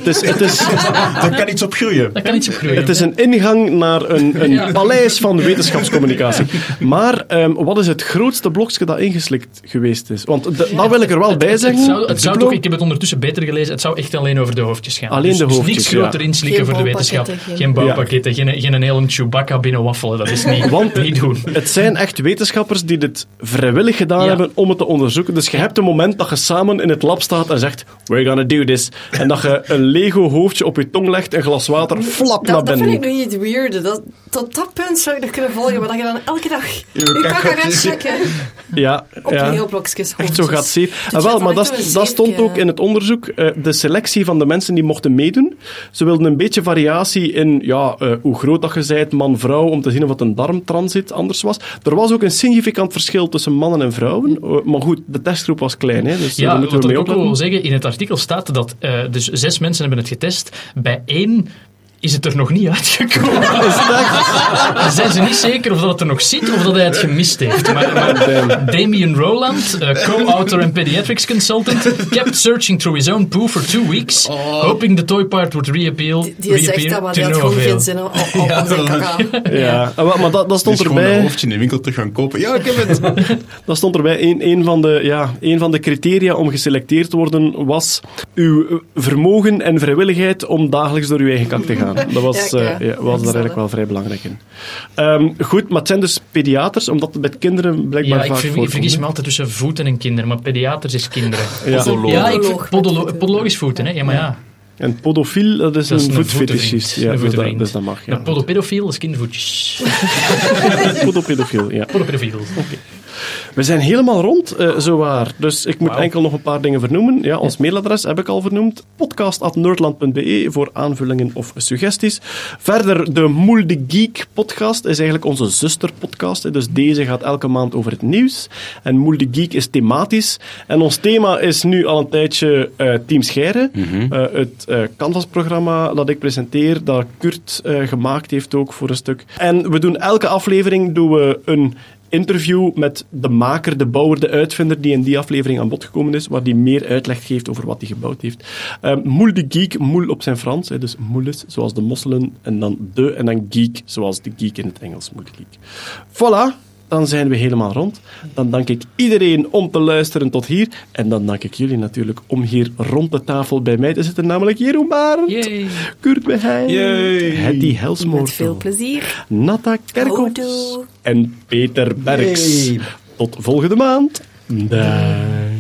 is, het, is, Daar kan iets op groeien. Dat kan iets op groeien. het is een ingang naar een, een Ja. paleis van wetenschapscommunicatie. Maar ehm, wat is het grootste blokje dat ingeslikt geweest is? Want de- dat wil ik er wel bij Het zeggen. zou, het zou toch, ik heb het ondertussen beter gelezen, het zou echt alleen over de hoofdjes gaan. Alleen dus, de dus hoofdjes, ja. groter inslikken Geen voor de wetenschap. bouwpakketten, Geen, geen- bouwpakketten, geen, geen hele Chewbacca binnen waffelen. Dat is niet, Want niet doen. Het zijn echt wetenschappers die dit vrijwillig gedaan Ja. hebben om het te onderzoeken. Dus je hebt een moment dat je samen in het lab staat en zegt: We're gonna do this. En dat je een Lego-hoofdje op je tong legt, een glas water, flap naar Dat, dat vind binnen. ik nog niet weird. Dat, tot dat punt zou ik nog kunnen volgen, maar dat je dan elke dag je kak kaka gaat gaat zien. checken Ja, op ja. Lego-blokjes. Echt zo gaat. Dus Ah, wel, dat maar echt dat, dat stond ook in het onderzoek. eh, de selectie van de mensen die mochten meedoen. Ze wilden een beetje variatie in ja, eh, hoe groot dat je bent, man-vrouw, om te zien of het een anders was. Er was ook een significant verschil tussen mannen en vrouwen. Eh, maar goed, de testgroep was klein, hè, dus eh, Ja, daar moeten we ik mee ook wil zeggen, in het artikel staat dat eh, dus zes mensen hebben het getest. Bij één is het er nog niet uitgekomen. Dan zijn ze niet zeker of dat het er nog zit of dat hij het gemist heeft. Maar, maar Damien Rowland, eh, co-author en pediatrics consultant, kept searching through his own poo for two weeks, hoping the toy part would reappeal, Die, die zegt dat, maar die had gewoon geen zin zijn kaka. Ja, Ah, maar dat, dat stond Dus gewoon een erbij. hoofdje in de winkel te gaan kopen. Ja, ik heb het. Dat stond erbij. Een, een, van de, ja, een van de criteria om geselecteerd te worden was uw vermogen en vrijwilligheid om dagelijks door uw eigen kak te gaan. Dat was, Ja, eh, ja. ja, was daar eigenlijk wel vrij belangrijk in. Ehm, goed, maar het zijn dus pediaters, omdat het bij kinderen blijkbaar Ja, ik vaak ver- ik vergis me altijd tussen voeten en kinderen, maar pediaters is kinderen. Ja. Ja, ik, Podoloog. podolo, podologisch voeten, hè? Ja, maar ja. En podofiel, dat is Dat is een een voetfetischist. Ja, Een dus, dat, dus dat mag. Ja. Een podopedofiel is kindervoetjes. Podopedofiel, ja. Podopedofiel. We zijn helemaal rond, eh zowaar. Dus ik moet enkel nog een paar dingen vernoemen. Ja, ons mailadres heb ik al vernoemd. podcast.nerdland.be voor aanvullingen of suggesties. Verder, de Moel de Geek podcast is eigenlijk onze zusterpodcast. Dus deze gaat elke maand over het nieuws. En Moel de Geek is thematisch. En ons thema is nu al een tijdje eh, Team Scheire. Eh, het Canvas-programma dat ik presenteer, dat Kurt gemaakt heeft ook voor een stuk. En we doen elke aflevering doen we een interview met de maker, de bouwer, de uitvinder die in die aflevering aan bod gekomen is, waar die meer uitleg geeft over wat hij gebouwd heeft. Uh, moel de geek, moel op zijn Frans, hè, dus moeles, zoals de mosselen, en dan de, en dan geek, zoals de geek in het Engels, moel de geek. Voilà, dan zijn we helemaal rond. Dan dank ik iedereen om te luisteren tot hier. En dan dank ik jullie natuurlijk om hier rond de tafel bij mij te zitten, namelijk Jeroen Barend, Yay. Kurt Beheij. Hetty Met Helsmoort, veel plezier. Natta Kerkhoffs en Peter Berks. Tot volgende maand. Dag.